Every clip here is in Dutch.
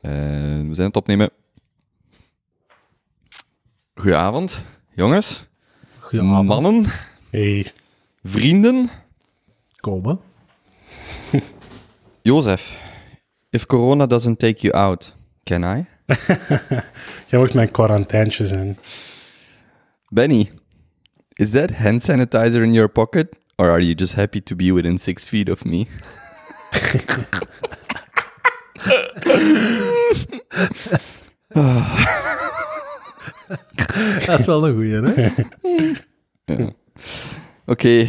En we zijn het opnemen. Goedenavond, jongens, Goedenavond. mannen, Hey. vrienden. Komen. Jozef, if corona doesn't take you out, can I? Jij wordt mijn quarantaintje zijn. Benny, is that hand sanitizer in your pocket? Or are you just happy to be within six feet of me? Dat is wel een goeie, hè? Ja. Oké,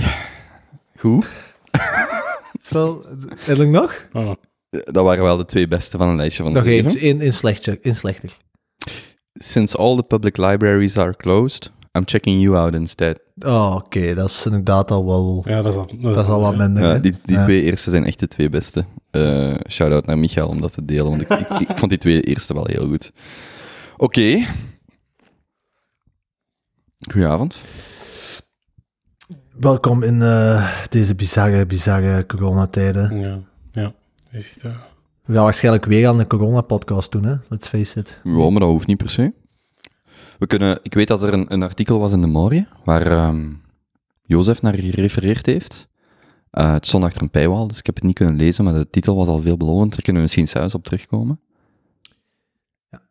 goed. Is wel... Eigenlijk nog? Oh. Dat waren wel de twee beste van een lijstje van Nog de zeven. eentje. In, in, slechter, in slechter. Since all the public libraries are closed, I'm checking you out instead. Oh, oké. Dat is inderdaad al wel... Ja, dat is al, Dat is al wat minder, Ja, die die Ja. twee eerste zijn echt de twee beste. Eh Shout-out naar Michael om dat te delen, want ik, ik, ik vond die twee eerste wel heel goed. Oké. Goedenavond. Welkom in eh, deze bizarre, bizarre coronatijden. Ja, ja. Je ziet, eh, We gaan waarschijnlijk weer aan de corona-podcast doen, hè? Let's face it. Ja, maar dat hoeft niet per se. We kunnen, ik weet dat er een, een artikel was in de Morgen waar ehm Jozef naar gerefereerd heeft. Eh, het stond achter een paywall, dus ik heb het niet kunnen lezen, maar de titel was al veelbelovend. Daar kunnen we misschien zelfs op terugkomen. Ja.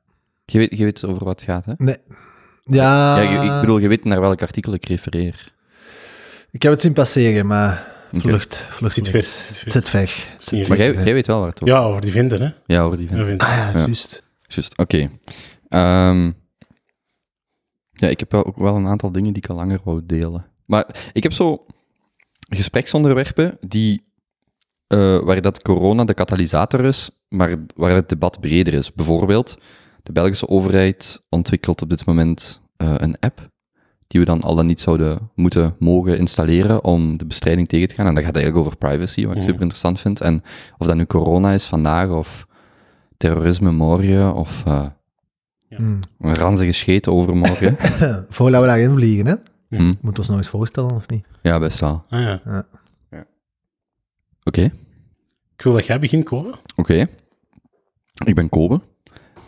Je weet, je weet over wat het gaat, hè? Nee. Ja, Ja, je- ik bedoel, je weet naar welk artikel ik refereer. ik heb het zien passeren, maar vlucht, vlucht Zit ver, zit ver. Het zit ver. Het zit niet Maar jij, weet wel waar het over Ja, over die vinden, hè? Ja, hoor, die vinden. Ah ja, Ja. juist. Juist, oké. Ehm, ja, ik heb wel ook wel een aantal dingen die ik al langer wou delen. Maar ik heb zo gespreksonderwerpen die, eh, waar dat corona de katalysator is, maar waar het debat breder is. Bijvoorbeeld, de Belgische overheid ontwikkelt op dit moment eh, een app die we dan al dan niet zouden moeten mogen installeren om de bestrijding tegen te gaan. En dat gaat eigenlijk over privacy, wat ik Mhm. super interessant vind. En of dat nu corona is vandaag, of terrorisme morgen, of eh, Hmm. een ranzige scheet overmorgen. Voordat we daarin vliegen, hè? hm, Moeten we ons nog eens voorstellen, of niet? ja, best wel. Ah ja. Oké, Ik wil dat jij begint, komen. oké. Ik ben Kobe.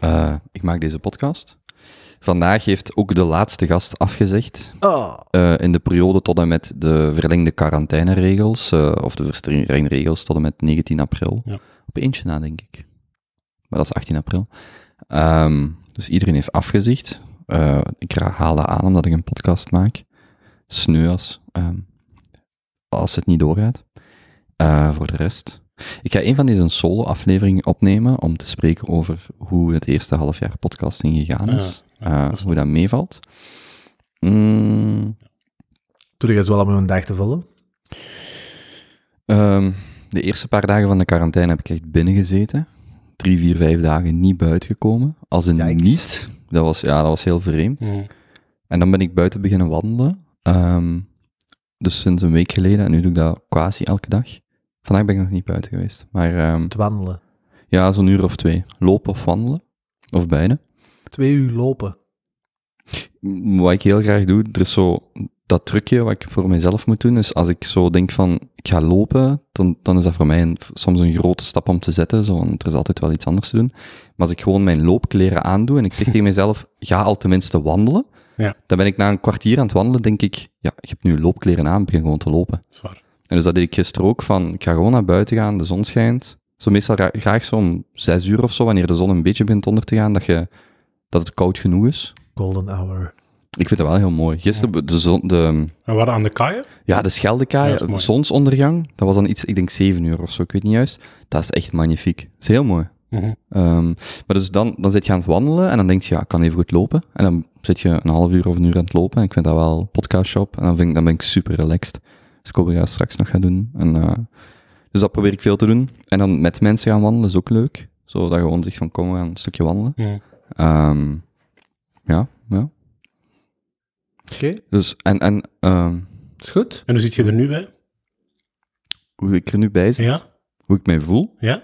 Eh, ik maak deze podcast. Vandaag heeft ook de laatste gast afgezegd. Oh. eh, in de periode tot en met de verlengde quarantaineregels, eh, of de verstrengde regels tot en met 19 april. Ja. Op eentje na, denk ik. Maar dat is 18 april. Ehm, dus iedereen heeft afgezegd. Eh, ik haal dat aan omdat ik een podcast maak. Sneu als, ehm, als het niet doorgaat. Eh, voor de rest. Ik ga een van deze solo-afleveringen opnemen om te spreken over hoe het eerste half jaar podcasting gegaan is. ja, Eh, dat is hoe dat meevalt. Mm, Doe je eens wel om een dag te vullen? Ehm, de eerste paar dagen van de quarantaine heb ik echt binnen gezeten. Drie, vier, vijf dagen niet buiten gekomen. Als Yikes. niet. Dat was, ja, dat was heel vreemd. Mm. En dan ben ik buiten beginnen wandelen. Ehm, dus sinds een week geleden. En nu doe ik dat quasi elke dag. Vandaag ben ik nog niet buiten geweest. Maar ehm, Te wandelen. ja, zo'n uur of twee. Lopen of wandelen. Of beide. Twee uur lopen. Wat ik heel graag doe, er is zo dat trucje wat ik voor mezelf moet doen, is als ik zo denk van, ik ga lopen, dan, dan is dat voor mij een, soms een grote stap om te zetten, zo, want er is altijd wel iets anders te doen. Maar als ik gewoon mijn loopkleren aandoe en ik zeg tegen mezelf, ga al tenminste wandelen, Ja. dan ben ik na een kwartier aan het wandelen, denk ik, ja, ik heb nu loopkleren aan, begin gewoon te lopen. Zwaar. En dus dat deed ik gisteren ook, van, ik ga gewoon naar buiten gaan, de zon schijnt. Zo meestal gra- graag zo om zes uur of zo, wanneer de zon een beetje begint onder te gaan, dat, je, dat het koud genoeg is. Golden hour. Ik vind dat wel heel mooi. Gisteren, de, zon, de, En we waren aan de kaaien. ja, de Scheldekaai, Ja, zonsondergang, dat was dan iets, ik denk zeven uur of zo, ik weet niet juist. Dat is echt magnifiek. Dat is heel mooi. Mhm. Ehm, maar dus dan, dan zit je aan het wandelen en dan denk je, ja, ik kan even goed lopen. En dan zit je een half uur of een uur aan het lopen en ik vind dat wel podcastshop. En dan, vind ik, dan ben ik super relaxed. Dus ik hoop dat ik dat straks nog ga doen. En, eh, dus dat probeer ik veel te doen. En dan met mensen gaan wandelen is ook leuk. Zo dat je gewoon zegt van, kom, we gaan een stukje wandelen. Mhm. Ehm, ja. Oké, Dus, en, en ehm, is goed. En hoe zit je er nu bij? hoe ik er nu bij zit, Ja? hoe ik mij voel. Ja?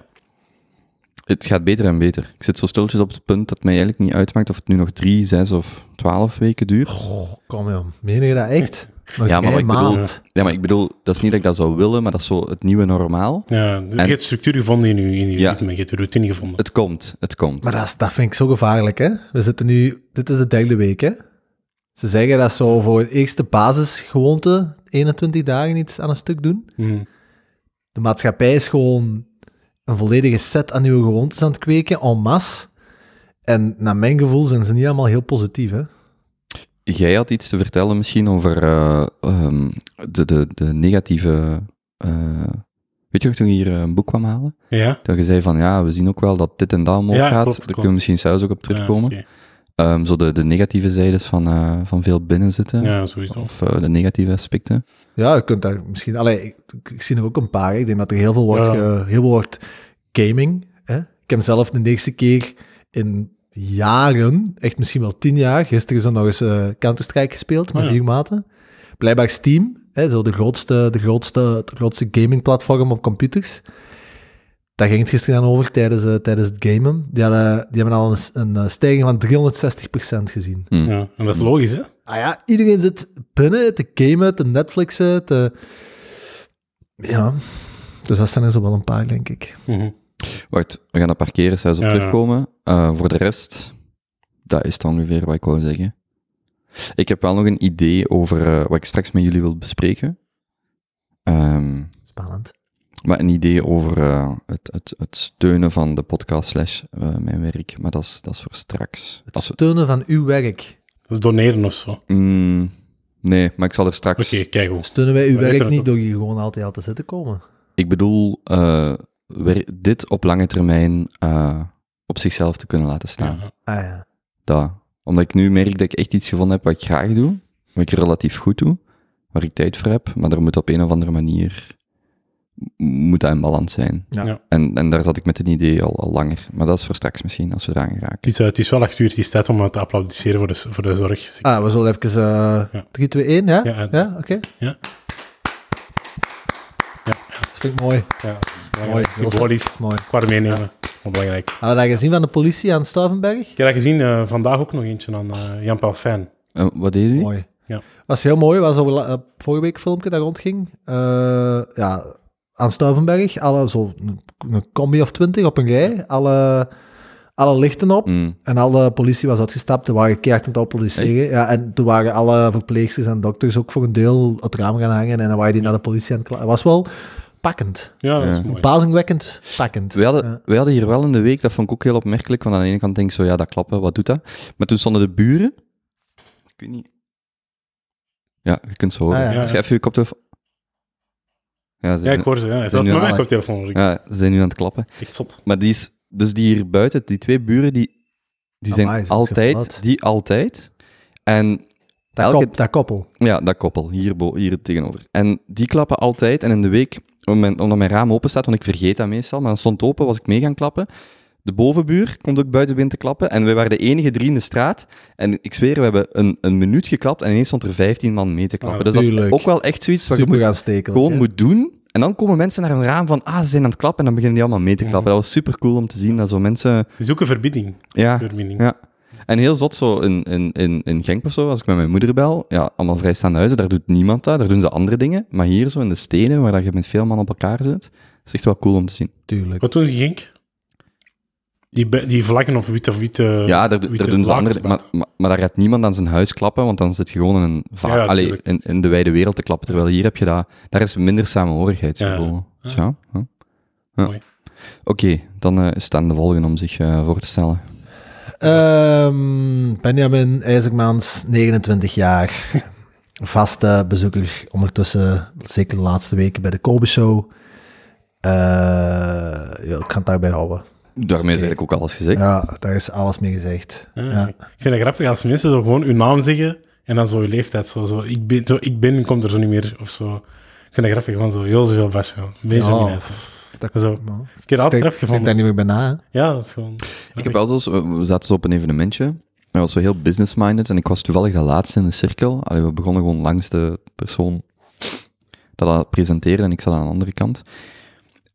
Het gaat beter en beter. Ik zit zo stiltjes op het punt dat het mij eigenlijk niet uitmaakt of het nu nog drie, zes of twaalf weken duurt. Oh, kom joh. Meen je dat echt? Nog Ja, maar ik bedoel- maand. Ja, maar ik bedoel, dat is niet dat ik dat zou willen, maar dat is zo het nieuwe normaal. Ja, je En- hebt structuur gevonden in je, in je Ja. ritme, je hebt de routine gevonden. Het komt, het komt. Maar dat, is- dat vind ik zo gevaarlijk, hè? We zitten nu... Dit is de derde week, hè? Ze zeggen dat zo voor het eerste basisgewoonte 21 dagen iets aan een stuk doen. Mhm. De maatschappij is gewoon een volledige set aan nieuwe gewoontes aan het kweken, en masse. En naar mijn gevoel zijn ze niet allemaal heel positief, hè? Jij had iets te vertellen misschien over eh, ehm, de, de, de negatieve... eh, weet je nog toen je hier een boek kwam halen? Ja? Dat je zei van, ja, we zien ook wel dat dit en dat omhoog Ja, gaat. klopt, Daar klopt. kunnen we misschien zelfs ook op terugkomen. Ja. Ehm, zo de, de negatieve zijdes van, eh, van veel binnenzitten. ja sowieso. Of eh, de negatieve aspecten. Ja, je kunt daar misschien... Allee, ik, ik zie er ook een paar. hè. Ik denk dat er heel veel wordt, Ja. heel veel wordt gaming. Hè? Ik heb zelf de eerste keer in jaren, echt misschien wel tien jaar, gisteren is er nog eens eh, Counter-Strike gespeeld met Oh ja. vier maten. Blijkbaar Steam, hè, zo de grootste, de grootste, het grootste gamingplatform op computers. Daar ging het gisteren aan over tijdens, eh, tijdens het gamen. Die, hadden, die hebben al een, een eh, stijging van 360% gezien. Hm. Ja, en dat is logisch, hè? Ah ja, iedereen zit binnen te gamen, te Netflixen, te... Ja, dus dat zijn er zo wel een paar, denk ik. Mhm. Wacht, we gaan dat parkeren, zelfs op Ja, ja. terugkomen. Eh, voor de rest, dat is het ongeveer wat ik wou zeggen. Ik heb wel nog een idee over eh, wat ik straks met jullie wil bespreken. Ehm, Spannend. Maar een idee over eh, het, het, het steunen van de podcast slash eh, mijn werk. Maar dat is, dat is voor straks. Het Als we, steunen van uw werk. Dat is doneren of zo. Oké, Mm, nee, maar ik zal er straks... kijk hoe. Steunen wij uw Maar werk niet door hier gewoon altijd al te zitten komen. Ik bedoel, eh, wer- dit op lange termijn eh, op zichzelf te kunnen laten staan. Ja. Ah ja. Dat. Omdat ik nu merk dat ik echt iets gevonden heb wat ik graag doe, wat ik relatief goed doe, waar ik tijd voor heb, maar er moet op een of andere manier moet dat in balans zijn. Ja. Ja. En, en daar zat ik met een idee al, al langer. Maar dat is voor straks misschien, als we eraan geraken. Het, is, eh, het is wel acht uur, het is tijd om eh, te applaudisseren voor de, voor de zorg. Ah, we zullen even... eh Ja. 3, 2, 1, ja? Ja, Ja, oké. Ja. Ja. Dat vind ik mooi. Ja, dat is Mooi. Symbolisch. Mooi. Qua meenemen. Wel belangrijk. Hadden we dat gezien van de politie aan Stuivenberg? Ik heb dat gezien, eh, vandaag ook nog eentje aan eh, Jan Pelfijn. Eh, wat deed jullie? Mooi. Ja. Was heel mooi. Was over, eh, vorige week filmpje dat rondging. Eh, ja, aan Stuivenberg. Alle, zo een, een combi of twintig op een rij. Alle, alle lichten op. Mm. En alle politie was uitgestapt. Er waren keihard aan het applaudisseren. Ja, en toen waren alle verpleegsters en dokters ook voor een deel het raam gaan hangen. En dan waren die naar de politie aan het was wel pakkend. Ja, dat is Ja. mooi. Verbazingwekkend pakkend. Wij hadden, Ja. wij hadden hier wel in de week, dat vond ik ook heel opmerkelijk, want aan de ene kant denk ik zo, ja, dat klappen, wat doet dat? Maar toen stonden de buren, ik weet niet... Ja, je kunt ze horen. Ah, ja. Dus ga even je koptelefoon... Ja, ze Ja, zijn, ik hoor ze. Ja. Zelfs met mijn koptelefoon ja, ze zijn nu aan het klappen. Echt zot. Maar die is, dus die hier buiten, die twee buren, die, die zijn Amai, zijn ze altijd, die altijd. En Dat, elke- kop, dat koppel. ja, dat koppel, hier, bo- hier tegenover. En die klappen altijd. En in de week, om mijn- omdat mijn raam open staat, want ik vergeet dat meestal, maar dan stond het open, was ik mee gaan klappen. De bovenbuur komt ook buiten binnen te klappen. En wij waren de enige drie in de straat. En ik zweer, we hebben een, een minuut geklapt en ineens stond er 15 man mee te klappen. Ah, dus dat is ook wel echt zoiets wat je moet, aanstekelijk. gewoon moet doen. En dan komen mensen naar een raam van, ah, ze zijn aan het klappen. En dan beginnen die allemaal mee te klappen. Dat was super cool om te zien dat zo mensen... Zoeken verbinding. Ja, Verbinding. ja. En heel zot zo in, in, in, in Genk of zo, als ik met mijn moeder bel, ja, allemaal vrijstaande huizen, daar doet niemand dat, daar doen ze andere dingen. Maar hier zo in de steden, waar dat je met veel man op elkaar zit, is echt wel cool om te zien. Tuurlijk. Wat doen die Gink? Die, die vlaggen of witte of witte... ja, daar, witte daar doen ze andere maar, maar, maar daar gaat niemand aan zijn huis klappen, want dan zit je gewoon in, een va- Ja, allee, in, in de wijde wereld te klappen. Terwijl hier heb je dat, daar is minder samenhorigheidsgevoel. Ja, ja. ja, ja. Ja. Mooi. Oké, dan eh, is het aan de volgende om zich eh, voor te stellen. Ehm, Benjamin IJzermans, 29 jaar. Vaste bezoeker ondertussen, zeker de laatste weken bij de Kobe Show. Eh, ja, ik kan het daarbij houden. Daarmee is eigenlijk ook alles gezegd. Ja, daar is alles mee gezegd. Ja, Ja. Ik vind het grappig als mensen zo gewoon hun naam zeggen en dan zo je leeftijd. Zo, zo, ik, ben, zo, ik ben, komt er zo niet meer. Of zo. Ik vind het grappig, gewoon zo. Jozef Albascho, Benjamin Ja. IJzermans. Dat, Zo. nou, Ik heb altijd grappig ik denk daar gevonden. niet meer bij na. hè. Ja, dat is gewoon... Ik heb wel zo, we we zaten zo op een evenementje. Dat was zo heel business-minded en ik was toevallig de laatste in de cirkel. Allee, we begonnen gewoon langs de persoon dat dat presenteerde en ik zat aan de andere kant.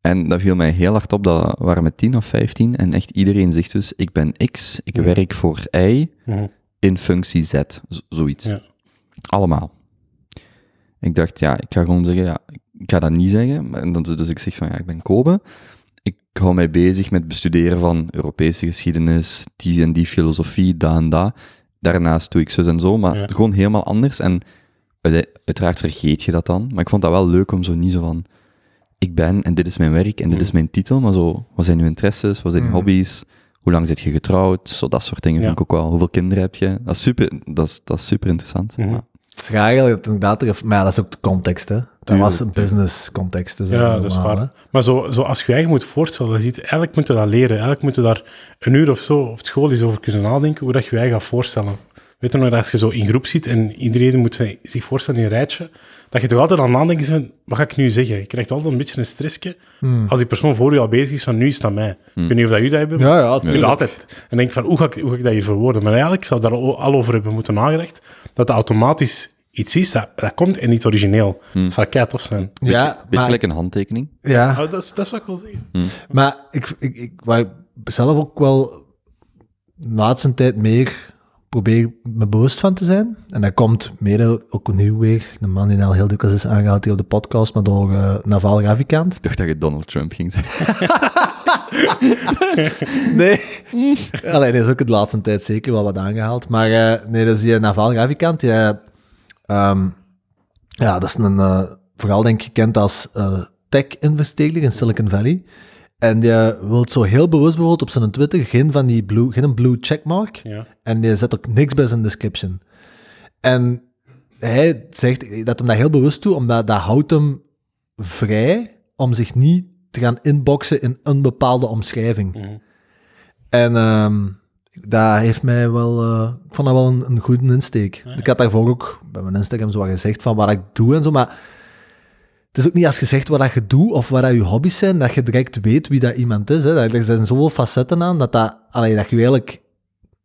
En dat viel mij heel hard op, dat waren met 10 of 15 en echt iedereen zegt dus, ik ben X, ik Ja. werk voor Y in functie Z, zoiets. Ja. Allemaal. Ik dacht, ja, ik ga gewoon zeggen, ja, ik ga dat niet zeggen. Maar- En dan, dus ik zeg van, ja, ik ben Kobe. Ik hou mij bezig met bestuderen van Europese geschiedenis, die en die filosofie, dat en dat. Daarnaast doe ik zus en zo, maar gewoon helemaal anders. En uit- uiteraard vergeet je dat dan. Maar ik vond dat wel leuk om zo niet zo van, ik ben en dit is mijn werk en dit is mijn titel, maar zo, wat zijn uw interesses, wat zijn uw Mhm. hobby's, hoe lang zit je getrouwd, zo dat soort dingen Ja. vind ik ook wel. Hoeveel kinderen heb je? Dat is super, dat is, dat is super interessant. Mhm. Ja. Het is graag eigenlijk dat inderdaad terug- Maar ja, dat is ook de context, hè. Dat was een business context, dus Ja, dat dat is normaal, waar. hè. Maar zo, zo als je je eigen moet voorstellen, dan ziet, eigenlijk moet je dat leren. Eigenlijk moet je daar een uur of zo op school eens over kunnen nadenken, hoe dat je je eigen gaat voorstellen. Weet je nog, als je zo in groep zit en iedereen moet zich- zich voorstellen in een rijtje, dat je toch altijd aan het nadenken bent, wat ga ik nu zeggen? Je krijgt altijd een beetje een stressje Hmm. als die persoon voor je al bezig is van, nu is aan mij. Ik weet niet of dat jullie dat hebben, maar Ja, ja, altijd. En denk van, hoe ga, ik, hoe ga ik dat hier verwoorden? Maar eigenlijk zou daar al al over hebben moeten nagedacht, dat het automatisch iets is dat, dat komt en niet origineel. Dat zou kei tof zijn. Beetje, Ja, beetje maar- gelijk een handtekening. Ja, Oh, dat, is, dat is wat ik wil zeggen. maar ik, ik, ik, waar ik zelf ook wel de laatste tijd meer probeer me bewust van te zijn. En dat komt mede ook nu weer, de man die al heel dikwijls is aangehaald hier op de podcast, maar door eh, Naval Ravikant. Ik dacht dat je Donald Trump ging zeggen. Nee. Alleen is ook de laatste tijd zeker wel wat aangehaald. Maar eh, nee, dus die Naval Ravikant, die, eh, ehm, ja, dat is een, eh, vooral denk ik gekend als eh, tech-investeerder in Silicon Valley. En die wil zo heel bewust bijvoorbeeld op zijn Twitter geen van die blue, geen blue checkmark. Ja. En die zet ook niks bij zijn description. En hij zegt dat hem dat heel bewust doet, omdat dat houdt hem vrij om zich niet te gaan inboxen in een bepaalde omschrijving. Mhm. En ehm dat heeft mij wel... eh, ik vond dat wel een, een goede insteek. Ik had daarvoor ook bij mijn Instagram zo wat gezegd van wat ik doe en zo, maar het is ook niet als je zegt wat dat je doet of wat dat je hobby's zijn, dat je direct weet wie dat iemand is. Hè. Er zijn zoveel facetten aan, dat, dat, allee, dat je eigenlijk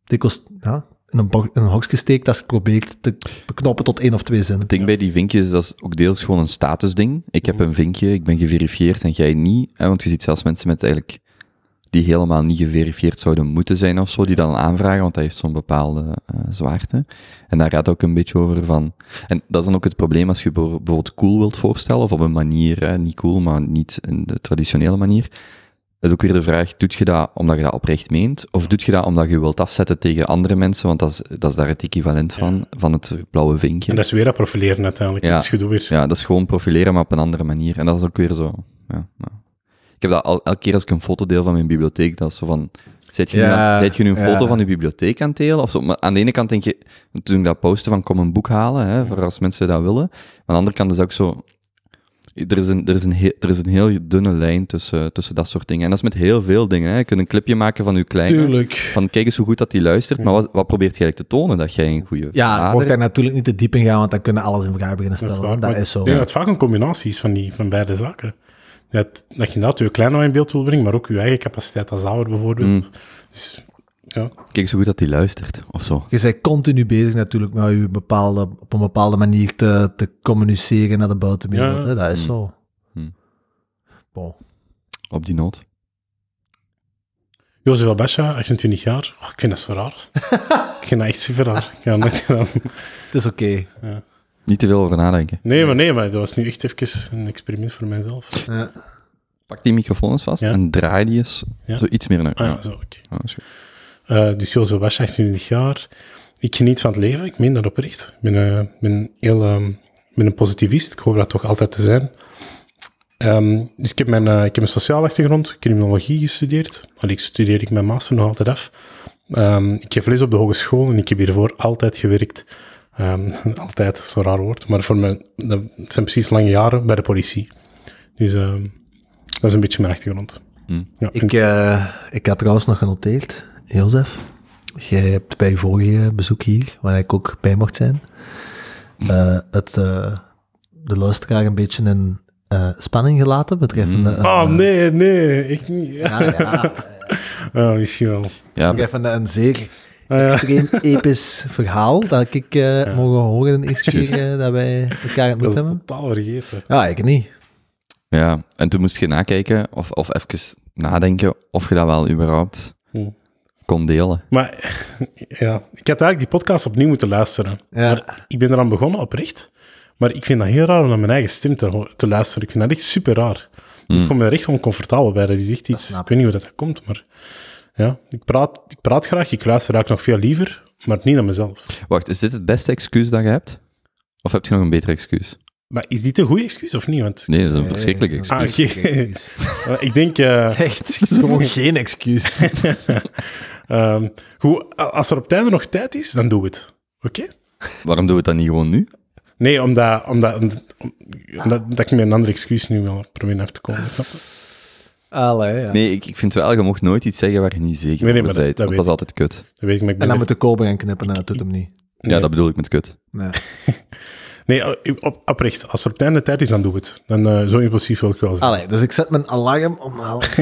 dikwijls ja, in, een, in een hokje steekt als je probeert te beknoppen tot één of twee zinnen. Het ding bij die vinkjes, dat is ook deels gewoon een statusding. Ik heb een vinkje, ik ben geverifieerd en jij niet. Hè, want je ziet zelfs mensen met eigenlijk die helemaal niet geverifieerd zouden moeten zijn of zo, die dan aanvragen, want dat heeft zo'n bepaalde eh, zwaarte. En daar gaat ook een beetje over van... En dat is dan ook het probleem als je bijvo- bijvoorbeeld cool wilt voorstellen, of op een manier, hè, niet cool, maar niet in de traditionele manier. Dat is ook weer de vraag, doet je dat omdat je dat oprecht meent, of doet je dat omdat je wilt afzetten tegen andere mensen, want dat is, dat is daar het equivalent van, van het blauwe vinkje. En dat is weer dat profileren uiteindelijk. Ja. Dat is gedoe weer. Ja, dat is gewoon profileren, maar op een andere manier. En dat is ook weer zo. Ja, ja. Ik heb dat al, elke keer als ik een foto deel van mijn bibliotheek, dat is zo van. Zet je, nu, Ja, je nu een ja. foto van je bibliotheek aan het delen? Of zo? Maar aan de ene kant denk je, toen ik dat posten van kom een boek halen, hè, voor als mensen dat willen. Maar aan de andere kant is dat ook zo. Er is een, er is een, heel, er is een heel dunne lijn tussen, tussen dat soort dingen. En dat is met heel veel dingen. Hè. Je kunt een clipje maken van je kleine. Tuurlijk. Van kijk eens hoe goed dat die luistert. Maar wat, wat probeert je eigenlijk te tonen? Dat jij een goede Ja, vader mocht daar natuurlijk niet te diep in gaan, want dan kunnen alles in vraag beginnen Dat is stellen. waar. Dat is zo. Ik denk dat het vaak een combinatie is van, die, van beide zaken. Dat, dat je inderdaad je kleine in beeld wil brengen, maar ook je eigen capaciteit als ouder bijvoorbeeld. Mm. Dus, ja. Kijk hoe goed dat die luistert. Of zo. Je bent continu bezig natuurlijk met je bepaalde, op een bepaalde manier te, te communiceren naar de buitenwereld. Ja. Hè? Dat is Hmm. zo. Bon. Op die noot. Jozef Abasha, 28 jaar. Oh, ik vind dat zo raar. ik vind dat echt super raar. Ik dat. Het is oké. Niet te veel over nadenken. Nee, maar nee, maar dat was nu echt even een experiment voor mijzelf. Ja. Pak die microfoon eens vast Ja. en draai die eens Ja. zo iets meer naar. Ah, ja. zo, oké. Ja, dat is goed. Eh, dus Jozef Abasha, 28 jaar. Ik geniet van het leven, ik meen dat oprecht. Ik ben, eh, ben, heel, ehm, ik ben een positivist, ik hoop dat toch altijd te zijn. Ehm, dus ik heb, mijn, eh, ik heb een sociale achtergrond, criminologie gestudeerd. Al ik studeer ik mijn master nog altijd af. Ehm, ik geef les op de hogeschool en ik heb hiervoor altijd gewerkt. Ehm, altijd, zo raar woord, maar voor mij, dat het zijn precies lange jaren bij de politie. Dus ehm, dat is een beetje mijn achtergrond. Hm. Ja, Ik, eh, ik had trouwens nog genoteerd, Jozef. Jij hebt bij je vorige bezoek hier, waar ik ook bij mocht zijn, eh, het, eh, de luisteraar een beetje in eh, spanning gelaten betreffende... eh, Oh, nee, nee, echt niet. Ja, ja. Oh, misschien wel. Ja, Betreffende een zeer ja. Extreem episch verhaal dat ik eh, mogen horen de eerste keer eh, dat wij elkaar Dat ontmoet is hebben. totaal vergeten. Ja, ik niet. Ja, en toen moest je nakijken of, of even nadenken of je dat wel überhaupt Hm. kon delen. Maar ja, ik had eigenlijk die podcast opnieuw moeten luisteren. Ja. Maar ik ben eraan begonnen, oprecht. Maar ik vind dat heel raar om naar mijn eigen stem te, luisteren. Ik vind dat echt super raar. Hmm. Ik voel me er echt oncomfortabel bij. Dat is echt iets... Ik weet niet hoe dat komt, maar... Ja, ik praat, ik praat graag. Ik luister eigenlijk nog veel liever, maar niet naar mezelf. Wacht, is dit het beste excuus dat je hebt? Of heb je nog een beter excuus? Maar is dit een goede excuus of niet? Want Nee, dat is een verschrikkelijk Nee, excuus. Ah, ik denk... eh, Echt, het is gewoon geen excuus. ehm, hoe, als er op het einde nog tijd is, dan doe het. Oké? Waarom doen we het dan niet gewoon nu? Nee, omdat, omdat, omdat, omdat dat ik met een ander excuus nu wel proberen af te komen, snap je? Allee, ja. Nee, ik, ik vind wel, je mocht nooit iets zeggen waar je niet zeker Nee, nee, over maar bent, dat- want dat dat is altijd kut. Dat weet ik, maar ik ben En dan er- moet de koper gaan knippen en dat doet hem niet. Ja, dat bedoel ik met kut. Nee. Nee, op, op- oprecht. Als er op het einde tijd is, dan doe het. Dan, eh, zo impulsief wil ik wel zijn. Allee, dus ik zet mijn alarm om half.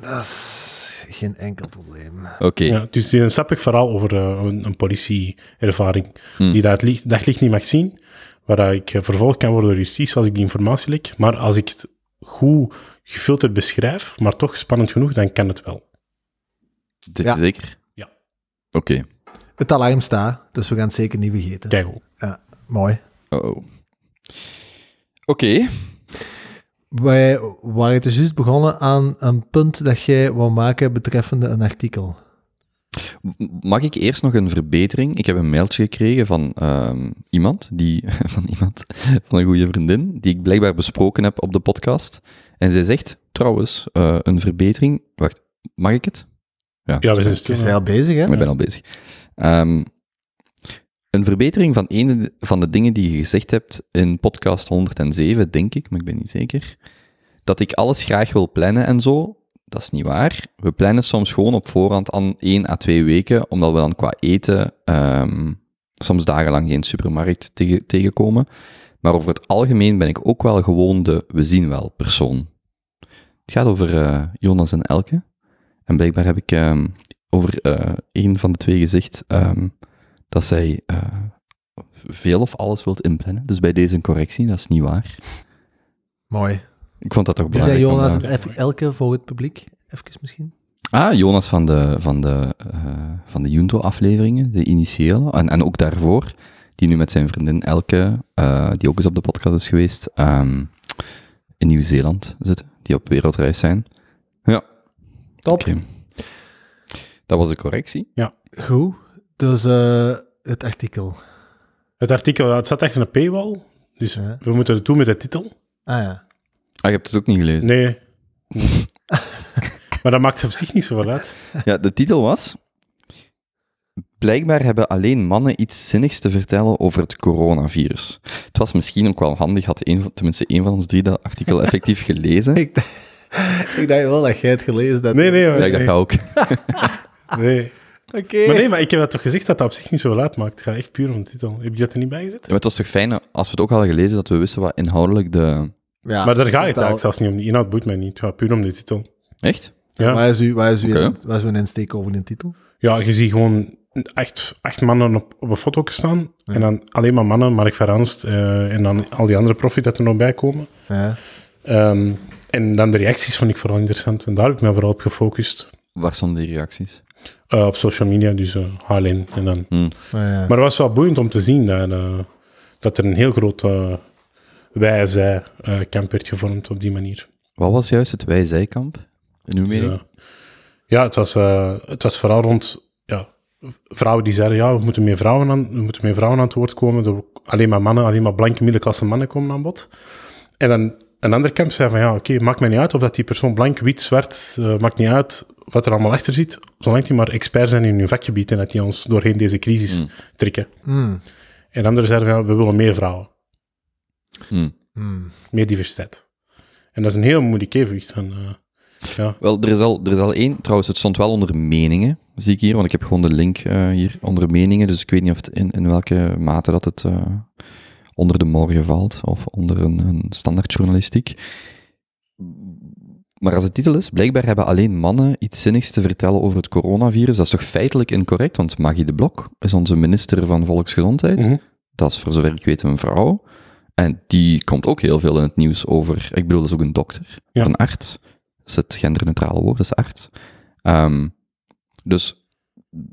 dat is geen enkel probleem. Oké, Ja, dus een sappig verhaal over eh, een, een politieervaring Hmm. die dat het licht, daglicht niet mag zien, waar ik eh, vervolgd kan worden door justitie als ik die informatie lek. Maar als ik het goed gefilterd beschrijf, maar toch spannend genoeg, dan kan het wel. dit Ja. zeker? Ja. Oké. Het alarm staat, dus we gaan het zeker niet vergeten. Kijk. Ja, mooi. Oh, oh. Oké, Wij waren dus juist begonnen aan een punt dat jij wou maken betreffende een artikel. Mag ik eerst nog een verbetering? Ik heb een mailtje gekregen van ehm, iemand, die, van iemand, van een goede vriendin, die ik blijkbaar besproken heb op de podcast. En zij zegt, trouwens, eh, een verbetering... Wacht, mag ik het? Ja, we zijn heel bezig, hè? Ik ben al bezig. Ehm, een verbetering van een van de dingen die je gezegd hebt in podcast 107, denk ik, maar ik ben niet zeker. Dat ik alles graag wil plannen en zo. Dat is niet waar. We plannen soms gewoon op voorhand aan 1 à 2 weken, omdat we dan qua eten ehm, soms dagenlang geen supermarkt tegen- tegenkomen. Maar over het algemeen ben ik ook wel gewoon de we zien wel persoon. Het gaat over eh, Jonas en Elke. En blijkbaar heb ik ehm, over eh een van de twee gezegd ehm, dat zij eh, veel of alles wilt inplannen. Dus bij deze correctie, dat is niet waar. Mooi. Ik vond dat toch belangrijk. Jonas eh, en even Elke voor het publiek? Even misschien. Ah, Jonas van de, van de, eh, van de Junto-afleveringen, de initiële, en, en ook daarvoor, die nu met zijn vriendin Elke, eh, die ook eens op de podcast is geweest, ehm, in Nieuw-Zeeland zitten, die op wereldreis zijn. Ja, Top. Dat was de correctie. Goed. Dus eh, het artikel. Het artikel, ja, het staat echt in een paywall, dus Ja. we moeten het doen met de titel. Ah ja. Ah, je hebt het ook niet gelezen. Nee. maar dat maakt op zich niet zoveel uit. Ja, de titel was... Blijkbaar hebben alleen mannen iets zinnigs te vertellen over het coronavirus. Het was misschien ook wel handig, had een, tenminste één van ons drie dat artikel effectief gelezen. Ik, dacht- ik dacht wel dat jij het gelezen hebt. Nee, nee, maar, Ja, ik dacht nee. ook. nee. Oké. Maar nee, maar ik heb dat toch gezegd dat dat op zich niet zo laat maakt. Het gaat echt puur om de titel. Heb je dat er niet bij gezet? Ja, maar het was toch fijn als we het ook hadden gelezen, dat we wisten wat inhoudelijk de... Ja, maar daar gaat het totaal. eigenlijk zelfs niet om. Die inhoud boeit mij niet. Het gaat puur om de titel. Echt? Ja, Waar is, uw, waar, is uw, Oké. waar is uw insteek over de titel? ja je ziet gewoon echt acht mannen op, op een foto staan. Ja. En dan alleen maar mannen, Mark Verranst eh, en dan al die andere profit dat er nog bij komen. Ja. Ehm, en dan de reacties vond ik vooral interessant. En daar heb ik me vooral op gefocust. Waar stonden die reacties? Eh, op social media, dus eh HLN. En dan. Hm. Maar ja. Maar het was wel boeiend om te zien dat, eh, dat er een heel groot eh wij-zij-kamp werd gevormd op die manier. Wat was juist het wij-zijkamp? In uw mening? Ja, ja het, was, eh, het was vooral rond ja, vrouwen die zeiden, ja, we moeten meer vrouwen aan, we moeten meer vrouwen aan het woord komen. Er, alleen maar mannen, alleen maar blanke middenklasse mannen komen aan bod. En dan een ander kamp zei van, ja, oké, maakt mij niet uit of dat die persoon blank, wit, zwart, eh, maakt niet uit wat er allemaal achter zit, zolang die maar expert zijn in hun vakgebied en dat die ons doorheen deze crisis Mm. trekken. Hmm. En anderen zeiden van, ja, we willen meer vrouwen, Hm. Hmm. meer diversiteit. En dat is een heel moeilijk evenwicht van, eh, ja, Wel, er is, al, er is al één. Trouwens, het stond wel onder meningen, zie ik hier, want ik heb gewoon de link eh, hier onder meningen, dus ik weet niet of het in, in welke mate dat het eh, onder de morgen valt, of onder een, een standaard journalistiek. Maar als de titel is, blijkbaar hebben alleen mannen iets zinnigs te vertellen over het coronavirus. Dat is toch feitelijk incorrect, want Maggie de Blok is onze minister van Volksgezondheid. Mhm. Dat is voor zover ik weet een vrouw. En die komt ook heel veel in het nieuws over. Ik bedoel, dat is ook een dokter, Ja. een arts. Dat is het genderneutrale woord, dat is arts. Ehm, dus,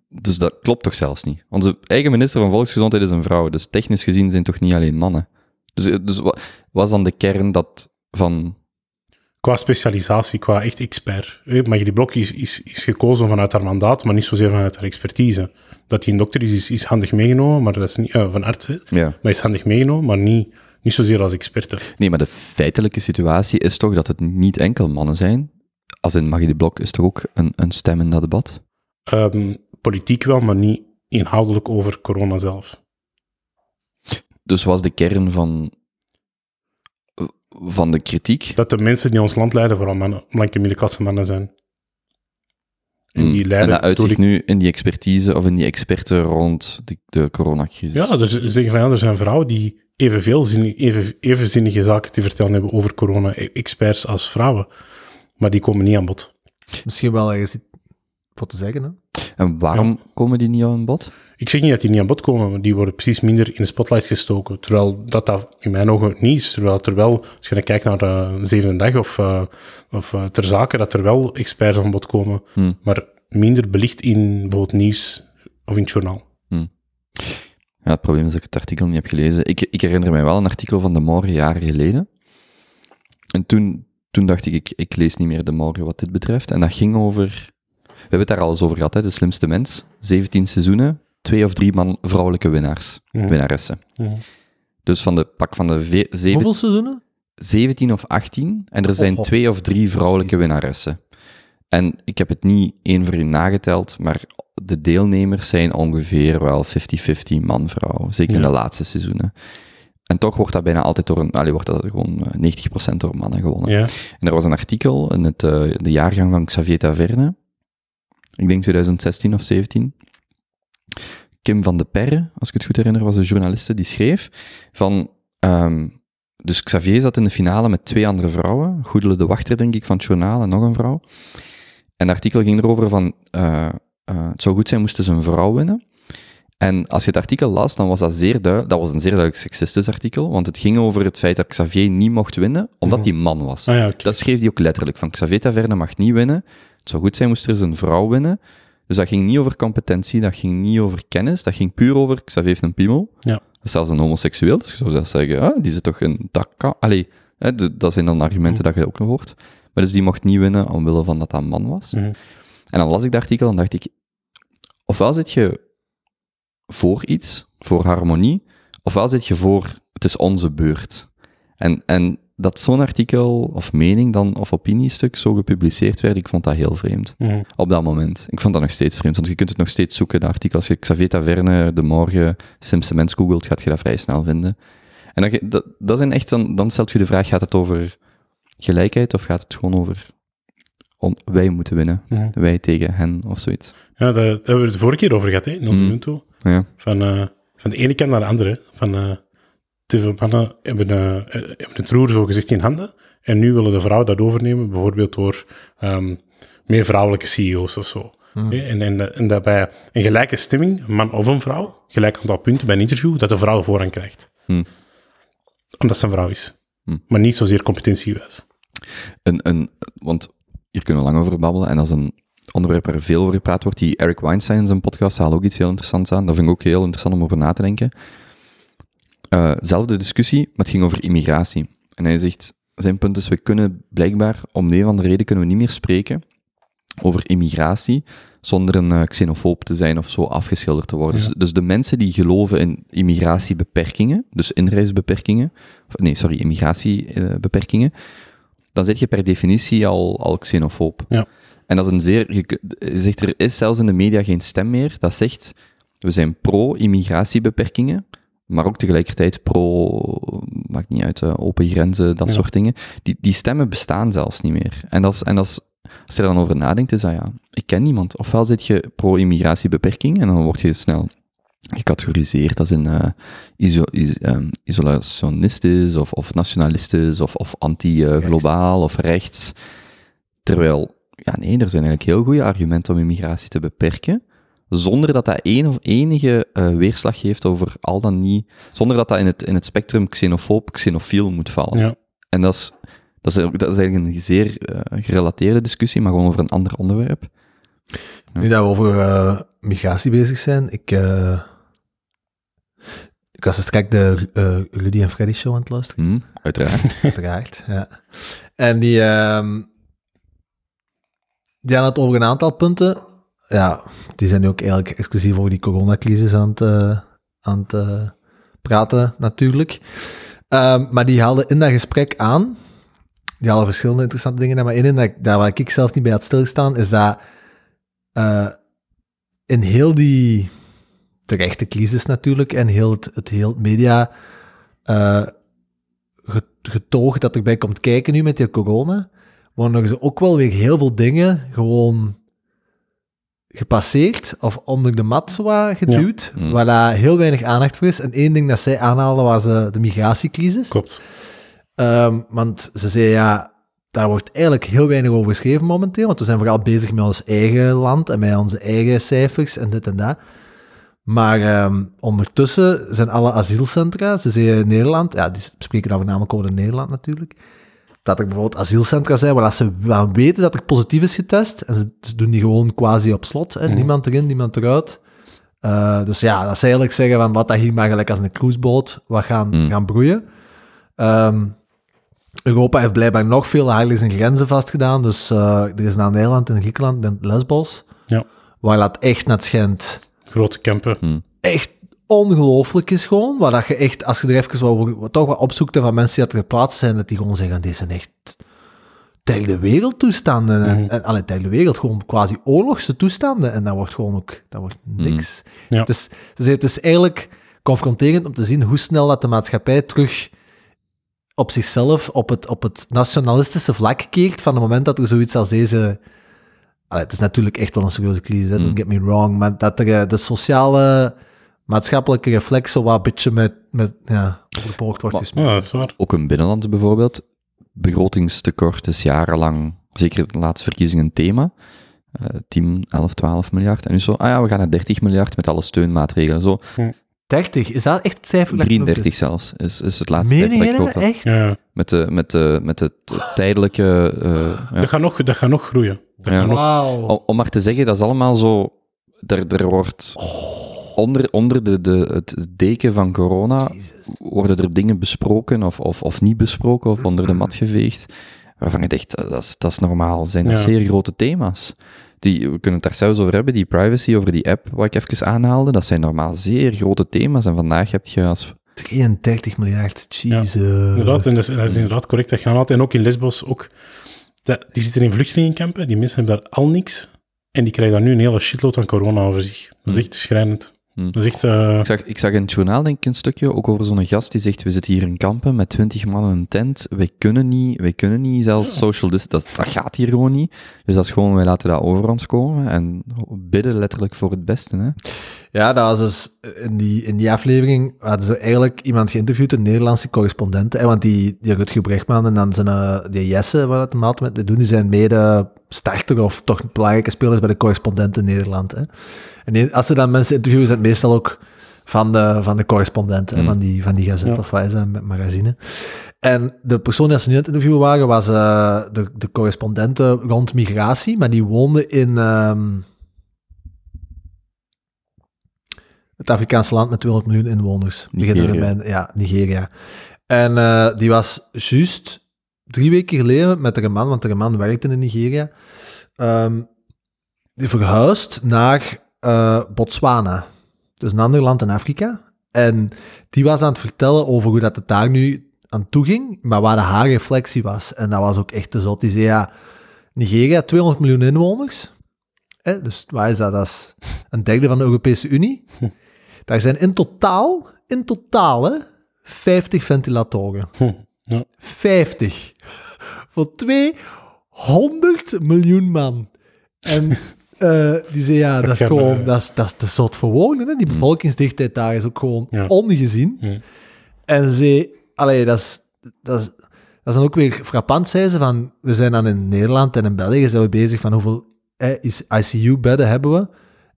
dus dat klopt toch zelfs niet. Onze eigen minister van Volksgezondheid is een vrouw, dus technisch gezien zijn toch niet alleen mannen. Dus, dus wa- was dan de kern dat van. Qua specialisatie, qua echt expert. Eh, Maggie Blok is, is, is gekozen vanuit haar mandaat, maar niet zozeer vanuit haar expertise. Dat hij een dokter is, is, is handig meegenomen, maar dat is niet... eh, van arts. Ja. Maar is handig meegenomen, maar niet, niet zozeer als experte. Nee, maar de feitelijke situatie is toch dat het niet enkel mannen zijn. Als in Magie de Blok is toch ook een, een stem in dat debat? Ehm, politiek wel, maar niet inhoudelijk over corona zelf. Dus was de kern van, van de kritiek. Dat de mensen die ons land leiden vooral mannen, blanke middenklasse mannen zijn. En die Mm. leiden en dat uit door zich die- nu in die expertise of in die experten rond de, de coronacrisis. Ja, dus ze zeggen van ja, er zijn vrouwen die evenveel zin, even, evenzinnige zaken te vertellen hebben over corona, e- experts als vrouwen. Maar die komen niet aan bod. Misschien wel ergens iets voor te zeggen, hè? En waarom komen die niet aan bod? Ik zeg niet dat die niet aan bod komen, maar die worden precies minder in de spotlight gestoken. Terwijl dat, dat in mijn ogen niet is. Terwijl er wel, als je dan kijkt naar de zevende dag of, eh, of eh, ter zake, dat er wel experts aan bod komen. Hmm. Maar minder belicht in bijvoorbeeld nieuws of in het journaal. Ja, het probleem is dat ik het artikel niet heb gelezen. Ik, ik herinner mij wel een artikel van De Morgen jaren geleden. En toen, toen dacht ik, ik, ik lees niet meer De Morgen wat dit betreft. En dat ging over... We hebben het daar al eens over gehad, hè, De Slimste Mens. 17 seizoenen, twee of drie man, vrouwelijke winnaars, winnaressen. Mhm. Dus van de pak van de ve- zeven- Hoeveel seizoenen? 17 of 18 en er zijn Oh, oh. twee of drie vrouwelijke winnaressen. En ik heb het niet één voor één nageteld, maar de deelnemers zijn ongeveer wel 50-50 man-vrouw. Zeker in de laatste seizoenen. En toch wordt dat bijna altijd door een, allee, wordt dat gewoon eh, 90% door mannen gewonnen. Ja. En er was een artikel in het, eh, de jaargang van Xavier Taverne, ik denk 2016 of 17. Kim van de Perre, als ik het goed herinner, was de journaliste die schreef van... ehm, dus Xavier zat in de finale met twee andere vrouwen, Goedele de Wachter, denk ik, van het journaal en nog een vrouw. En het artikel ging erover van, eh, eh, het zou goed zijn moesten ze een vrouw winnen. En als je het artikel las, dan was dat zeer duidelijk, dat was een zeer duidelijk seksistisch artikel, want het ging over het feit dat Xavier niet mocht winnen, omdat Mhm. hij man was. Ah ja. Dat schreef hij ook letterlijk, van Xavier Taverne mag niet winnen. Het zou goed zijn moest er eens een vrouw winnen. Dus dat ging niet over competentie, dat ging niet over kennis, dat ging puur over Xavier heeft een piemel. Ja. Dat is zelfs een homoseksueel, dus je zou zelfs zeggen, ah, die zit toch een dakka. Allee, hè, dat zijn dan argumenten dat je ook nog hoort. Maar dus die mocht niet winnen omwille van dat dat een man was. Mhm. En dan las ik dat artikel en dacht ik, ofwel zit je voor iets, voor harmonie, ofwel zit je voor het is onze beurt. En, en dat zo'n artikel of mening dan, of opiniestuk zo gepubliceerd werd, ik vond dat heel vreemd. Mhm. Op dat moment. Ik vond dat nog steeds vreemd, want je kunt het nog steeds zoeken, de artikel. Als je Xavier Taverne, De Morgen, Simpson Mens googelt, gaat je dat vrij snel vinden. En dan, ge- dat, dat zijn echt, dan, dan stelt je de vraag, gaat het over gelijkheid of gaat het gewoon over on- wij moeten winnen? Wij tegen hen of zoiets. Ja, daar, hebben we het de vorige keer over gehad, hè, in onze. Ubuntu. Ja. Van, eh, van de ene kant naar de andere. Van, eh, te veel mannen hebben, eh, eh, hebben het roer zo gezegd in handen. En nu willen de vrouwen dat overnemen, bijvoorbeeld door ehm, meer vrouwelijke CEO's of zo. Hè, En, en, en dat bij een gelijke stemming, een man of een vrouw, gelijk aantal punten bij een interview, dat de vrouw voorrang krijgt. Hmm. Omdat ze een vrouw is. Hmm. Maar niet zozeer competentiewijs. Een, een, want hier kunnen we lang over babbelen. En dat is een onderwerp waar veel over gepraat wordt. Die Eric Weinstein in zijn podcast haalt ook iets heel interessants aan. Dat vind ik ook heel interessant om over na te denken. Eh, zelfde discussie, maar het ging over immigratie. En hij zegt, zijn punt is, we kunnen blijkbaar, om een of andere reden, kunnen we niet meer spreken over immigratie zonder een eh, xenofoob te zijn of zo afgeschilderd te worden. Ja. Dus, dus de mensen die geloven in immigratiebeperkingen, dus inreisbeperkingen, of, nee, sorry, immigratiebeperkingen, dan zit je per definitie al, al xenofoob. Ja. En dat is een zeer, je, zegt, er is zelfs in de media geen stem meer dat zegt, we zijn pro-immigratiebeperkingen, maar ook tegelijkertijd pro, maakt niet uit, eh, open grenzen, dat Ja. soort dingen. Die, die stemmen bestaan zelfs niet meer. En, dat is, en dat is, als je er dan over nadenkt, is dat ja, ik ken niemand. Ofwel zit je pro-immigratiebeperking en dan word je snel gecategoriseerd als een eh, iso, is, ehm, isolationistisch of, of nationalistisch of, of anti-globaal of rechts. Terwijl, ja nee, er zijn eigenlijk heel goede argumenten om immigratie te beperken, zonder dat dat een of enige eh, weerslag geeft over al dan niet, zonder dat dat in het, in het spectrum xenofoob, xenofiel moet vallen. Ja. En dat is, dat, is, dat is eigenlijk een zeer eh, gerelateerde discussie, maar gewoon over een ander onderwerp. Nu dat we over migratie bezig zijn, ik, ik was straks de eh, Rudy en Freddy show aan het luisteren, Hm, uiteraard. uiteraard. ja. En die, ehm die hadden het over een aantal punten. Ja, die zijn nu ook eigenlijk exclusief over die coronacrisis aan het, eh, aan het eh, praten, natuurlijk. Ehm, maar die haalden in dat gesprek aan, die haalden verschillende interessante dingen, maar één in dat, daar waar ik zelf niet bij had stilgestaan, is dat in heel die terechte crisis natuurlijk en heel het, het heel media get- getoog dat erbij komt kijken nu met die corona, worden er ook wel weer heel veel dingen gewoon gepasseerd of onder de mat wat geduwd, Mm. waar daar heel weinig aandacht voor is. En één ding dat zij aanhaalden was de migratiecrisis. Klopt. Ehm, want ze zei ja, daar wordt eigenlijk heel weinig over geschreven momenteel, want we zijn vooral bezig met ons eigen land en met onze eigen cijfers en dit en dat. Maar ehm, ondertussen zijn alle asielcentra, ze zeggen in Nederland, ja, die spreken dan voornamelijk over Nederland natuurlijk, dat er bijvoorbeeld asielcentra zijn waar ze wel weten dat er positief is getest en ze, ze doen die gewoon quasi op slot, hè, Mhm. niemand erin, niemand eruit. Eh, dus ja, dat ze eigenlijk zeggen van laat dat hier maar gelijk als een cruiseboot wat gaan, Mm. gaan broeien. Ehm, Europa heeft blijkbaar nog veel harder zijn grenzen vastgedaan. Dus eh, er is naar Nederland en Griekenland en Lesbos. Ja. Waar dat echt naar schijnt Grote campen. echt ongelooflijk is gewoon. Waar dat je echt, als je er even wat, toch wat opzoekt en van mensen die dat er geplaatst zijn, dat die gewoon zeggen, deze zijn echt derde wereldtoestanden. En, Mhm. en allee, derde wereld, gewoon quasi oorlogse toestanden. En dat wordt gewoon ook, dat wordt niks. Ja. Het, is, het is eigenlijk confronterend om te zien hoe snel dat de maatschappij terug op zichzelf, op het, op het nationalistische vlak keert van het moment dat er zoiets als deze... Allee, het is natuurlijk echt wel een serieuze crisis, hè, Mm. don't get me wrong, maar dat er eh, de sociale, maatschappelijke reflex zo wat een beetje met, met ja, over de poort wordt gesmeed. Ja, dat is waar. Ook in binnenland bijvoorbeeld. Begrotingstekort is jarenlang, zeker de laatste verkiezingen, een thema. Eh 10, 11, 12 miljard. En nu zo, ah ja, we gaan naar 30 miljard met alle steunmaatregelen. Zo, 30, is dat echt het cijfer? dat genoemd 33 is? zelfs is, is het laatste Meen cijfer had. Echt? Ja. Met, de, met, de, met het tijdelijke... eh, ja. Dat, gaat nog, dat gaat nog groeien. Dat Ja. gaat nog, Wauw. Om, om maar te zeggen, dat is allemaal zo... Er, er wordt onder, onder de, de, het deken van corona worden er dingen besproken of, of, of niet besproken of onder de mat geveegd, waarvan je denkt, eh, dat is, dat is normaal. Zijn dat Ja. zeer grote thema's. Die, we kunnen het daar zelfs over hebben, die privacy, over die app, wat ik even aanhaalde, dat zijn normaal zeer grote thema's. En vandaag heb je als... 33 miljard, jezus. inderdaad, en dat is, dat is inderdaad correct. Dat gaat altijd. En ook in Lesbos, ook, dat, die zitten in vluchtelingenkampen. Die mensen hebben daar al niks. En die krijgen daar nu een hele shitload aan corona over zich. Dat is echt schrijnend. Hm. Dat is echt... eh, Ik zag, ik zag in het journaal denk ik een stukje, ook over zo'n gast die zegt, we zitten hier in kampen met twintig man in een tent, wij kunnen niet, wij kunnen niet zelfs social distance, dat, dat gaat hier gewoon niet. Dus dat is gewoon, wij laten dat over ons komen en bidden letterlijk voor het beste. Hè? Ja, dat was dus in die, in die aflevering hadden ze eigenlijk iemand geïnterviewd, een Nederlandse correspondent. Hè, want die, die Rutger Brechtman en dan zijn uh, die Jesse, waar hem altijd met doen, die zijn mede starter of toch belangrijke spelers bij de correspondenten in Nederland. Hè. En als ze dan mensen interviewen, zijn het meestal ook van de, van de correspondenten, Mm. van, die, van die gazet Ja. of wat is dat, met magazine. En de persoon die ze nu aan het interviewen waren, was eh, de, de correspondenten rond migratie, maar die woonde in... ehm, het Afrikaanse land met 200 miljoen inwoners. Nigeria. met- ja, Nigeria. En eh, die was juist drie weken geleden met een man, want een man werkte in Nigeria, ehm, die verhuisd naar eh, Botswana. Dus een ander land in Afrika. En die was aan het vertellen over hoe dat het daar nu aan toe ging, maar waar de haar reflectie was. En dat was ook echt te zot. Die zei, ja, Nigeria, 200 miljoen inwoners. Hè, dus waar is dat? Dat is een derde van de Europese Unie. Daar zijn in totaal, in totaal, hè, 50 ventilatoren. hm, ja. 50. Voor 200 miljoen man. En eh, die zei, ja, dat is gewoon, maar- dat is, dat is te zot voor wonen. Hè? Die bevolkingsdichtheid daar is ook gewoon Ja. ongezien. Hm. En ze, allee, dat is, dat is, dat is dan ook weer frappant, zei ze, van, we zijn dan in Nederland en in België zijn we bezig van hoeveel eh, ICU-bedden hebben we.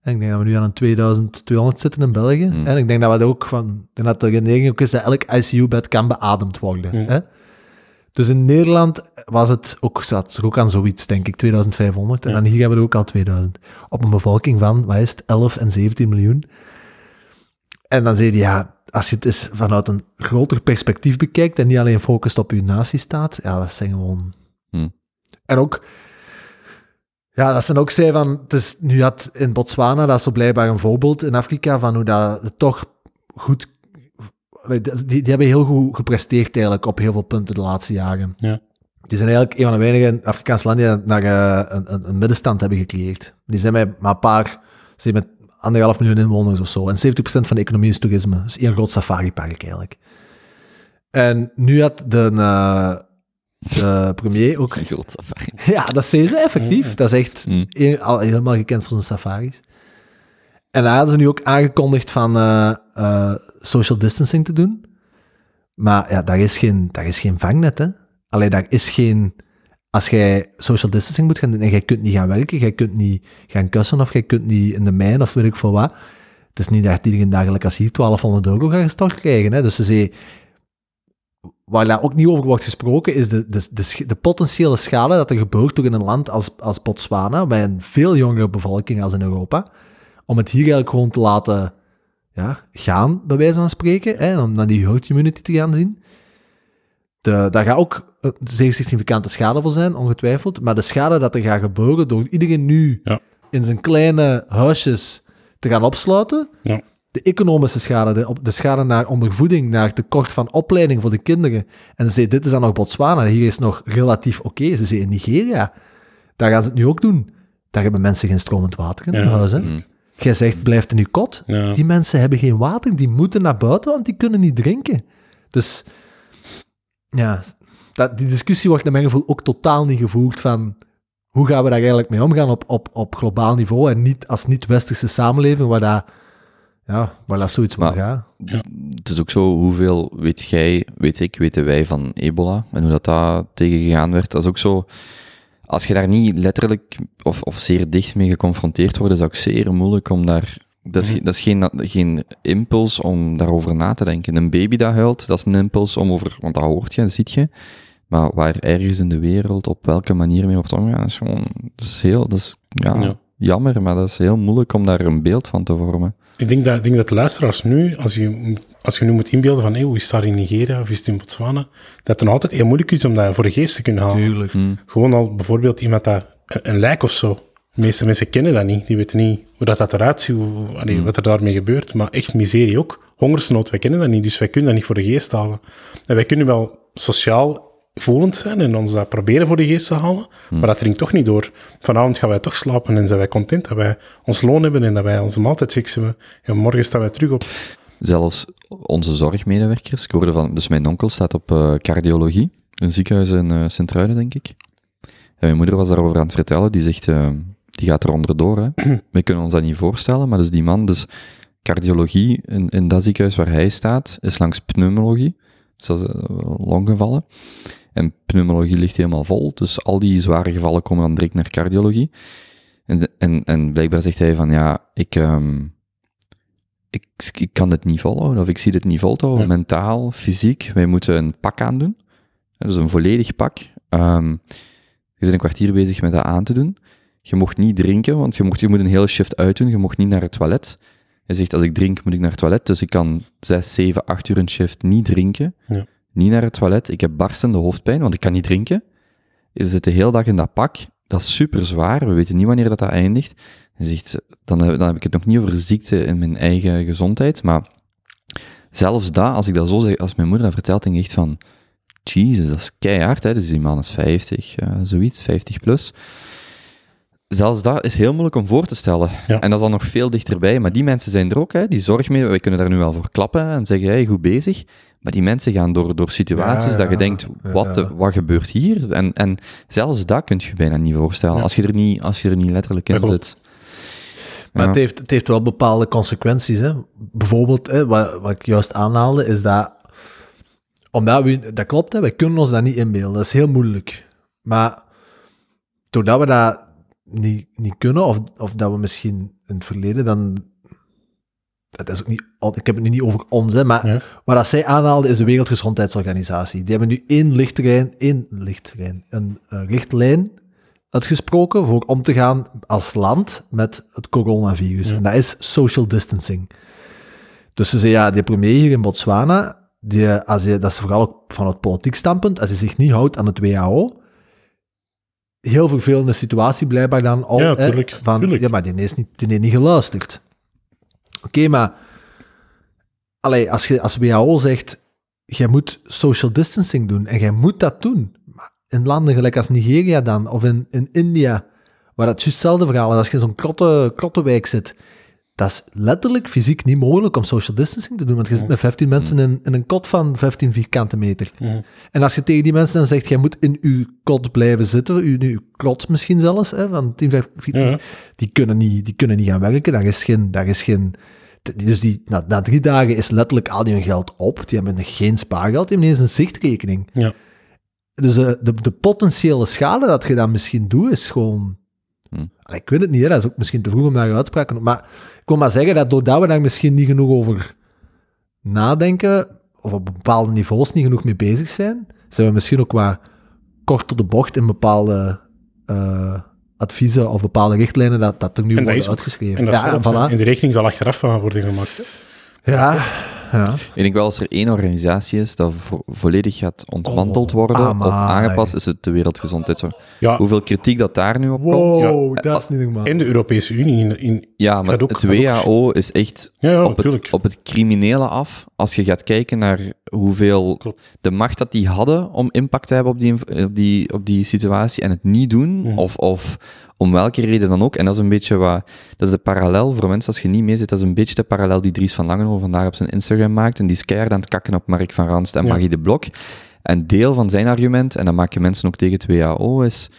En ik denk dat we nu aan een 2200 zitten in België. Hmm. En ik denk dat we dat ook van... Ik denk dat de neiging ook is dat elk ICU-bed kan beademd worden. Hmm. Hè? Dus in Nederland was het ook, zat ook aan zoiets, denk ik, 2500. En Ja. dan hier hebben we er ook al 2000. Op een bevolking van, wat is het, 11 en 17 miljoen. En dan zei hij, ja, als je het eens vanuit een groter perspectief bekijkt en niet alleen focust op je natiestaat, ja, dat zijn gewoon... Hmm. En ook... Ja, dat ze ook zei van, het is, nu had in Botswana, dat is zo blijkbaar een voorbeeld in Afrika, van hoe dat het toch goed... Die, die hebben heel goed gepresteerd eigenlijk op heel veel punten de laatste jaren. Ja. Die zijn eigenlijk een van de weinige Afrikaanse landen die naar eh, een, een, een middenstand hebben gecreëerd. Die zijn met maar een paar, ze zijn met anderhalf miljoen inwoners of zo. En 70% van de economie is toerisme. Dus één groot safari-park eigenlijk. En nu had de, eh, de premier ook... Een groot safari. Ja, dat zei ze effectief. Dat is echt Mm. een- al helemaal gekend voor zijn safaris. En daar hadden ze nu ook aangekondigd van eh, eh, social distancing te doen. Maar ja, daar is geen, daar is geen vangnet, hè. Alleen daar is geen... Als jij social distancing moet gaan doen en jij kunt niet gaan werken, jij kunt niet gaan kussen of jij kunt niet in de mijn of weet ik veel wat. Het is niet dat iedereen dagelijks als hier 1200 euro gaat gestort krijgen. Hè. Dus ze zei, waar daar ook niet over wordt gesproken, is de, de, de, potentiële schade dat er gebeurt door in een land als, als Botswana, bij een veel jongere bevolking als in Europa, om het hier eigenlijk gewoon te laten ja, gaan, bij wijze van spreken, hè, om naar die herd immunity te gaan zien. De, daar gaat ook een zeer significante schade voor zijn, ongetwijfeld, maar de schade dat er gaat gebeuren door iedereen nu Ja. in zijn kleine huisjes te gaan opsluiten, Ja. De economische schade, de, de schade naar ondervoeding, naar tekort van opleiding voor de kinderen. En ze zei, dit is dan nog Botswana, hier is nog relatief oké. Ze zei, in Nigeria, daar gaan ze het nu ook doen. Daar hebben mensen geen stromend water in Ja. huis. Hè? Mm. Jij zegt, blijf in je kot. Ja. Die mensen hebben geen water, die moeten naar buiten, want die kunnen niet drinken. Dus ja, dat, die discussie wordt naar mijn gevoel ook totaal niet gevoerd van hoe gaan we daar eigenlijk mee omgaan op, op, op globaal niveau en niet als niet-westerse samenleving waar dat, ja, waar dat zoiets moet Maar- gaan. Het is ook zo, hoeveel weet jij, weet ik, weten wij van ebola en hoe dat daar tegengegaan werd. Dat is ook zo, als je daar niet letterlijk of, of zeer dicht mee geconfronteerd wordt, is dat ook zeer moeilijk om daar... Dat is, dat is geen, geen impuls om daarover na te denken. Een baby dat huilt, dat is een impuls om over... Want dat hoort je, dat ziet je. Maar waar ergens in de wereld, op welke manier mee wordt omgegaan, is gewoon... Dat is heel... Dat is, ja, Ja. jammer, maar dat is heel moeilijk om daar een beeld van te vormen. Ik denk dat, ik denk dat de luisteraars nu, als je, als je nu moet inbeelden van hey, hoe is het daar in Nigeria of is het in Botswana, dat het nog altijd heel moeilijk is om dat voor de geest te kunnen halen. Tuurlijk. Hm. Gewoon al bijvoorbeeld iemand dat een, een lijk of zo. De meeste mensen kennen dat niet. Die weten niet hoe dat, dat eruit ziet, hoe, allee, Hmm. wat er daarmee gebeurt. Maar echt miserie ook. Hongersnood, wij kennen dat niet, dus wij kunnen dat niet voor de geest halen. En wij kunnen wel sociaal voelend zijn en ons dat proberen voor de geest te halen, Hmm. maar dat dringt toch niet door. Vanavond gaan wij toch slapen en zijn wij content dat wij ons loon hebben en dat wij onze maaltijd fixen. En morgen staan wij terug op. Zelfs onze zorgmedewerkers, ik hoorde van, dus mijn onkel staat op eh, cardiologie, een ziekenhuis in eh Sint-Truiden, denk ik. En mijn moeder was daarover aan het vertellen, die zegt, eh, die gaat er onderdoor, hè. We kunnen ons dat niet voorstellen, maar dus die man, dus cardiologie in, in dat ziekenhuis waar hij staat, is langs pneumologie, dus dat is longgevallen. En pneumologie ligt helemaal vol, dus al die zware gevallen komen dan direct naar cardiologie. En, en, en blijkbaar zegt hij van, ja, ik... ehm, ik, ik kan dit niet volhouden, of ik zie dit niet volhouden, Ja. mentaal, fysiek. Wij moeten een pak aandoen. Is een volledig pak. Ehm, je bent een kwartier bezig met dat aan te doen. Je mocht niet drinken, want je, mocht, je moet een hele shift uitdoen. Je mocht niet naar het toilet. Hij zegt, als ik drink, moet ik naar het toilet. Dus ik kan zes, zeven, acht uur een shift niet drinken. Ja. Niet naar het toilet. Ik heb barstende hoofdpijn, want ik kan niet drinken. Je zit de hele dag in dat pak. Dat is super zwaar. We weten niet wanneer dat, dat eindigt. Zegt, dan heb, dan heb ik het nog niet over ziekte in mijn eigen gezondheid, maar zelfs dat, als ik dat zo zeg, als mijn moeder dat vertelt, denk ik echt van, Jesus, dat is keihard, hè? Dus die man is 50, eh, zoiets, 50 plus. Zelfs dat is heel moeilijk om voor te stellen. Ja. En dat is dan nog veel dichterbij. Maar die mensen zijn er ook, hè? die zorg mee. Wij kunnen daar nu wel voor klappen en zeggen, hey, goed bezig. Maar die mensen gaan door, door situaties Ja, dat je denkt, wat, de- wat gebeurt hier? En, en zelfs dat kun je bijna niet voorstellen, als, je er niet, als je er niet letterlijk in zit. Maar het, heeft, het heeft wel bepaalde consequenties. Hè. Bijvoorbeeld, hè, wat, wat ik juist aanhaalde, is dat... Omdat we... Dat klopt, hè, wij kunnen ons dat niet inbeelden. Dat is heel moeilijk. Maar doordat we dat niet, niet kunnen, of, of dat we misschien in het verleden dan... Dat is ook niet, ik heb het nu niet over ons, hè, maar Ja. wat dat zij aanhaalden is de Wereldgezondheidsorganisatie. Die hebben nu één lichterrein, één lichterrein, een eh, richtlijn uitgesproken voor om te gaan als land met het coronavirus. Ja. En dat is social distancing. Dus ze zeggen, ja, die premier hier in Botswana, die, als je, dat is vooral ook van het politiek standpunt, als hij zich niet houdt aan het WHO, heel vervelende situatie blijkbaar dan al. Ja, hè, tuurlijk, van, tuurlijk. Ja, maar die heeft niet, die heeft niet geluisterd. Oké, maar allee, als, je, als WHO zegt, jij moet social distancing doen en jij moet dat doen. Maar in landen gelijk als Nigeria dan, of in, in India, waar dat juist hetzelfde verhaal is, als je in zo'n klotte, klottenwijk zit, dat is letterlijk fysiek niet mogelijk om social distancing te doen, want je zit met 15 mensen in, in een kot van 15 vierkante meter. Mhm. En als je tegen die mensen dan zegt, jij moet in uw kot blijven zitten, uw, uw klot misschien zelfs, hè, van 10, 15, Ja. die, kunnen niet, die kunnen niet gaan werken. Daar is geen... Daar is geen dus die, na, na drie dagen is letterlijk al die hun geld op. Die hebben geen spaargeld, die hebben eens een zichtrekening. Ja. Dus de, de, de potentiële schade dat je dan misschien doet, is gewoon... Hm. Allee, Ik weet het niet, hè, dat is ook misschien te vroeg om daar uitspraken op. Maar ik wil maar zeggen dat doordat we daar misschien niet genoeg over nadenken, of op bepaalde niveaus niet genoeg mee bezig zijn, zijn we misschien ook wat kort tot de bocht in bepaalde eh, adviezen of bepaalde richtlijnen dat, dat er nu En worden ook- uitgeschreven. En, dat ja, voilà. en de rekening zal achteraf van worden gemaakt. hè. ja, ja. Ik denk wel als er één organisatie is dat vo- volledig gaat ontmanteld Oh, worden amai. of aangepast, is het de Wereldgezondheidsorganisatie. Ja, Hoeveel kritiek dat daar nu op komt. Wow, Ja. dat is niet normaal. in de Europese Unie. In, in, Ja, maar ook- het WHO is echt ja, ja, op, het, op het criminele af. Als je gaat kijken naar hoeveel Klopt. de macht dat die hadden om impact te hebben op die, inv- op die, op die situatie en het niet doen, Mhm. of, of om welke reden dan ook. En dat is een beetje wat, dat is de parallel voor mensen als je niet mee zit, dat is een beetje de parallel die Dries van Langenhoven vandaag op zijn Instagram maakt. En die is keihard aan het kakken op Mark van Ranst en. Magie de Blok. En deel van zijn argument, en dat maken mensen ook tegen het WHO, is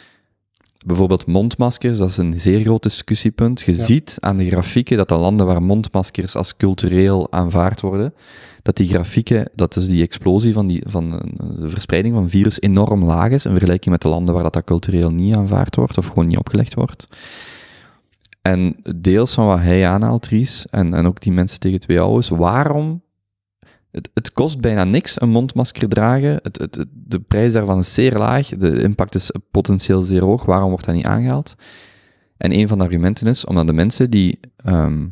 bijvoorbeeld mondmaskers, dat is een zeer groot discussiepunt. Je Ja. ziet aan de grafieken dat de landen waar mondmaskers als cultureel aanvaard worden, dat die grafieken, dat is die explosie van, die, van de verspreiding van virus enorm laag is in vergelijking met de landen waar dat, dat cultureel niet aanvaard wordt of gewoon niet opgelegd wordt. En deels van wat hij aanhaalt, Ries, en, en ook die mensen tegen het WHO, is waarom het, het kost bijna niks een mondmasker dragen. Het, het, de prijs daarvan is zeer laag. De impact is potentieel zeer hoog. Waarom wordt dat niet aangehaald? En een van de argumenten is omdat de mensen die. ehm,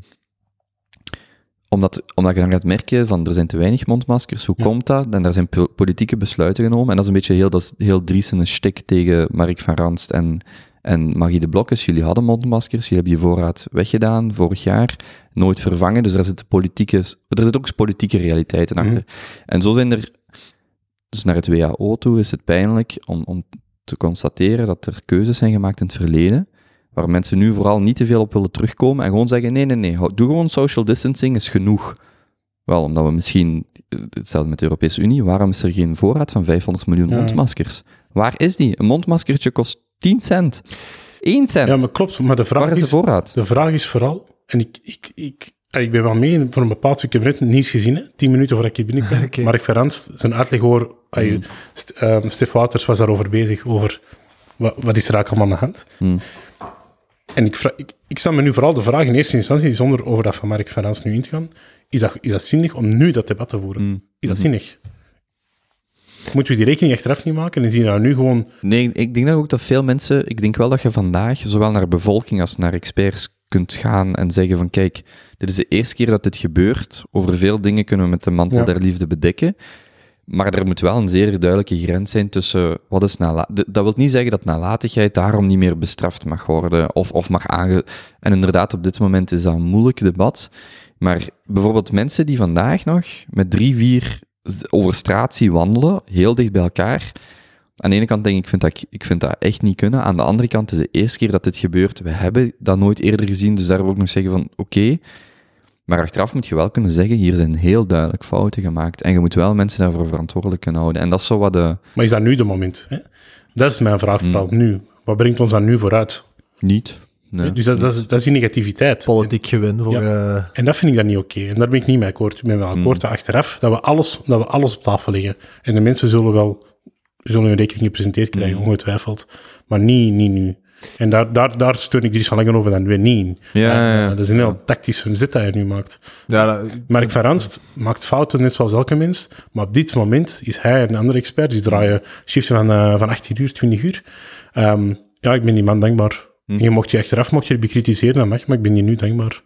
omdat, omdat je dan gaat merken van er zijn te weinig mondmaskers, hoe Ja. komt dat? En daar zijn po- politieke besluiten genomen. En dat is een beetje heel, dat is heel Driesen shtick tegen Mark van Ranst en, en Magie de Blokkes. Jullie hadden mondmaskers, jullie hebben die voorraad weggedaan vorig jaar, nooit vervangen. Dus daar zitten politieke, er zitten ook politieke realiteiten achter. Mhm. En zo zijn er, dus naar het WHO toe is het pijnlijk om, om te constateren dat er keuzes zijn gemaakt in het verleden, waar mensen nu vooral niet te veel op willen terugkomen en gewoon zeggen, nee, nee, nee, doe gewoon social distancing, is genoeg. Wel, omdat we misschien, eh, hetzelfde met de Europese Unie, waarom is er geen voorraad van 500 miljoen Ja. mondmaskers? Waar is die? Een mondmaskertje kost 10 cent. 1 cent. Ja, maar klopt. Maar de vraag Waar is de voorraad? de vraag is vooral, en ik, ik, ik, ik ben wel mee voor een bepaald stuk. Ik heb net nieuws gezien, hè, tien minuten voordat ik hier binnenkwam. Mark Verranst, zijn uitleg St- ehm, Stef Wouters was daarover bezig, over wat, wat is er eigenlijk allemaal aan de hand. Hmm. En ik, ik, ik stel me nu vooral de vraag in eerste instantie, zonder over dat van Mark Verranst nu in te gaan, is dat, is dat zinnig om nu dat debat te voeren? Hmm. Is dat zinnig? Moeten we die rekening achteraf niet maken en zien we dat nu gewoon... Nee, ik denk dat ook dat veel mensen, ik denk wel dat je vandaag zowel naar bevolking als naar experts kunt gaan en zeggen van kijk, dit is de eerste keer dat dit gebeurt. Over veel dingen kunnen we met de mantel Ja. der liefde bedekken. Maar er moet wel een zeer duidelijke grens zijn tussen wat is nalatigheid. Dat wil niet zeggen dat nalatigheid daarom niet meer bestraft mag worden of, of mag aange... En inderdaad, op dit moment is dat een moeilijk debat. Maar bijvoorbeeld mensen die vandaag nog met drie, vier over straat wandelen, heel dicht bij elkaar. Aan de ene kant denk ik, ik vind dat, ik vind dat echt niet kunnen. Aan de andere kant is het de eerste keer dat dit gebeurt. We hebben dat nooit eerder gezien, dus daar wil ik nog zeggen van, oké. Maar achteraf moet je wel kunnen zeggen, hier zijn heel duidelijk fouten gemaakt. En je moet wel mensen daarvoor verantwoordelijk kunnen houden. En dat is zo wat de... Maar is dat nu de moment? Hè? Dat is mijn vraag vooral nu. Wat brengt ons dan nu vooruit? Niet. Nee. Dus dat, dat, is, dat is die negativiteit. Politiek gewin voor... eh, En dat vind ik dan niet oké. En daar ben ik niet mee akkoord. Ik ben wel akkoord dat achteraf dat we, alles, dat we alles op tafel leggen. En de mensen zullen wel zullen hun rekening gepresenteerd krijgen, ongetwijfeld. Maar niet, niet nu. En daar, daar, daar steun ik Dries van Langen over dan weer niet. Ja, ja, ja. dat is een heel tactische zit dat hij nu maakt. Ja, dat- Mark van Ranst maakt fouten, net zoals elke mens. Maar op dit moment is hij en andere experts, die draaien shifts van, eh, van 18 uur, 20 uur. Ehm, ja, ik ben die man dankbaar. Hm. Je mocht je achteraf mocht je bekritiseren, dat mag, maar ik ben die nu dankbaar.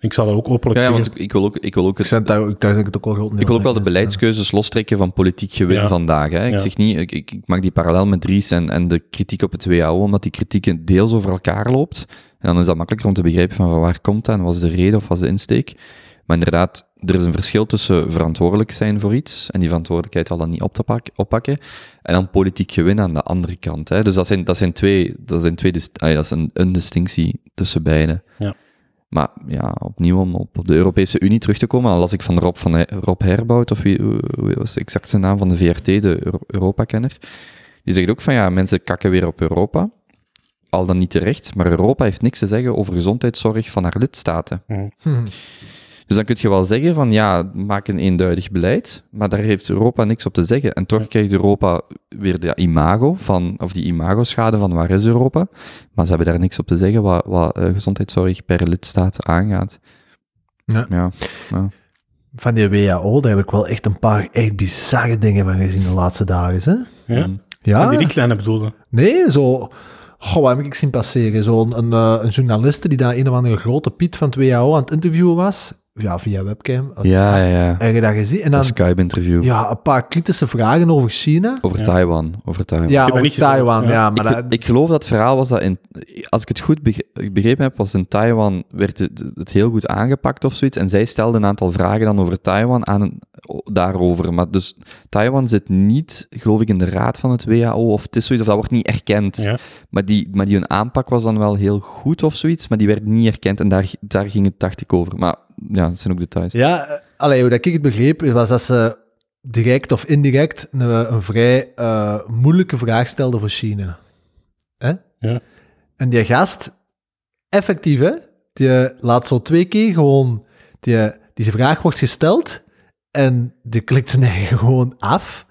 Ik zal dat ook openlijk Ja, want ik wil ook, ik wil ook ik het, daar, ik, daar ik het ook wel Ik wil ook wel de beleidskeuzes lostrekken van politiek gewin Ja. vandaag. Hè. Ik Ja. zeg niet, ik, ik, ik maak die parallel met Dries en, en de kritiek op het WHO, omdat die kritiek deels over elkaar loopt. En dan is dat makkelijker om te begrijpen van, van waar komt dat en wat is de reden of wat is de insteek. Maar inderdaad, er is een verschil tussen verantwoordelijk zijn voor iets en die verantwoordelijkheid al dan niet op te pak, oppakken en dan politiek gewin aan de andere kant. Hè. Dus dat zijn, dat zijn twee, dat zijn twee ah ja, dat is een, een distinctie tussen beide. Ja. Maar ja, opnieuw om op de Europese Unie terug te komen, dan las ik van Rob, van Rob Herbout, of wie, hoe hoe was exact zijn naam van de VRT, de Euro- Europa-kenner. Die zegt ook van ja, mensen kakken weer op Europa. Al dan niet terecht, maar Europa heeft niks te zeggen over gezondheidszorg van haar lidstaten. Hm. Dus dan kun je wel zeggen van ja, maak een eenduidig beleid, maar daar heeft Europa niks op te zeggen. En toch krijgt Europa weer de imago van, of die imagoschade van waar is Europa? Maar ze hebben daar niks op te zeggen wat, wat eh, gezondheidszorg per lidstaat aangaat. Ja. ja. ja. Van die WHO, daar heb ik wel echt een paar echt bizarre dingen van gezien de laatste dagen. Hè? Ja? Mm. Ja, Die richtlijnen bedoelde. nee, zo... Goh, wat heb ik zien passeren? Zo'n een, eh, een journaliste die daar een of andere grote piet van het WHO aan het interviewen was. Ja, via webcam. Ja, ja, ja. Heb je dat gezien? En Een dan Skype-interview. ja, een paar kritische vragen over China. Over Ja. Taiwan. Over Taiwan. Ja, over. Taiwan. Ja, Ja. maar ik, dat, ik geloof dat het verhaal was dat in, als ik het goed begrepen heb, was in Taiwan werd het, het heel goed aangepakt of zoiets. En zij stelden een aantal vragen dan over Taiwan aan een, daarover. Maar dus Taiwan zit niet, geloof ik, in de raad van het WHO of het is zoiets, of dat wordt niet erkend. Ja. Maar, die, maar die hun aanpak was dan wel heel goed of zoiets, maar die werd niet erkend en daar, daar ging het dacht ik over. Maar ja, dat zijn ook details. Ja, eh, allee, hoe dat ik het begreep, was dat ze direct of indirect een, een vrij eh, moeilijke vraag stelde voor China. Hè? Ja. En die gast, effectief, hè, die laat zo twee keer gewoon, die, die vraag wordt gesteld en die klikt zijn eigen gewoon af.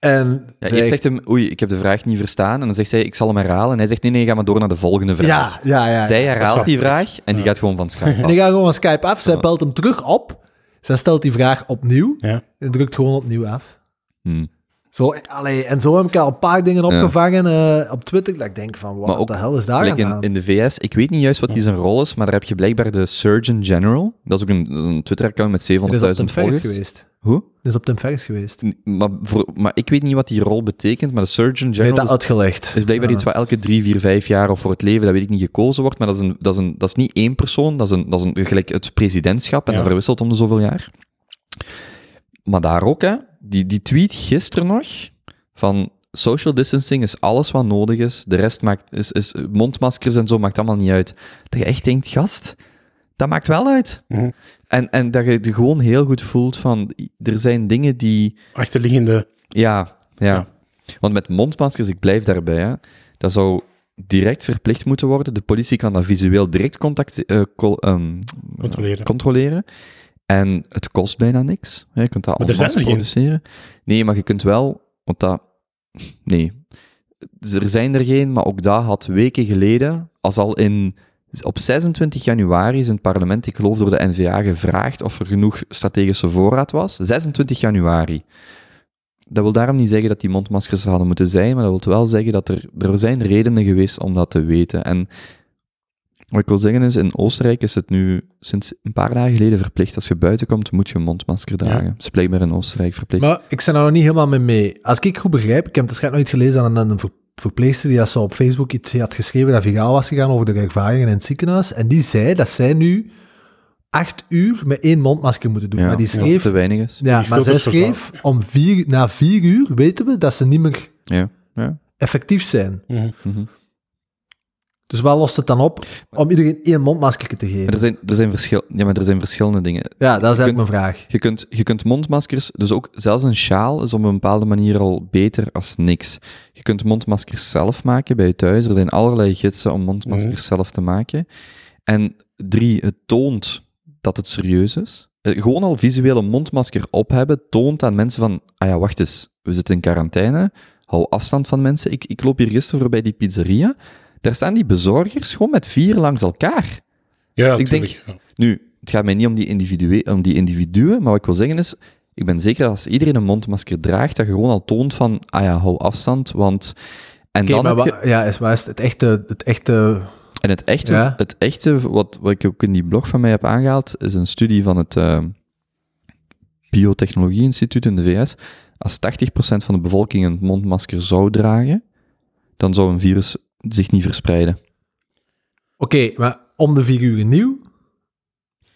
En Ja, zegt hem, oei, ik heb de vraag niet verstaan. En dan zegt zij, ik zal hem herhalen. En hij zegt, nee, nee, ga maar door naar de volgende vraag. ja, ja, ja. Zij herhaalt die vraag en die gaat gewoon van Skype En af. die gaat gewoon Skype af, zij belt hem terug op, zij stelt die vraag opnieuw Ja. en drukt gewoon opnieuw af. Hm. Zo, allee, en zo heb ik al een paar dingen opgevangen eh, op Twitter, dat ik denk van, Maar wat ook de hel is daar Gelijk in, aan? in de VS, ik weet niet juist wat die zijn rol is, maar daar heb je blijkbaar de Surgeon General. Dat is ook een, dat is een Twitter-account met Die is op 700.000 Tim Ferriss volgers. geweest. Hoe? Is op Tim Ferriss geweest. N- Maar, voor, maar ik weet niet wat die rol betekent, maar de Surgeon General dat is, uitgelegd. is blijkbaar Ja. iets wat elke drie, vier, vijf jaar of voor het leven, dat weet ik niet, gekozen wordt. Maar dat is, een, dat is, een, dat is niet één persoon, dat is, een, dat is een, gelijk het presidentschap en Ja. dat verwisselt om de zoveel jaar. Maar daar ook, hè, die, die tweet gisteren nog van social distancing is alles wat nodig is. De rest maakt, is, is mondmaskers en zo maakt allemaal niet uit. Dat je echt denkt, gast, dat maakt wel uit. En, en dat je je gewoon heel goed voelt van, er zijn dingen die, Achterliggende. ja, ja. Ja. Want met mondmaskers, ik blijf daarbij, hè, dat zou direct verplicht moeten worden. De politie kan dat visueel direct contact, eh, col- ehm, Controleren. controleren. En het kost bijna niks. Je kunt dat geen. produceren. Nee, maar je kunt wel, want dat... Nee. Er zijn er geen, maar ook dat had weken geleden, als al in... Op 26 januari is in het parlement, ik geloof door de NVA, gevraagd of er genoeg strategische voorraad was. 26 januari. Dat wil daarom niet zeggen dat die mondmaskers er hadden moeten zijn, maar dat wil wel zeggen dat er, er zijn redenen geweest om dat te weten. En wat ik wil zeggen is, in Oostenrijk is het nu sinds een paar dagen geleden verplicht. Als je buiten komt, moet je een mondmasker dragen. Dat is blijkbaar in Oostenrijk verplicht. Maar ik ben er nog niet helemaal mee mee. Als ik goed begrijp, ik heb het schijnt nooit gelezen aan een, een ver- verpleegster die dat zo op Facebook iets had geschreven dat viraal was gegaan over de ervaringen in het ziekenhuis. En die zei dat zij nu acht uur met één mondmasker moeten doen. ja, maar die ja, schreef... te weinig is. Ja, Die maar zij schreef, om vier, na vier uur weten we dat ze niet meer Ja, ja. effectief zijn. Mhm. Dus waar lost het dan op om iedereen één mondmasker te Maar geven? er zijn, er, zijn verschil, ja, maar er zijn verschillende dingen. Ja, dat is je eigenlijk kunt- mijn vraag. Je kunt, je kunt mondmaskers, dus ook zelfs een sjaal is op een bepaalde manier al beter als niks. Je kunt mondmaskers zelf maken bij je thuis. Er zijn allerlei gidsen om mondmaskers Mhm. zelf te maken. En drie, het toont dat het serieus is. Eh, Gewoon al visueel een mondmasker op hebben, toont aan mensen van, ah ja, wacht eens, we zitten in quarantaine, hou afstand van mensen. Ik, ik loop hier gisteren voorbij die pizzeria, Daar staan die bezorgers gewoon met vier langs elkaar. Ja, Ik denk- tuurlijk. Nu, het gaat mij niet om die, individue, om die individuen, maar wat ik wil zeggen is, ik ben zeker dat als iedereen een mondmasker draagt, dat je gewoon al toont van, ah ja, hou afstand, want... En Oké, dan maar je- ja, is, waar is het echte... Het echte En het echte, Ja. het echte wat, wat ik ook in die blog van mij heb aangehaald, is een studie van het eh, Biotechnologie Instituut in de VS. Als 80% van de bevolking een mondmasker zou dragen, dan zou een virus zich niet verspreiden. Oké, maar om de vier uur nieuw?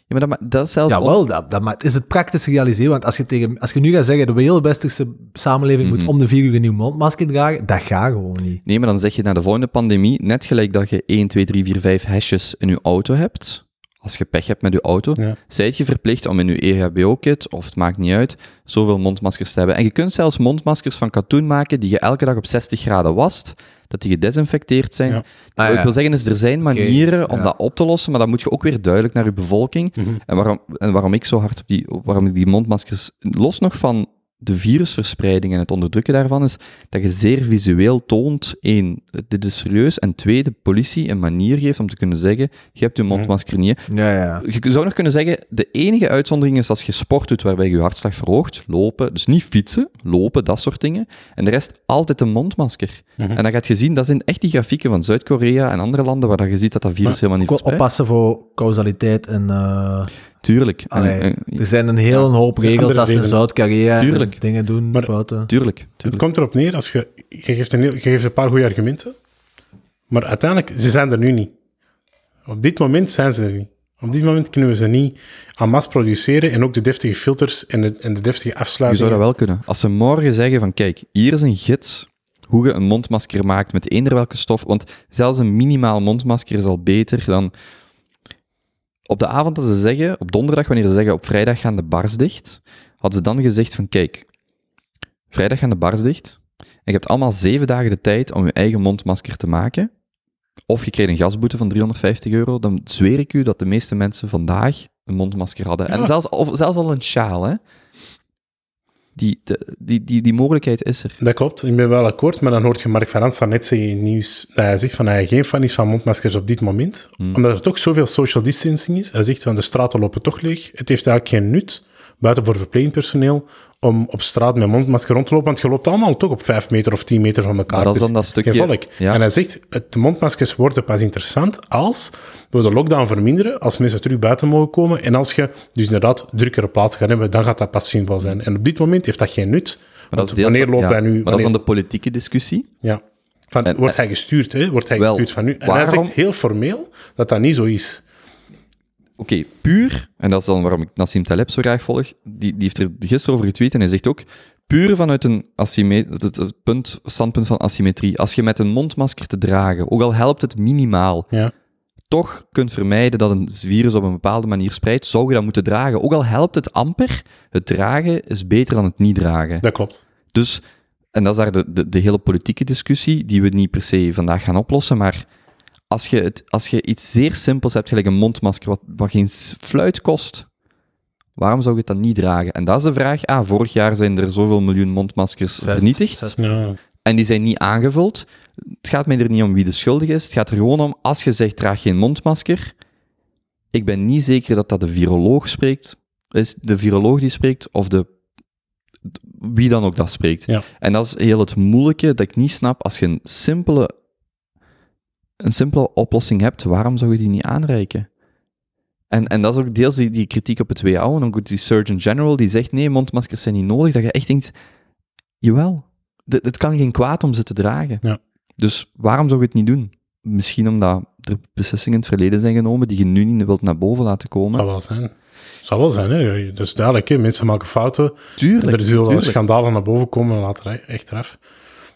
Ja, maar dat, dat is zelfs... Jawel, dat, dat, maar is het praktisch realiseren? Want als je, tegen, als je nu gaat zeggen, de wereldbestigste samenleving Mhm. moet om de vier uur een nieuw mondmasker dragen, dat gaat gewoon niet. Nee, maar dan zeg je naar de volgende pandemie, net gelijk dat je 1, 2, 3, 4, 5 hashes in je auto hebt, als je pech hebt met je auto, Ja. zijt je verplicht om in je EHBO-kit, of het maakt niet uit, zoveel mondmaskers te hebben. En je kunt zelfs mondmaskers van katoen maken die je elke dag op 60 graden wast, dat die gedesinfecteerd zijn. Ja. Wat Ah, ik ja. wil zeggen is, er zijn manieren om ja. dat op te lossen, maar dat moet je ook weer duidelijk naar je bevolking. Mhm. En, waarom, en waarom ik zo hard op die, waarom ik die mondmaskers, los nog van de virusverspreiding en het onderdrukken daarvan, is dat je zeer visueel toont, één, dit is serieus, en twee, de politie een manier geeft om te kunnen zeggen, je hebt je mondmasker niet. Ja, ja. Je zou nog kunnen zeggen, de enige uitzondering is als je sport doet waarbij je je hartslag verhoogt, lopen, dus niet fietsen, lopen, dat soort dingen, en de rest altijd een mondmasker. Mhm. En dan gaat je zien, dat zijn echt die grafieken van Zuid-Korea en andere landen waar je ziet dat dat virus Maar helemaal niet verspreidt. oppassen voor causaliteit en... eh, Tuurlijk. En- allee, en- er zijn een hele hoop regels als ze in. Zuid-Korea Tuurlijk. dingen doen Maar- buiten. tuurlijk. Het komt erop neer, als je, je, geeft een, heel- je geeft een paar goede argumenten, maar uiteindelijk, ze zijn er nu niet. Op dit moment zijn ze er niet. Op dit moment kunnen we ze niet en masse produceren en ook de deftige filters en de, en de deftige Je zou afsluitingen. dat wel kunnen. Als ze morgen zeggen van, kijk, hier is een gids hoe je een mondmasker maakt met eender welke stof, want zelfs een minimaal mondmasker is al beter dan... Op de avond dat ze zeggen, op donderdag, wanneer ze zeggen op vrijdag gaan de bars dicht, hadden ze dan gezegd van, kijk, vrijdag gaan de bars dicht, en je hebt allemaal zeven dagen de tijd om je eigen mondmasker te maken, of je krijgt een gasboete van 350 euro, dan zweer ik u dat de meeste mensen vandaag een mondmasker hadden. En zelfs, of zelfs al een sjaal, hè. Die, de- die, die, die mogelijkheid is er. Dat klopt, ik ben wel akkoord, maar dan hoort je Mark van Rans net zeggen in het nieuws dat hij zegt van hij geen fan is van mondmaskers op dit moment, Hmm. omdat er toch zoveel social distancing is. Hij zegt van de straten lopen toch leeg, het heeft eigenlijk geen nut, buiten voor verpleegpersoneel, om op straat met mondmasker rond te lopen, want je loopt allemaal toch op 5 meter of 10 meter van elkaar. Maar dat is Dus dan dat stukje... geen volk. Ja. En hij zegt, het- de mondmaskers worden pas interessant als we de lockdown verminderen, als mensen terug buiten mogen komen en als je dus inderdaad drukkere plaatsen gaat hebben, dan gaat dat pas zinvol zijn. En op dit moment heeft dat geen nut. Maar dat is wanneer lopen ja, wij nu... Maar dat is dan de politieke discussie. ja. Van, En- wordt hij gestuurd, hè? Wordt hij Wel, gestuurd van nu? En hij zegt heel formeel dat dat niet zo is. Oké, puur, en dat is dan waarom ik Nassim Taleb zo graag volg, die, die heeft er gisteren over getweet en hij zegt ook, puur vanuit een het punt, standpunt van asymmetrie, als je met een mondmasker te dragen, ook al helpt het minimaal, Ja. toch kunt vermijden dat een virus op een bepaalde manier spreidt, zou je dat moeten dragen. Ook al helpt het amper, het dragen is beter dan het niet dragen. Dat klopt. Dus, en dat is daar de, de, de hele politieke discussie, die we niet per se vandaag gaan oplossen, maar als je, het, als je iets zeer simpels hebt, gelijk een mondmasker, wat, wat geen fluit kost, waarom zou je het dan niet dragen? En dat is de vraag. Ah, vorig jaar zijn er zoveel miljoen mondmaskers Zes- vernietigd, zes- en die zijn niet aangevuld. Het gaat mij er niet om wie de schuldige is, het gaat er gewoon om, als je zegt, draag geen mondmasker, ik ben niet zeker dat dat de viroloog spreekt, is de viroloog die spreekt, of de wie dan ook dat spreekt. Ja. En dat is heel het moeilijke dat ik niet snap. Als je een simpele, een simpele oplossing hebt, waarom zou je die niet aanreiken? En, en dat is ook deels die, die kritiek op het WHO en ook die Surgeon General die zegt nee, mondmaskers zijn niet nodig. Dat je echt denkt, jawel, het kan geen kwaad om ze te dragen. Ja. Dus waarom zou je het niet doen? Misschien omdat er beslissingen in het verleden zijn genomen die je nu niet wilt naar boven laten komen. Zal wel zijn. Zal wel zijn, hè. Dat is duidelijk, hè. Mensen maken fouten. Tuurlijk, er zullen tuurlijk. schandalen naar boven komen later, hè, echt eraf.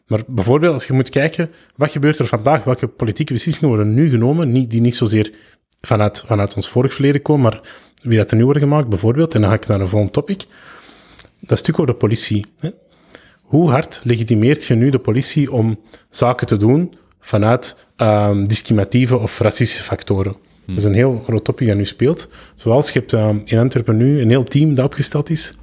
Maar bijvoorbeeld, als je moet kijken, wat gebeurt er vandaag? Welke politieke beslissingen worden nu genomen? Niet, die niet zozeer vanuit, vanuit ons vorig verleden komen, maar wie dat er nu worden gemaakt, bijvoorbeeld. En dan ga ik naar een volgend topic. Dat stuk over de politie. Hè. Hoe hard legitimeert je nu de politie om zaken te doen vanuit ehm, discriminatieve of racistische factoren? Dat is een heel groot topic dat nu speelt. Zoals je hebt ehm, in Antwerpen nu een heel team dat opgesteld is.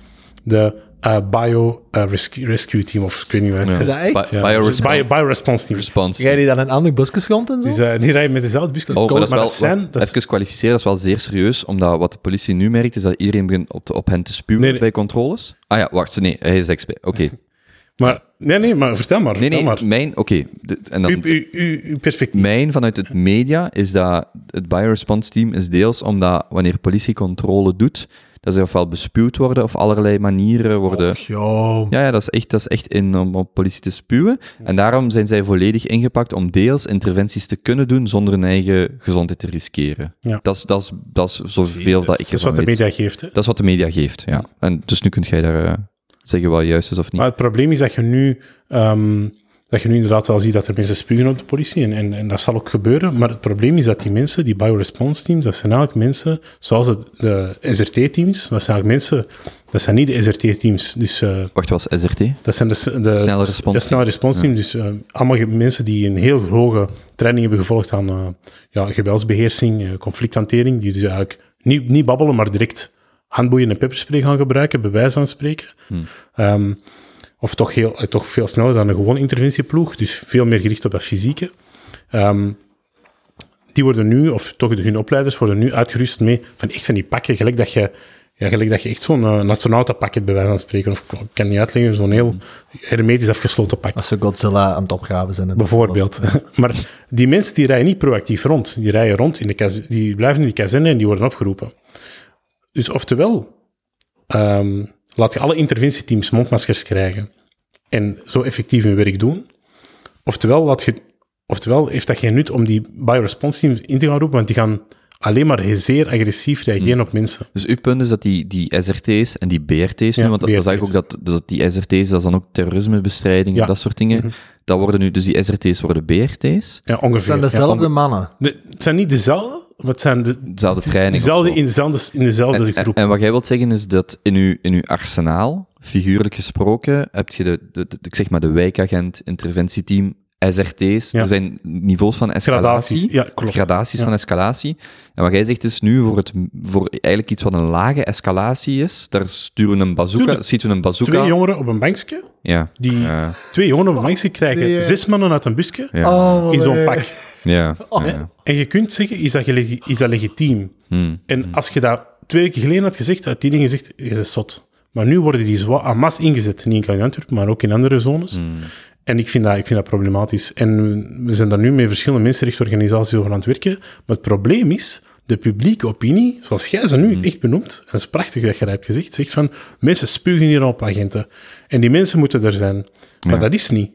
De eh, Bio eh, rescue, rescue Team, of ik weet niet wat het Ja. Is dat echt? Bi- Ja, Bioresponse- dus Bio, Bio-response Team. response. Die dan in andere busjes rond en zo? Dus, die rijden met dezelfde busjes. Oh, maar dat is wel, zijn, wat- dat is- even kwalificeren, dat is wel zeer serieus, omdat wat de politie nu merkt, is dat iedereen begint op, op hen te spuwen Nee, nee. bij controles. Ah ja, wacht, nee, hij is de expert. Oké. maar, nee, nee, maar vertel maar. Nee, vertel nee, maar. mijn, oké. en dan, Uw, uw, uw, uw perspectief. mijn vanuit het media is dat het bioresponse team is deels omdat wanneer politie controle doet, dat ze ofwel bespuwd worden of allerlei manieren worden... Och. Ja, ja dat, is echt, dat is echt in om op politie te spuwen. En daarom zijn zij volledig ingepakt om deels interventies te kunnen doen zonder hun eigen gezondheid te riskeren. Ja. Dat, is, dat, is, dat is zoveel dat ik dat is wat de media geeft. Hè. Dat is wat de media geeft, ja. En dus nu kunt jij daar eh, zeggen wat juist is of niet. Maar het probleem is dat je nu, ehm, dat je nu inderdaad wel ziet dat er mensen spugen op de politie. En, en, en dat zal ook gebeuren. Maar het probleem is dat die mensen, die bioresponse teams, dat zijn eigenlijk mensen, zoals het, de SRT-teams, dat zijn eigenlijk mensen, dat zijn niet de SRT-teams. Dus eh, Wacht, was SRT? dat zijn de, de, Snelle response de snelle response team. Dus eh, allemaal mensen die een heel hoge training hebben gevolgd aan eh, ja, geweldsbeheersing, eh, conflicthantering. Die dus eigenlijk niet, niet babbelen, maar direct handboeien en pepperspray gaan gebruiken, bij wijze van spreken. Ehm, of toch, heel, eh, toch veel sneller dan een gewone interventieploeg. Dus veel meer gericht op dat fysieke. Ehm, die worden nu, of toch de, hun opleiders, worden nu uitgerust mee van echt van die pakken, gelijk dat je, ja, gelijk dat je echt zo'n uh, astronautenpakket bij wijze van spreken, of ik kan niet uitleggen, zo'n heel hermetisch afgesloten pak. Als ze Godzilla aan het opgraven zijn. Bijvoorbeeld. maar die mensen die rijden niet proactief rond. Die rijden rond, in de die blijven in die kazerne en die worden opgeroepen. Dus oftewel, ehm, laat je alle interventieteams mondmaskers krijgen en zo effectief hun werk doen. Oftewel, laat je, oftewel heeft dat geen nut om die bioresponse teams in te gaan roepen, want die gaan alleen maar zeer agressief reageren op mensen. Dus uw punt is dat die, die SRT's en die BRT's nu, Ja, want dat, dat zag ik ook dat, dus dat die SRT's, dat is dan ook terrorismebestrijding Ja. en dat soort dingen. Dat worden nu, dus die SRT's worden BRT's. Ja, Het ongeveer. zijn Ja, dezelfde onge- mannen. de- het zijn niet dezelfde, maar het zijn de, Dezelfde training. dezelfde, in dezelfde, in dezelfde En, groep. en wat jij wilt zeggen is dat in uw, in uw arsenaal, figuurlijk gesproken, heb je de, de, de- ik zeg maar de wijkagent, interventieteam, SRT's. Ja. Er zijn niveaus van escalatie. Gradaties. Ja, klopt. Gradaties Ja. van escalatie. En wat jij zegt is nu, voor, het, voor eigenlijk iets wat een lage escalatie is, daar sturen we een bazooka, Tuurlijk. schieten een bazooka. Twee jongeren op een bankje, Ja. die twee jongeren op een bankje krijgen Die, eh, zes mannen uit een busje Ja. Oh, in zo'n nee. pak. Ja. Oh, ja. En je kunt zeggen, is dat, is dat legitiem? Hmm. En als je dat twee weken geleden had gezegd, had die dingen gezegd, je is zot. Maar nu worden die zwaar en masse ingezet, niet in Antwerpen, maar ook in andere zones. Hmm. En ik vind, dat, ik vind dat problematisch. En we zijn daar nu met verschillende mensenrechtenorganisaties over aan het werken. Maar het probleem is, de publieke opinie, zoals jij ze nu Hmm. echt benoemt, en dat is prachtig dat je dat hebt gezegd, zegt van, mensen spugen hier op agenten. En die mensen moeten er zijn. Maar Ja. dat is niet.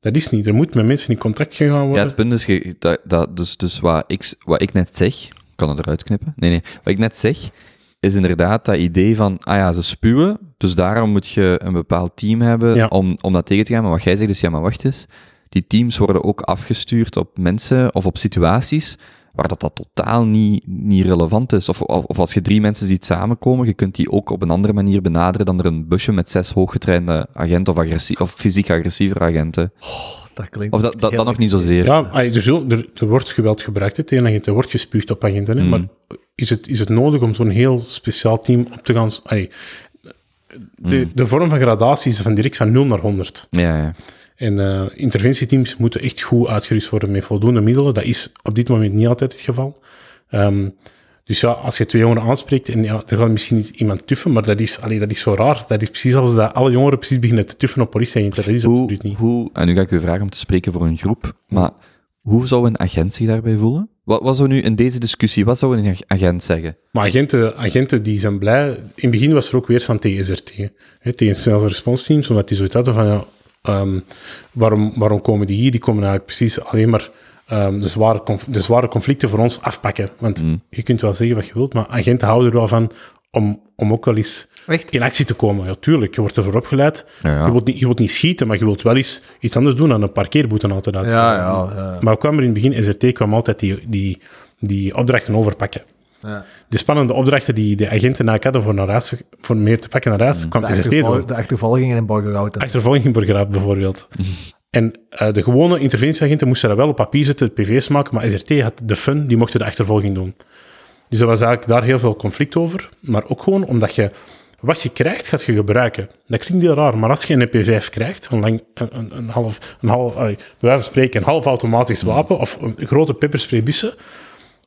Dat is niet. Er moet met mensen in contact gegaan Ja, worden. het punt is, dat, dat, dus, dus wat, ik, wat ik net zeg, ik kan het eruit knippen. Nee, nee. Wat ik net zeg, is inderdaad dat idee van, ah ja, ze spuwen, dus daarom moet je een bepaald team hebben Ja. om, om dat tegen te gaan. Maar wat jij zegt is, ja, maar wacht eens, die teams worden ook afgestuurd op mensen of op situaties waar dat, dat totaal niet, niet relevant is. Of, of, of als je drie mensen ziet samenkomen, je kunt die ook op een andere manier benaderen dan er een busje met zes hooggetrainde agenten of, agressie, of fysiek agressievere agenten. Dat klinkt Of dat, dat, nog niet zozeer. Ja, ay, er, er, er wordt geweld gebruikt hè, tegen agenten, er wordt gespuugd op agenten. Hè, Mm. Maar is het, is het nodig om zo'n heel speciaal team op te gaan... ay, de, Mm. de vorm van gradatie is van direct van 0 naar 100. Ja, ja. En eh, interventieteams moeten echt goed uitgerust worden met voldoende middelen. Dat is op dit moment niet altijd het geval. Ehm, dus ja, als je twee jongeren aanspreekt en ja, er gaat misschien niet iemand tuffen, maar dat is, allee, dat is zo raar. Dat is precies als dat alle jongeren precies beginnen te tuffen op politieagenten. Dat is Hoe, absoluut niet. hoe, en nu ga ik u vragen om te spreken voor een groep, maar hoe zou een agent zich daarbij voelen? Wat, wat zou nu in deze discussie, wat zou een ag- agent zeggen? Maar agenten, agenten die zijn blij... In het begin was er ook weerstand tegen SRT. Hè, tegen snelle response teams, omdat die zoiets hadden van... Ja, ehm, waarom, waarom komen die hier? Die komen eigenlijk precies alleen maar ehm, de, zware de zware conflicten voor ons afpakken. Want je kunt wel zeggen wat je wilt, maar agenten houden er wel van om, om ook wel eens Echt? in actie te komen. Ja, tuurlijk, je wordt ervoor opgeleid. Ja, ja. Je, wilt niet, je wilt niet schieten, maar je wilt wel eens iets anders doen dan een parkeerboete altijd Ja, uitschrijven. ja, ja. Maar kwam er in het begin, SRT kwam altijd die, die, die opdrachten overpakken. Ja. De spannende opdrachten die de agenten eigenlijk hadden voor, naar huis, voor meer te pakken naar huis, kwam De, achtervol- door. de achtervolgingen in Borgerhout. Achtervolging in Borgerhout bijvoorbeeld. En eh, de gewone interventieagenten moesten dat wel op papier zetten, PV's maken, maar SRT had de fun, die mochten de achtervolging doen. Dus er was eigenlijk daar heel veel conflict over, maar ook gewoon omdat je wat je krijgt, gaat je gebruiken. Dat klinkt heel raar, maar als je een MP5 krijgt, een, lang, een, een, een half, een half, uh, bij wijze van spreken, een half automatisch wapen, of een grote pepperspray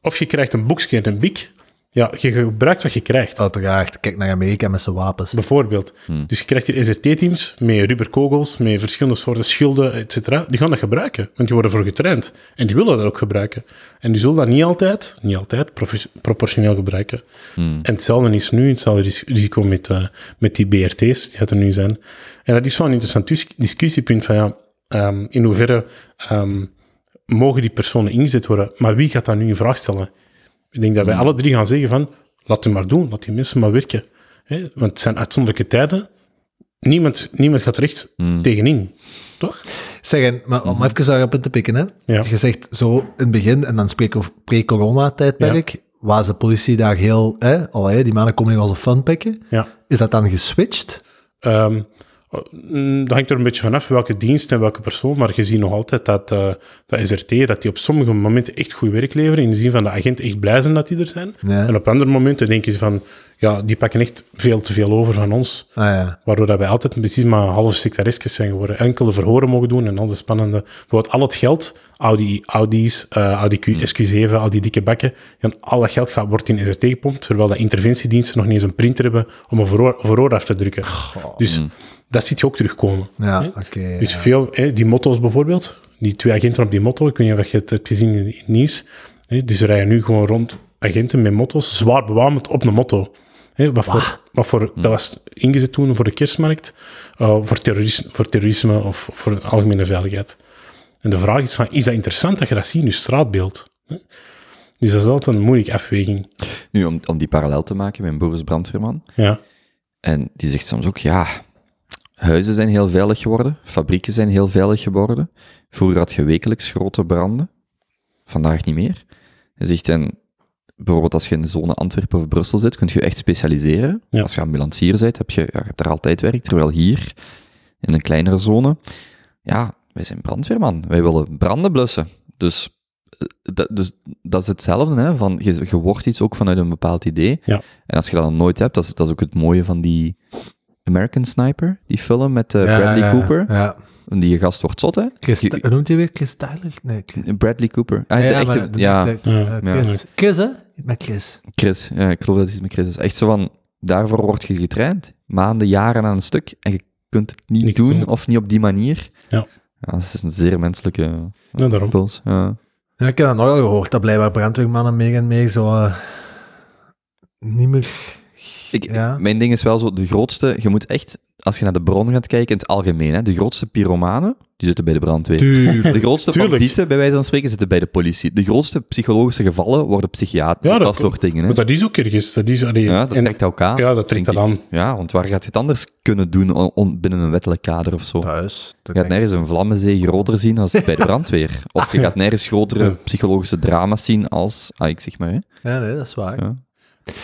of je krijgt een boekje en een bik, ja, je gebruikt wat je krijgt. Uiteraard. Kijk naar Amerika met zijn wapens. Bijvoorbeeld. Dus je krijgt hier SRT-teams met rubberkogels, met verschillende soorten schilden, et cetera. Die gaan dat gebruiken, want die worden voor getraind. En die willen dat ook gebruiken. En die zullen dat niet altijd, niet altijd, proportioneel gebruiken. En hetzelfde is nu, hetzelfde risico met, uh, met die BRT's die er nu zijn. En dat is wel een interessant discussiepunt van, ja, um, in hoeverre um, mogen die personen ingezet worden, maar wie gaat dat nu in vraag stellen? Ik denk dat wij alle drie gaan zeggen van, laat hem maar doen, laat die mensen maar werken. Want het zijn uitzonderlijke tijden. Niemand, niemand gaat er echt tegenin, toch? Zeggen, maar om even daarop in te pikken, hè. Je zegt zo in het begin, en dan spreken we pre-corona-tijdperk, ja. was de politie daar heel, hè, al, hè, die mannen komen niet als een funpikken. Ja. Is dat dan geswitcht? Um, dat hangt er een beetje vanaf welke dienst en welke persoon, maar je ziet nog altijd dat, uh, dat SRT, dat die op sommige momenten echt goed werk leveren, in de zin van de agent echt blij zijn dat die er zijn. Ja. En op andere momenten denk je van, ja, die pakken echt veel te veel over van ons. Ah, ja. Waardoor dat wij altijd precies maar halve sectaresjes zijn geworden. Enkele verhoren mogen doen en al de spannende... Bijvoorbeeld al het geld, Audi, Audi's, uh, Audi Q, SQ7, al die dikke bakken, en al dat geld gaat, wordt in SRT gepompt, terwijl de interventiediensten nog niet eens een printer hebben om een verhoor, verhoor af te drukken. dus dat ziet je ook terugkomen. Ja, oké. Okay, dus ja. veel, hè, die motto's bijvoorbeeld, die twee agenten op die motto, ik weet niet of je het hebt gezien in het nieuws, hè, dus er rijden nu gewoon rond agenten met motto's, zwaar bewapend op een motto. Hè, wat voor, wat voor, Dat was ingezet toen voor de kerstmarkt, uh, voor, terrorisme, voor terrorisme of voor algemene veiligheid. En de vraag is van, is dat interessant dat je dat ziet in je straatbeeld? Hè? Dus dat is altijd een moeilijke afweging. Nu, om, om die parallel te maken met een Boris Brandweerman. Ja. En die zegt soms ook, ja, huizen zijn heel veilig geworden, fabrieken zijn heel veilig geworden. Vroeger had je wekelijks grote branden, vandaag niet meer. Hij zegt, en bijvoorbeeld als je in de zone Antwerpen of Brussel zit, kun je echt specialiseren. Ja. Als je ambulancier bent, heb je, ja, je hebt er altijd werk, terwijl hier, in een kleinere zone, ja, wij zijn brandweerman, wij willen branden blussen. Dus dat, dus dat is hetzelfde, hè, van, je, je wordt iets ook vanuit een bepaald idee. Ja. En als je dat dan nooit hebt, dat is, dat is ook het mooie van die American Sniper, die film met uh, Ja, Bradley ja, Cooper. Ja. En die gast wordt zot, hè? Chris, noemt hij weer? Chris Tyler? Nee, Chris. Bradley Cooper. Ah, de ja, echte, maar de- ja, de- eh, Chris. Chris, hè? Met Chris. Chris. Ja, ik geloof dat het iets met Chris is. Echt zo van, daarvoor word je getraind. Maanden, jaren aan een stuk. En je kunt het niet Niks doen, doen. of niet op die manier. Ja. Ja, dat is een zeer menselijke Ja, daarom. impuls. Ja. Ja, ik heb dat nogal gehoord, dat blijkbaar brandweermannen meer en meer zo... eh, niet meer... Ik, Ja. Mijn ding is wel zo, de grootste, je moet echt, als je naar de bron gaat kijken in het algemeen, hè, de grootste pyromanen, die zitten bij de brandweer. De grootste Tuurlijk. bandieten, bij wijze van spreken, zitten bij de politie. De grootste psychologische gevallen worden psychiater, Ja, dat, dat- soort dingen. Hè. Maar dat is ook ergens. Dat is, allee, ja, dat en- trekt elkaar. ja, dat trekt aan. Ja, want waar gaat je het anders kunnen doen on- on- binnen een wettelijk kader of zo? Thuis. Je gaat nergens een vlammenzee groter zien als bij de brandweer. Of je gaat nergens grotere psychologische drama's zien als... Ah, ik zeg maar, hè. Ja, nee, dat is waar. Ja.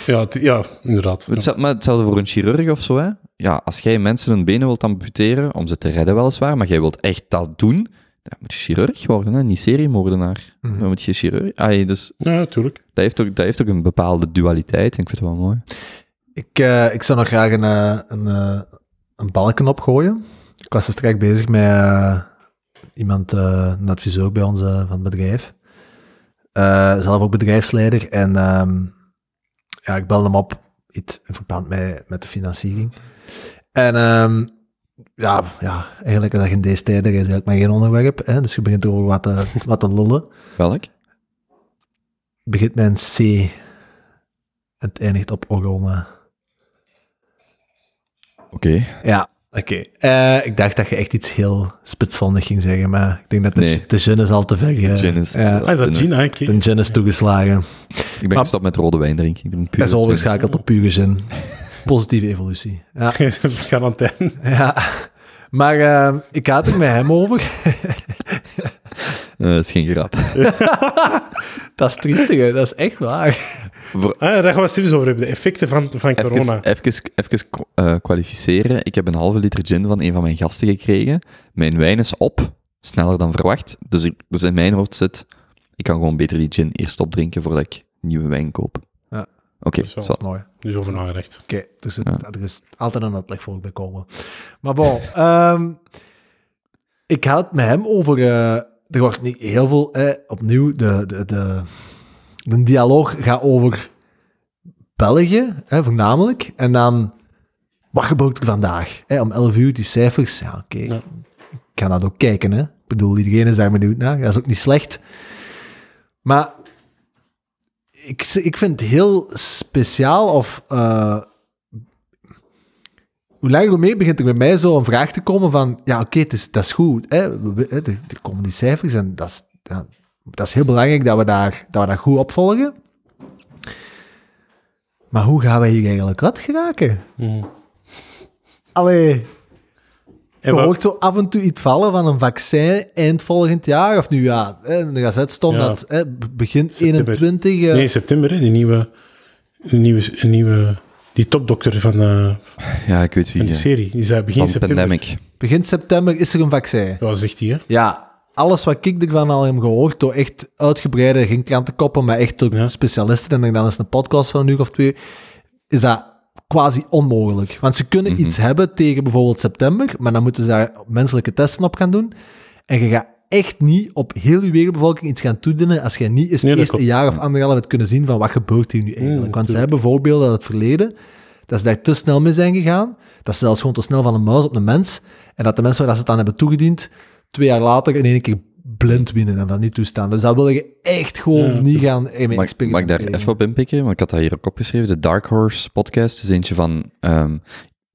Ja, het- ja inderdaad. Ja. Hetzelfde, maar hetzelfde voor een chirurg of zo, hè. Ja, als jij mensen hun benen wilt amputeren, om ze te redden weliswaar, maar jij wilt echt dat doen, dan moet je chirurg worden, hè. Niet seriemoordenaar. Mhm. Dan moet je chirurg... Ah, dus Ja, natuurlijk. dat heeft, ook, dat heeft ook een bepaalde dualiteit en ik vind het wel mooi. Ik, eh, ik zou nog graag een, eh, een, eh, een balken opgooien. Ik was straks bezig met iemand, eh, een adviseur bij ons van het bedrijf. Eh, zelf ook bedrijfsleider. En ehm, ja, ik belde hem op, iets in verband met, met de financiering. En ehm, ja, ja, eigenlijk dat je in deze tijden is eigenlijk maar geen onderwerp. Hè, dus je begint erover wat te, wat te lullen. Welk? Begint met een C. En het eindigt op Orona. Oké. Ja, oké. Eh, ik dacht dat je echt iets heel spitsvondig ging zeggen, maar ik denk dat de, Nee. de gin is al te ver. Gin is- ja, Ah, is dat? Oké. de gin is toegeslagen. Ik ben Maar- gestopt met rode wijn drinken. Ik drink puur Hij is gin. overgeschakeld op pure gin. Positieve evolutie. Ja, Quarantaine. ja. maar eh, ik had het met hem over. Eh, dat is geen grap. dat is triestig, dat is echt waar. Voor- Ah, daar gaan we het serieus over hebben. De effecten van, van corona. Even, even, even eh, kwalificeren. Ik heb een halve liter gin van een van mijn gasten gekregen. Mijn wijn is op, sneller dan verwacht. Dus, ik, dus in mijn hoofd zit, ik kan gewoon beter die gin eerst opdrinken voordat ik nieuwe wijn koop. Ja. Oké, Dat is wel zwart. Mooi. Dus over nagedacht. Oké, dus het- Ja. er is altijd een uitleg voor bij komen. Maar bon, ehm, ik had het met hem over... eh, er wordt niet heel veel... Eh, opnieuw, de, de, de, de dialoog gaat over België, hè, voornamelijk. En dan, wat gebeurt er vandaag? Hè, om 11 uur, die cijfers. Ja, oké. Ja. Ik ga dat ook kijken, hè. Ik bedoel, iedereen is daar benieuwd naar. Dat is ook niet slecht. Maar ik, ik vind het heel speciaal of... eh, hoe langer hoe meer begint er bij mij zo een vraag te komen van... Ja, oké, het is dat is goed. Hè? Er, komen die cijfers en dat is, ja, dat is heel belangrijk dat we, daar, dat we dat goed opvolgen. Maar hoe gaan wij hier eigenlijk uit geraken? Mhm. Allee, je wat- hoort zo af en toe iets vallen van een vaccin eind volgend jaar. Of nu ja, hè, in de gazet stond Ja. dat hè, begin September. 21... eh, Nee, september, hè, die nieuwe, nieuwe, nieuwe, die topdokter van, eh, Ja, ik weet wie. van die eh, serie. Die zei begin Van september. Pandemic. Begin september is er een vaccin. Ja, zegt hij, hè? Ja, alles wat ik ervan al heb gehoord, door echt uitgebreide, geen krantenkoppen, maar echt door Ja. specialisten, en dan eens een podcast van een uur of twee, is dat quasi onmogelijk. Want ze kunnen Mhm. iets hebben tegen bijvoorbeeld september, maar dan moeten ze daar menselijke testen op gaan doen. En je gaat echt niet op heel je wereldbevolking iets gaan toedienen als je niet eens Nee, eerst een jaar of anderhalf hebt kunnen zien van wat gebeurt hier nu eigenlijk. Want ze hebben voorbeelden uit het verleden, dat ze daar te snel mee zijn gegaan, dat ze zelfs gewoon te snel van een muis op een mens, en dat de mensen waar dat ze het aan hebben toegediend, twee jaar later in één keer blind winnen en dat niet toestaan. Dus dat wil je echt gewoon Ja. niet gaan mee Mag, mag ik daar even op inpikken? Want ik had dat hier ook opgeschreven. De Dark Horse podcast is eentje van... ehm,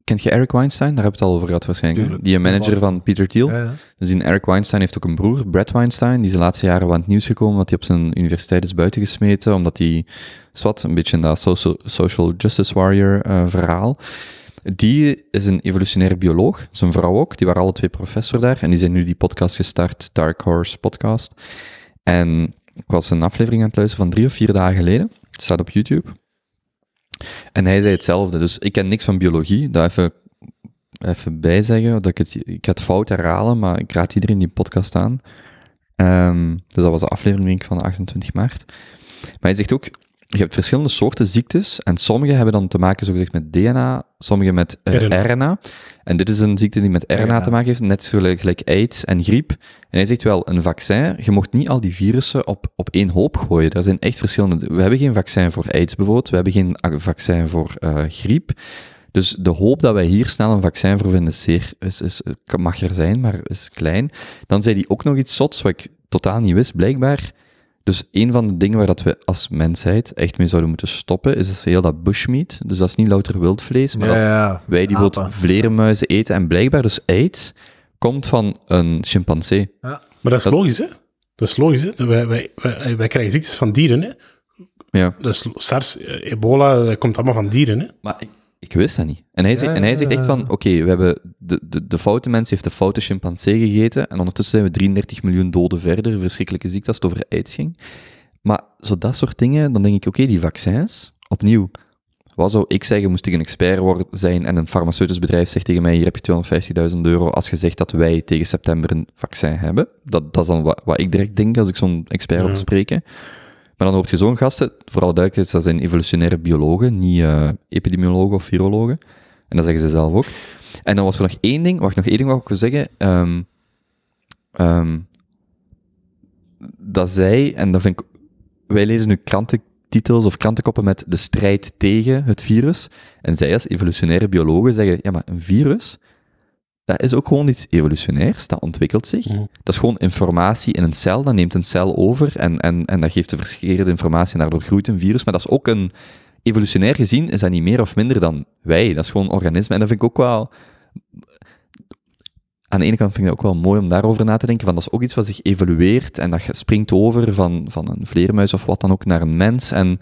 kent je Eric Weinstein? Daar heb je het al over gehad waarschijnlijk. Tuurlijk. Die manager van Peter Thiel. Ja, ja. Dus die Eric Weinstein heeft ook een broer, Brad Weinstein. Die is de laatste jaren wel aan het nieuws gekomen omdat hij op zijn universiteit is buitengesmeten. Omdat hij, zwart, een beetje in dat social, social justice warrior eh, verhaal. Die is een evolutionaire bioloog, zijn vrouw ook. Die waren alle twee professor daar. En die zijn nu die podcast gestart, Dark Horse Podcast. En ik was een aflevering aan het luisteren van drie of vier dagen geleden. Het staat op YouTube. En hij zei hetzelfde. Dus ik ken niks van biologie. Dat even, even bij zeggen. Dat ik, het, ik ga het fout herhalen, maar ik raad iedereen die podcast aan. Ehm, dus dat was de aflevering denk ik, van 28 maart. Maar hij zegt ook, je hebt verschillende soorten ziektes. En sommige hebben dan te maken zogezegd met DNA, sommige met eh, RNA. RNA. En dit is een ziekte die met RNA, RNA. te maken heeft, net zo gelijk, AIDS en griep. En hij zegt wel, een vaccin, je mocht niet al die virussen op, op één hoop gooien. Er zijn echt verschillende... We hebben geen vaccin voor AIDS bijvoorbeeld, we hebben geen vaccin voor eh, griep. Dus de hoop dat wij hier snel een vaccin voor vinden is zeer, is, is, kan- mag er zijn, maar is klein. Dan zei hij ook nog iets zots, wat ik totaal niet wist, blijkbaar. Dus een van de dingen waar dat we als mensheid echt mee zouden moeten stoppen, is heel dat bushmeat. Dus dat is niet louter wildvlees, maar Ja, dat ja. wij die bijvoorbeeld vleermuizen eten. En blijkbaar dus AIDS komt van een chimpansee. Maar dat is Dat- logisch, hè? Dat is logisch, hè? Wij, wij, wij, wij krijgen ziektes van dieren, hè? Ja. Dat is SARS, eh, ebola, dat komt allemaal van dieren, hè? Maar ik, wist dat niet. En hij, zegt, en hij zegt echt van, oké, we hebben de, de, de foute mens heeft de foute chimpansee gegeten en ondertussen zijn we 33 miljoen doden verder, verschrikkelijke ziekte als het over AIDS ging. Maar zo dat soort dingen, dan denk ik, oké, die vaccins, opnieuw, wat zou ik zeggen, moest ik een expert worden, zijn en een farmaceutisch bedrijf zegt tegen mij, hier heb je 250.000 euro als je zegt dat wij tegen september een vaccin hebben. Dat, dat is dan wat, wat ik direct denk als ik zo'n expert Ja. op spreken. Maar dan hoort je zo'n gasten, vooral duidelijk dat zijn evolutionaire biologen, niet eh, epidemiologen of virologen. En dat zeggen ze zelf ook. En dan was er nog één ding, wacht, nog één ding wat ik wil zeggen. Ehm, ehm, dat zij, en dat vind ik, wij lezen nu krantentitels of krantenkoppen met de strijd tegen het virus. En zij als evolutionaire biologen zeggen, ja, maar een virus, dat is ook gewoon iets evolutionairs, dat ontwikkelt zich. Dat is gewoon informatie in een cel, dat neemt een cel over en, en, en dat geeft de verschillende informatie en daardoor groeit een virus. Maar dat is ook een, evolutionair gezien, is dat niet meer of minder dan wij. Dat is gewoon organisme. En dat vind ik ook wel, aan de ene kant vind ik het ook wel mooi om daarover na te denken, van dat is ook iets wat zich evolueert en dat springt over van, van een vleermuis of wat dan ook naar een mens. En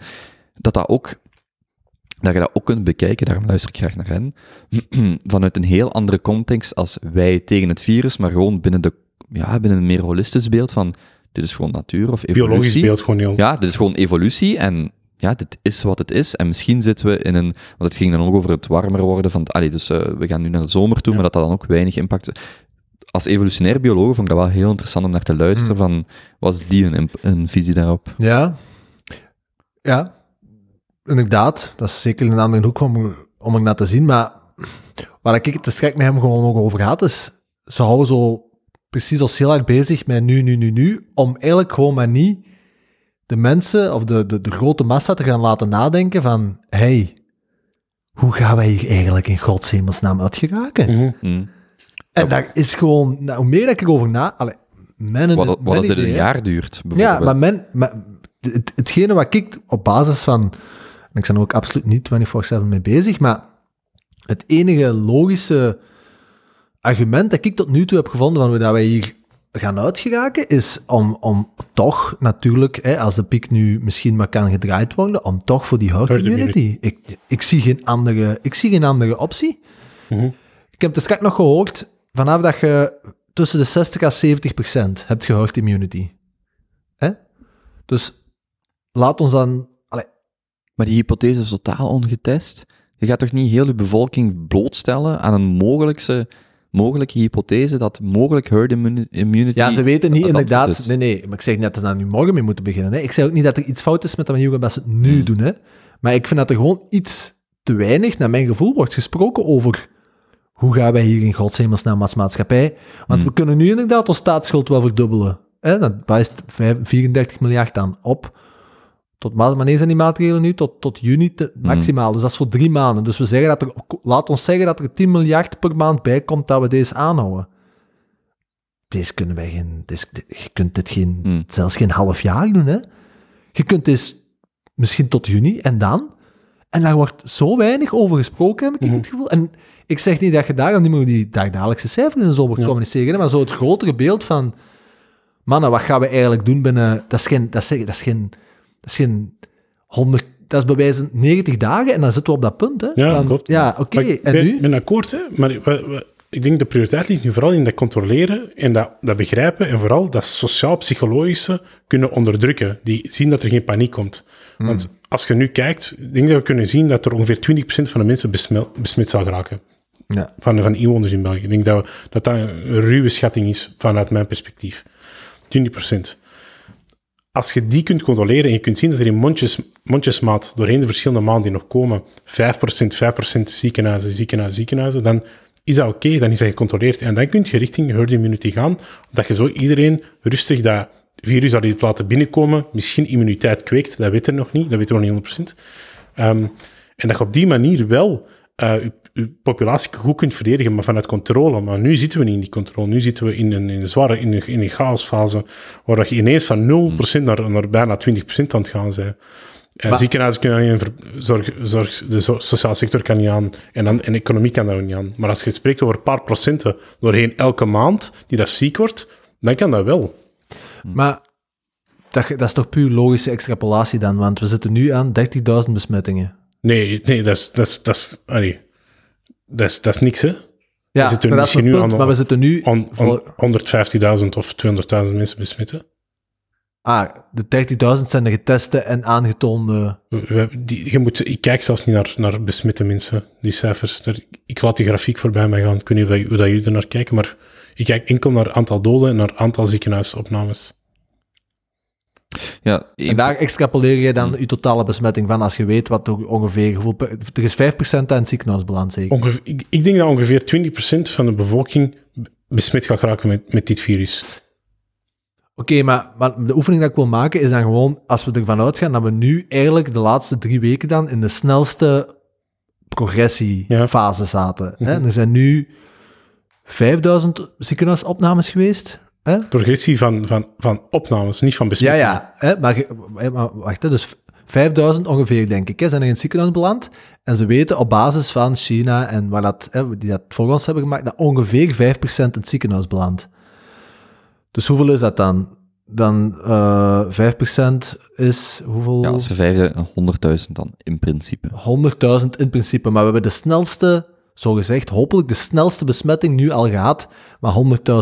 dat dat ook, dat je dat ook kunt bekijken, daarom luister ik graag naar hen, vanuit een heel andere context als wij tegen het virus, maar gewoon binnen, de, ja, binnen een meer holistisch beeld van, dit is gewoon natuur of evolutie. Biologisch beeld gewoon heel. Ja, dit is gewoon evolutie en ja, dit is wat het is. En misschien zitten we in een... Want het ging dan ook over het warmer worden van... Allee, dus eh, we gaan nu naar de zomer toe, Ja. maar dat dat dan ook weinig impact... Als evolutionair bioloog vond ik dat wel heel interessant om naar te luisteren van... Was die een, een visie daarop? Ja. Ja. Inderdaad, dat is zeker een andere hoek om, om er naar te zien. Maar waar ik het strek met hem gewoon ook over gaat, is ze houden zo precies als heel erg bezig met nu, nu, nu, nu, om eigenlijk gewoon maar niet de mensen of de, de, de grote massa te gaan laten nadenken van, hey, hoe gaan wij hier eigenlijk in godshemelsnaam uit geraken? Mhm. Mm. En daar is gewoon, nou, hoe meer dat ik erover na... Allee, mijn, Wat, wat als een jaar duurt, Ja, maar men, maar het, hetgene wat ik op basis van... En ik ben er ook absoluut niet 24-7 mee bezig, maar het enige logische argument dat ik tot nu toe heb gevonden van hoe dat wij hier gaan uitgeraken, is om, om toch natuurlijk, hè, als de piek nu misschien maar kan gedraaid worden, om toch voor die herd immunity. Ik, ik, zie geen andere, ik zie geen andere optie. Mhm. Ik heb het straks nog gehoord, vanaf dat je tussen de 60 en 70 procent hebt je herd immunity. Hè? Dus laat ons dan... Maar die hypothese is totaal ongetest. Je gaat toch niet heel je bevolking blootstellen aan een mogelijkse, mogelijke hypothese dat mogelijk herd immuni- immunity... ja, ze weten niet inderdaad... is. Nee, nee, maar ik zeg niet dat ze daar nu morgen mee moeten beginnen. Hè. Ik zeg ook niet dat er iets fout is met de manier waarop ze het nu Hmm. doen. Hè. Maar ik vind dat er gewoon iets te weinig, naar mijn gevoel, wordt gesproken over hoe gaan wij hier in godshemelsnaam als maatschappij... Want Hmm. we kunnen nu inderdaad onze staatsschuld wel verdubbelen. Hè. Dat wijst vijf- 34 miljard aan op. Tot, wanneer zijn die maatregelen nu? Tot, tot juni te- maximaal. Dus dat is voor drie maanden. Dus we zeggen dat er, laat ons zeggen dat er 10 miljard per maand bij komt dat we deze aanhouden. Deze kunnen wij geen, deze, je kunt dit geen, Hmm. zelfs geen half jaar doen. Hè? Je kunt dit misschien tot juni en dan. En daar wordt zo weinig over gesproken, heb ik Mhm. het gevoel. En ik zeg niet dat je daar niet meer die dagdagelijkse cijfers en zo moet Ja. communiceren, maar zo het grotere beeld van, mannen, wat gaan we eigenlijk doen binnen, dat is geen, dat is, dat is geen, dat is geen 100, dat is bij wijze van 90 dagen en dan zitten we op dat punt. Hè? Ja, klopt. Ja, oké, ik en ben, nu? ben akkoord, hè? maar we- we- ik denk de prioriteit ligt nu vooral in dat controleren en dat, dat begrijpen en vooral dat sociaal-psychologische kunnen onderdrukken. Die zien dat er geen paniek komt. Hmm. Want als je nu kijkt, ik denk dat we kunnen zien dat er ongeveer 20% van de mensen besmel- besmet zal geraken. Ja. Van, van inwoners in België. Ik denk dat, we- dat dat een ruwe schatting is vanuit mijn perspectief. 20%. Als je die kunt controleren en je kunt zien dat er in mondjes, mondjesmaat doorheen de verschillende maanden die nog komen 5%, 5% ziekenhuizen, ziekenhuizen, ziekenhuizen, dan is dat oké, dan is dat gecontroleerd. En dan kun je richting herd immunity gaan, dat je zo iedereen rustig dat virus dat die laten binnenkomen, misschien immuniteit kweekt, dat weten we nog niet, dat weten we nog niet 100%. Ehm, en dat je op die manier wel eh, je populatie goed kunt verdedigen, maar vanuit controle. Maar nu zitten we niet in die controle. Nu zitten we in een, in een zware, in een, in een chaosfase, waar je ineens van 0% naar, naar bijna 20% aan het gaan zijn. En Maar- ziekenhuizen kunnen niet aan, zorg, zorg, de sociale sector kan niet aan, en, dan, en de economie kan daar ook niet aan. Maar als je spreekt over een paar procenten doorheen elke maand, die dat ziek wordt, dan kan dat wel. Maar dat, dat is toch puur logische extrapolatie dan, want we zitten nu aan 30.000 besmettingen. Nee, nee, dat is, dat is, dat is, allee, dat is, dat is niks, hè. Ja, zitten maar dat is misschien mijn nu punt, aan- maar we zitten nu... On, vol- on, 150.000 of 200.000 mensen besmetten. ah, de 30.000 zijn de geteste en aangetoonde... We- die, je moet, ik kijk zelfs niet naar, naar besmette mensen, die cijfers. Ik laat die grafiek voorbij mij gaan. Ik weet niet hoe dat jullie er naar kijken, maar ik kijk enkel naar aantal doden en naar aantal ziekenhuisopnames. Ja, En daar extrapoleer je Hmm. dan je totale besmetting van, als je weet wat er ongeveer... Er is 5% aan het ziekenhuis beland, zeker. Ongeveer, ik, ik denk dat ongeveer 20% van de bevolking besmet gaat raken met, met dit virus. Oké, maar, maar de oefening dat ik wil maken is dan gewoon, als we ervan uitgaan dat we nu eigenlijk de laatste drie weken dan in de snelste progressiefase zaten. Hè? Mhm. Er zijn nu 5000 ziekenhuisopnames geweest. Hè? Progressie van, van, van opnames, niet van Ja, besmetting. ja. Hè? Maar, wacht, hè, dus 5000 ongeveer, denk ik, hè, zijn er in het ziekenhuis beland. En ze weten op basis van China en waar dat, hè, die dat voor ons hebben gemaakt, dat ongeveer 5% in het ziekenhuis belandt. Dus hoeveel is dat dan? Dan eh 5% is hoeveel? ja, als vijfde, 100.000 dan, in principe. 100.000 in principe. Maar we hebben de snelste, zo gezegd, hopelijk de snelste besmetting nu al gehad. Maar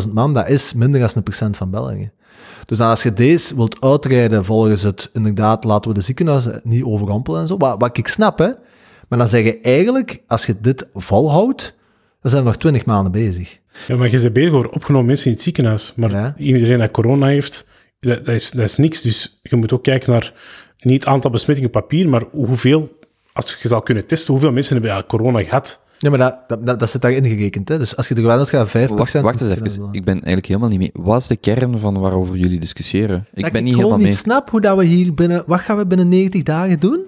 100.000 man, dat is minder dan een procent van België. Dus dan als je deze wilt uitrijden volgens het, inderdaad, laten we de ziekenhuizen niet overrompelen en zo. Wat, wat ik snap, hè. Maar dan zeg je eigenlijk, als je dit volhoudt, dan zijn we nog 20 maanden bezig. Ja, maar je bent bezig over opgenomen mensen in het ziekenhuis. Maar Ja. iedereen dat corona heeft, dat, dat, is, dat is niks. Dus je moet ook kijken naar niet het aantal besmettingen op papier, maar hoeveel als je zou kunnen testen hoeveel mensen hebben ja, corona gehad. Ja, maar dat, dat, dat, dat zit daarin gerekend. Hè? Dus als je er wel uit gaat, 5%. Wacht, wacht eens even. Ik ben eigenlijk helemaal niet mee. Wat is de kern van waarover jullie discussiëren? Ik Dat ben niet helemaal mee. snap hoe dat we hier binnen... Wat gaan we binnen 90 dagen doen?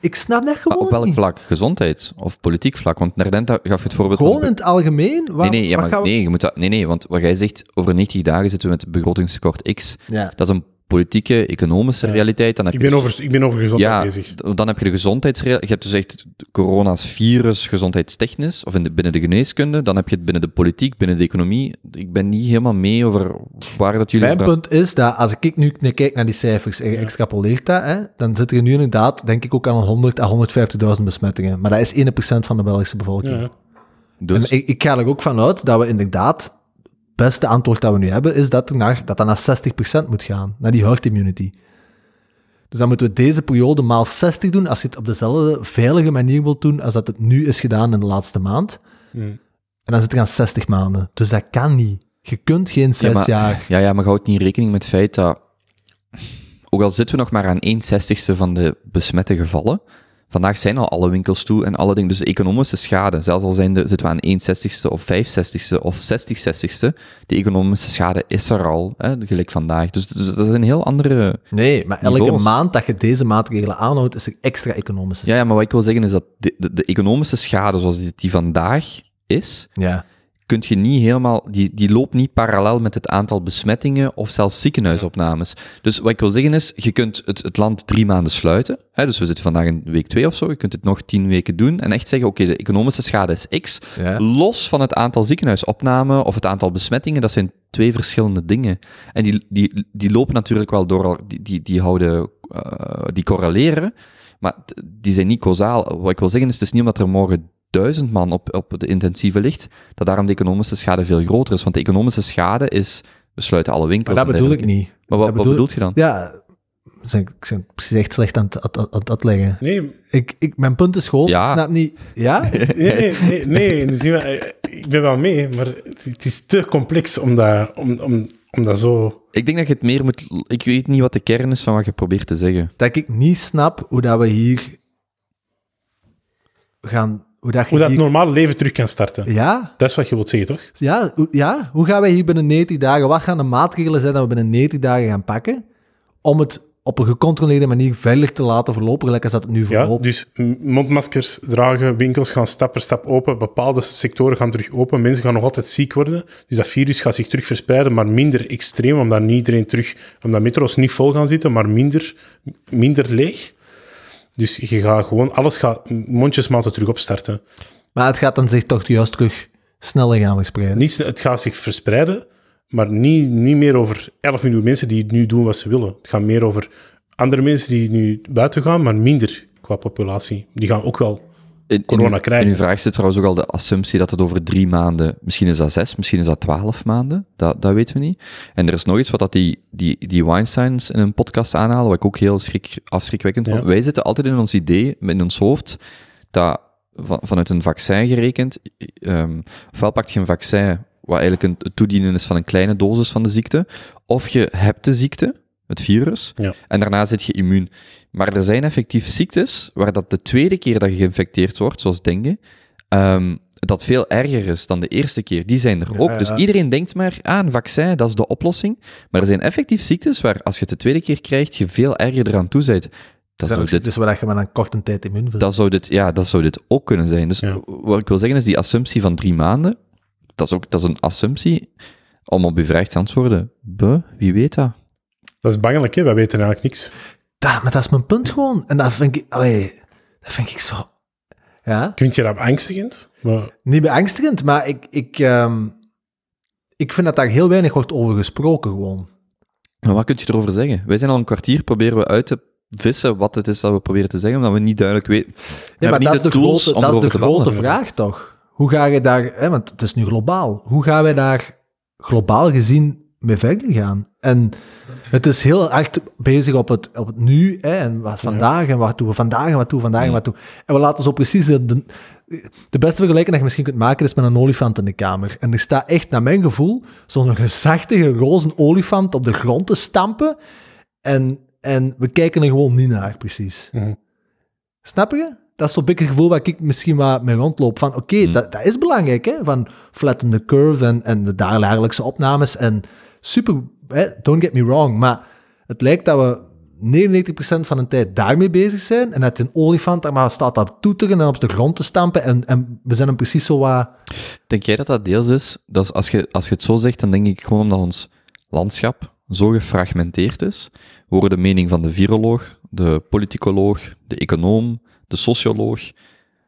Ik snap dat Maar gewoon op welk niet. vlak? Gezondheids- of politiek vlak? Want daarnet gaf je het voorbeeld Gewoon in het algemeen? Nee, nee, ja, maar, we- nee, je moet dat, nee, nee, want wat jij zegt, over 90 dagen zitten we met begrotingstekort X. Ja. Dat is een politieke, economische Ja. realiteit. Dan heb Ik je ben dus- over, ik ben over gezondheid ja, bezig. dan heb je de gezondheidsrealiteit. Je hebt dus echt corona's virus, gezondheidstechnisch, of in de, binnen de geneeskunde. Dan heb je het binnen de politiek, binnen de economie. Ik ben niet helemaal mee over waar dat jullie... Mijn punt is dat als ik nu naar- kijk naar die cijfers en je extrapoleert dat, hè, dan zit er nu inderdaad, denk ik, ook aan 100 à 150.000 besmettingen. Maar dat is 1% van de Belgische bevolking. Ja. Dus, En ik, ik ga er ook vanuit dat we inderdaad, beste antwoord dat we nu hebben, is dat, er naar, dat dat naar 60% moet gaan, naar die herd immunity. Dus dan moeten we deze periode maal 60 doen, als je het op dezelfde veilige manier wilt doen als dat het nu is gedaan in de laatste maand. Hm. En dan zit er aan 60 maanden. Dus dat kan niet. Je kunt geen 6 ja, maar, jaar... ja, ja, maar houd niet rekening met het feit dat... Ook al zitten we nog maar aan 1 zestigste van de besmette gevallen, vandaag zijn al alle winkels toe en alle dingen. Dus de economische schade, zelfs al zijn de, zitten we aan 1 zestigste of 5 zestigste of 60 zestigste, de economische schade is er al, hè, gelijk vandaag. Dus, dus dat is een heel andere... Nee, maar elke Niveaus. maand dat je deze maatregelen aanhoudt, is er extra economische Ja, ja, maar wat ik wil zeggen is dat de, de, de economische schade zoals die, die vandaag is, Ja. Kun je niet helemaal, die, die loopt niet parallel met het aantal besmettingen of zelfs ziekenhuisopnames. Dus wat ik wil zeggen is, je kunt het, het land drie maanden sluiten. Hè, dus we zitten vandaag in week twee of zo. Je kunt het nog tien weken doen en echt zeggen, oké, de economische schade is X. Ja. Los van het aantal ziekenhuisopnamen of het aantal besmettingen, dat zijn twee verschillende dingen. En die, die, die lopen natuurlijk wel door, die, die, die houden, eh, die correleren, maar die zijn niet causaal. Wat ik wil zeggen is, het is niet omdat er morgen duizend man op, op de intensieve ligt, dat daarom de economische schade veel groter is. Want de economische schade is, we sluiten alle Maar winkels. dat en bedoel ik niet. Maar wat, Dat wat bedoel- bedoelt je dan? Ja, ik ben, precies echt slecht aan het, aan het- aan het uitleggen. Nee, Ik, ik, mijn punt is gewoon, Ja. ik snap niet... Ja? nee, nee, nee, nee, ik ben wel mee, maar het, het is te complex om dat, om, om, om dat zo... Ik denk dat je het meer moet... Ik weet niet wat de kern is van wat je probeert te zeggen. dat ik niet snap hoe dat we hier gaan... Hoe dat, je Hoe dat hier- normale leven terug kan starten. Ja, Dat is wat je wilt zeggen, toch? ja, hoe- ja, hoe gaan wij hier binnen 90 dagen... Wat gaan de maatregelen zijn dat we binnen 90 dagen gaan pakken om het op een gecontroleerde manier veilig te laten verlopen, gelijk als dat het nu Ja, verloopt? dus m- mondmaskers dragen, winkels gaan stap per stap open, bepaalde sectoren gaan terug open, mensen gaan nog altijd ziek worden, dus dat virus gaat zich terug verspreiden, maar minder extreem, omdat niet iedereen terug, omdat metro's niet vol gaan zitten, maar minder, minder leeg. Dus je gaat gewoon, alles gaat mondjesmaat terug opstarten. Maar het gaat dan zich toch juist terug sneller gaan verspreiden. Niet, het gaat zich verspreiden, maar niet, niet meer over 11 miljoen mensen die nu doen wat ze willen. Het gaat meer over andere mensen die nu buiten gaan, maar minder qua populatie. Die gaan ook wel In, Corona in, uw- krijgen. In uw vraag zit trouwens ook al de assumptie dat het over drie maanden, misschien is dat zes, misschien is dat twaalf maanden, dat, dat weten we niet. En er is nog iets wat dat die, die, die Weinsteins in een podcast aanhalen, wat ik ook heel schrik, afschrikwekkend Ja. vond. Wij zitten altijd in ons idee, in ons hoofd, dat van, vanuit een vaccin gerekend, ehm ofwel pakt je een vaccin wat eigenlijk een, het toedienen is van een kleine dosis van de ziekte, of je hebt de ziekte, het virus, Ja. en daarna zit je immuun. Maar er zijn effectief ziektes waar dat de tweede keer dat je geïnfecteerd wordt, zoals dengue, ehm, dat veel erger is dan de eerste keer. Die zijn er ook. ja, Dus iedereen denkt maar, ah, een vaccin, dat is de oplossing. Maar er zijn effectief ziektes waar, als je het de tweede keer krijgt, je veel erger eraan toe bent. Dat zou, dit, dus waar je met een korte tijd immuun bent. dat, zou dit, ja, dat zou dit ook kunnen zijn. Dus Ja. wat ik wil zeggen is, die assumptie van drie maanden, dat is, ook, dat is een assumptie om op uw vraag te antwoorden. Buh, wie weet dat? Dat is bangelijk, hè? Wij weten eigenlijk niks. Da, maar dat is mijn punt gewoon. En dat vind ik, allee, dat vind ik zo... Ja, Vind je dat beangstigend? Maar, niet beangstigend, maar ik, ik, ehm, ik vind dat daar heel weinig wordt over gesproken gewoon. Maar wat kun je erover zeggen? Wij zijn al een kwartier, proberen we uit te vissen wat het is dat we proberen te zeggen, omdat we niet duidelijk weten. We Ja, maar niet dat is de, tools grote, om dat is de te grote vraag toch? Hoe ga je daar, hè, want het is nu globaal, hoe gaan wij daar globaal gezien mee verder gaan? En het is heel echt bezig op het, op het nu, hè, en wat vandaag, en wat doen we vandaag, en wat doen we vandaag, en wat doen En we laten zo precies de, de, de beste vergelijking dat je misschien kunt maken is met een olifant in de kamer. En er staat echt, naar mijn gevoel, zo'n gezachtige roze olifant op de grond te stampen. En, en we kijken er gewoon niet naar, precies. Snap je? Dat is zo'n beetje het gevoel waar ik misschien wat mee rondloop. Van oké, dat, dat is belangrijk, hè? Van flatten the curve en, en de dagelijkse opnames. En super, hè? don't get me wrong. Maar het lijkt dat we 99% van de tijd daarmee bezig zijn. En dat een olifant daar maar staat dat toeteren en op de grond te stampen. En, en we zijn hem precies zo wat... Denk jij dat dat deels is? Dat is als, je, als je het zo zegt, dan denk ik gewoon omdat ons landschap zo gefragmenteerd is. We horen de mening van de viroloog, de politicoloog, de econoom, de socioloog.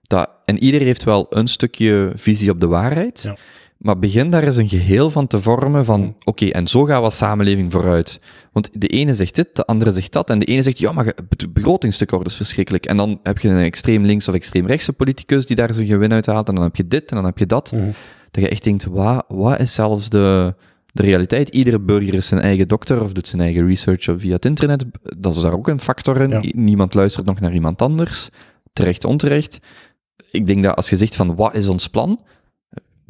Dat, en ieder heeft wel een stukje visie op de waarheid. Ja. Maar begin daar eens een geheel van te vormen van, oké, en zo gaan we als samenleving vooruit. Want de ene zegt dit, de andere zegt dat, en de ene zegt, ja, maar het begrotingstekort is verschrikkelijk. En dan heb je een extreem links of extreem rechtse politicus die daar zijn gewin uit haalt, en dan heb je dit, en dan heb je dat. Mhm. Dat je echt denkt, wat, wat is zelfs de, de realiteit? Iedere burger is zijn eigen dokter, of doet zijn eigen research via het internet. Dat is daar ook een factor in. Ja. Niemand luistert nog naar iemand anders. Terecht, onterecht. Ik denk dat als je zegt van, wat is ons plan?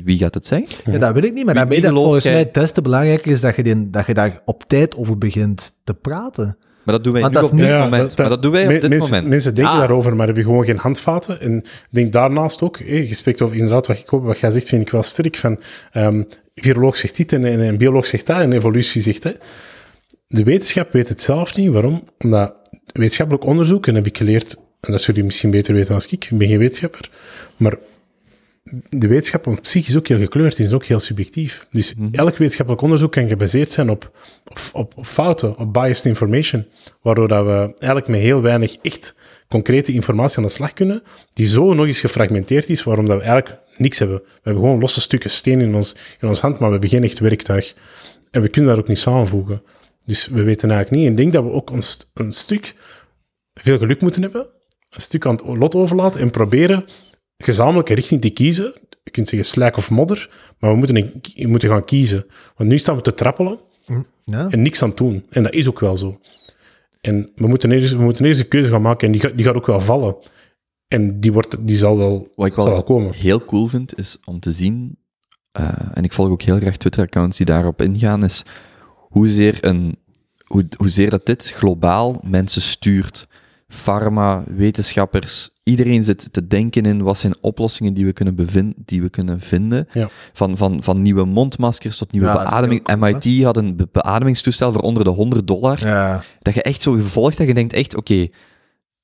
Wie gaat het zeggen? Ja, dat weet ik niet, maar Wie- wie dat volgens jij? mij het des te belangrijker is dat je, die, dat je daar op tijd over begint te praten. Maar dat doen wij Want nu dat op is dit niet- moment. maar dat doen wij op dit mensen, moment. Mensen denken Ah. daarover, maar hebben gewoon geen handvaten. En ik denk daarnaast ook, hé, je spreekt over inderdaad wat, ik hoop, wat jij zegt, vind ik wel sterk. Van, ehm viroloog zegt dit en, en een bioloog zegt dat en evolutie zegt dat. De wetenschap weet het zelf niet. Waarom? Omdat wetenschappelijk onderzoek, en heb ik geleerd, en dat zullen jullie misschien beter weten dan ik, ik ben geen wetenschapper, maar de wetenschap op zich is ook heel gekleurd, is ook heel subjectief. Dus elk wetenschappelijk onderzoek kan gebaseerd zijn op, op, op, fouten, op biased information, waardoor dat we eigenlijk met heel weinig echt concrete informatie aan de slag kunnen, die zo nog eens gefragmenteerd is, waarom dat we eigenlijk niks hebben. We hebben gewoon losse stukken steen in ons, in ons hand, maar we hebben geen echt werktuig. En we kunnen dat ook niet samenvoegen. Dus we weten eigenlijk niet. En ik denk dat we ook ons een stuk veel geluk moeten hebben, een stuk aan het lot overlaten en proberen gezamenlijke richting te kiezen. Je kunt zeggen slijk of modder, maar we moeten, een- we moeten gaan kiezen. Want nu staan we te trappelen Ja? en niks aan het doen. En dat is ook wel zo. En we moeten eerst, we moeten eerst een keuze gaan maken en die, gaat- die gaat ook wel vallen. En die, wordt, die zal wel, Wat ik zal wel wel komen. heel cool vind, is om te zien, eh, en ik volg ook heel graag Twitter-accounts die daarop ingaan, is hoezeer, een, hoe, hoezeer dat dit globaal mensen stuurt. Pharma, wetenschappers, iedereen zit te denken in wat zijn oplossingen die we kunnen, bevin- die we kunnen vinden. Ja. Van, van, van nieuwe mondmaskers tot nieuwe Ja, beademing. cool, MIT had een be- beademingstoestel voor onder de 100 dollar. Ja. Dat je echt zo gevolgd dat je denkt echt, oké,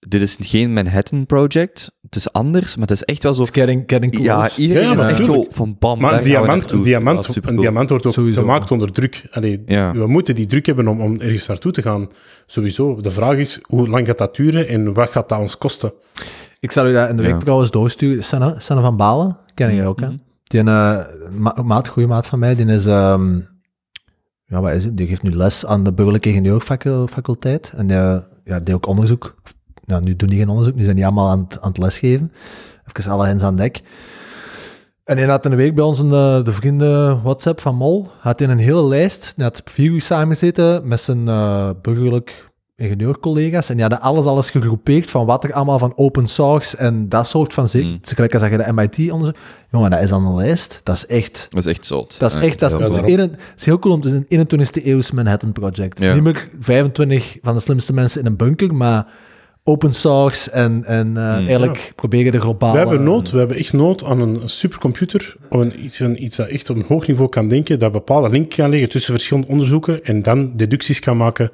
dit is geen Manhattan Project, het is anders, maar het is echt wel zo It's getting, getting close. ja, iedereen Ja, is echt zo van bam, Maar een diamant, een, diamant, een diamant wordt ook Sowieso. gemaakt onder druk. Allee, Ja. We moeten die druk hebben om, om ergens naartoe te gaan. Sowieso. De vraag is, hoe lang gaat dat duren en wat gaat dat ons kosten? Ik zal u dat in de week Ja. trouwens doorsturen. Sanne, Sanne van Balen, ken je ook, hè? Mhm. Die een eh, ma maat, goede maat van mij, die is... ehm, ja, wat is het? Die geeft nu les aan de burgerlijke ingenieurfaculteit. En die, ja, die deed ook onderzoek. Nou, nu doen die geen onderzoek, nu zijn die allemaal aan het, aan het lesgeven. Even alle hens aan dek. En hij had in de week bij ons een, eh, de vrienden WhatsApp van Mol, had hij een hele lijst, hij had vier uur samengezeten met zijn eh, burgerlijk ingenieurcollega's en die hadden alles, alles gegroepeerd van wat er allemaal van open source en dat soort van zin. Mm. Gelijk als je de MIT-onderzoek... Jongen, dat is dan een lijst. Dat is echt... Dat is echt zot. Dat is Ja, echt... Dat is, heel het is heel cool om te zien. 21e eeuws Manhattan Project. Ja. Niet meer 25 van de slimste mensen in een bunker, maar open source en, en eh, Mm. eigenlijk proberen de globale... We hebben nood, we hebben echt nood aan een supercomputer, of een, iets, een, iets dat echt op een hoog niveau kan denken, dat bepaalde link kan leggen tussen verschillende onderzoeken en dan deducties kan maken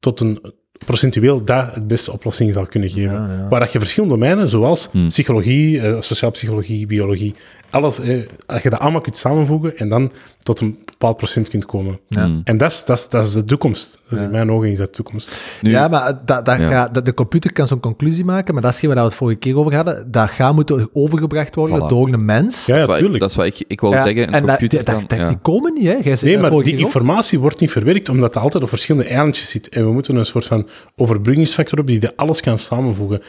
tot een procentueel dat het beste oplossing zal kunnen geven. Ja, ja. Waar dat je verschillende domeinen, zoals Hmm. psychologie, eh, sociaal psychologie, biologie, alles, eh, als je dat allemaal kunt samenvoegen en dan tot een bepaald procent kunt komen. Ja. Mm. En dat is, dat is, dat is de toekomst. Dus Ja. in mijn ogen is dat de toekomst. Nu, ja, maar dat, dat Ja. Gaat, dat de computer kan zo'n conclusie maken, maar dat is geen waar we het vorige keer over hadden. Dat gaat moeten overgebracht worden Voilà. door een mens. Ja, dat, is ja, wat ik, tuurlijk. dat is wat ik, ik wou Ja, zeggen. Een en computer dat, kan... dat- ja. die komen niet, hè? Jij Nee, maar die informatie wordt niet verwerkt, omdat het altijd op verschillende eilandjes zit. En we moeten een soort van overbruggingsfactor hebben die dat alles kan samenvoegen.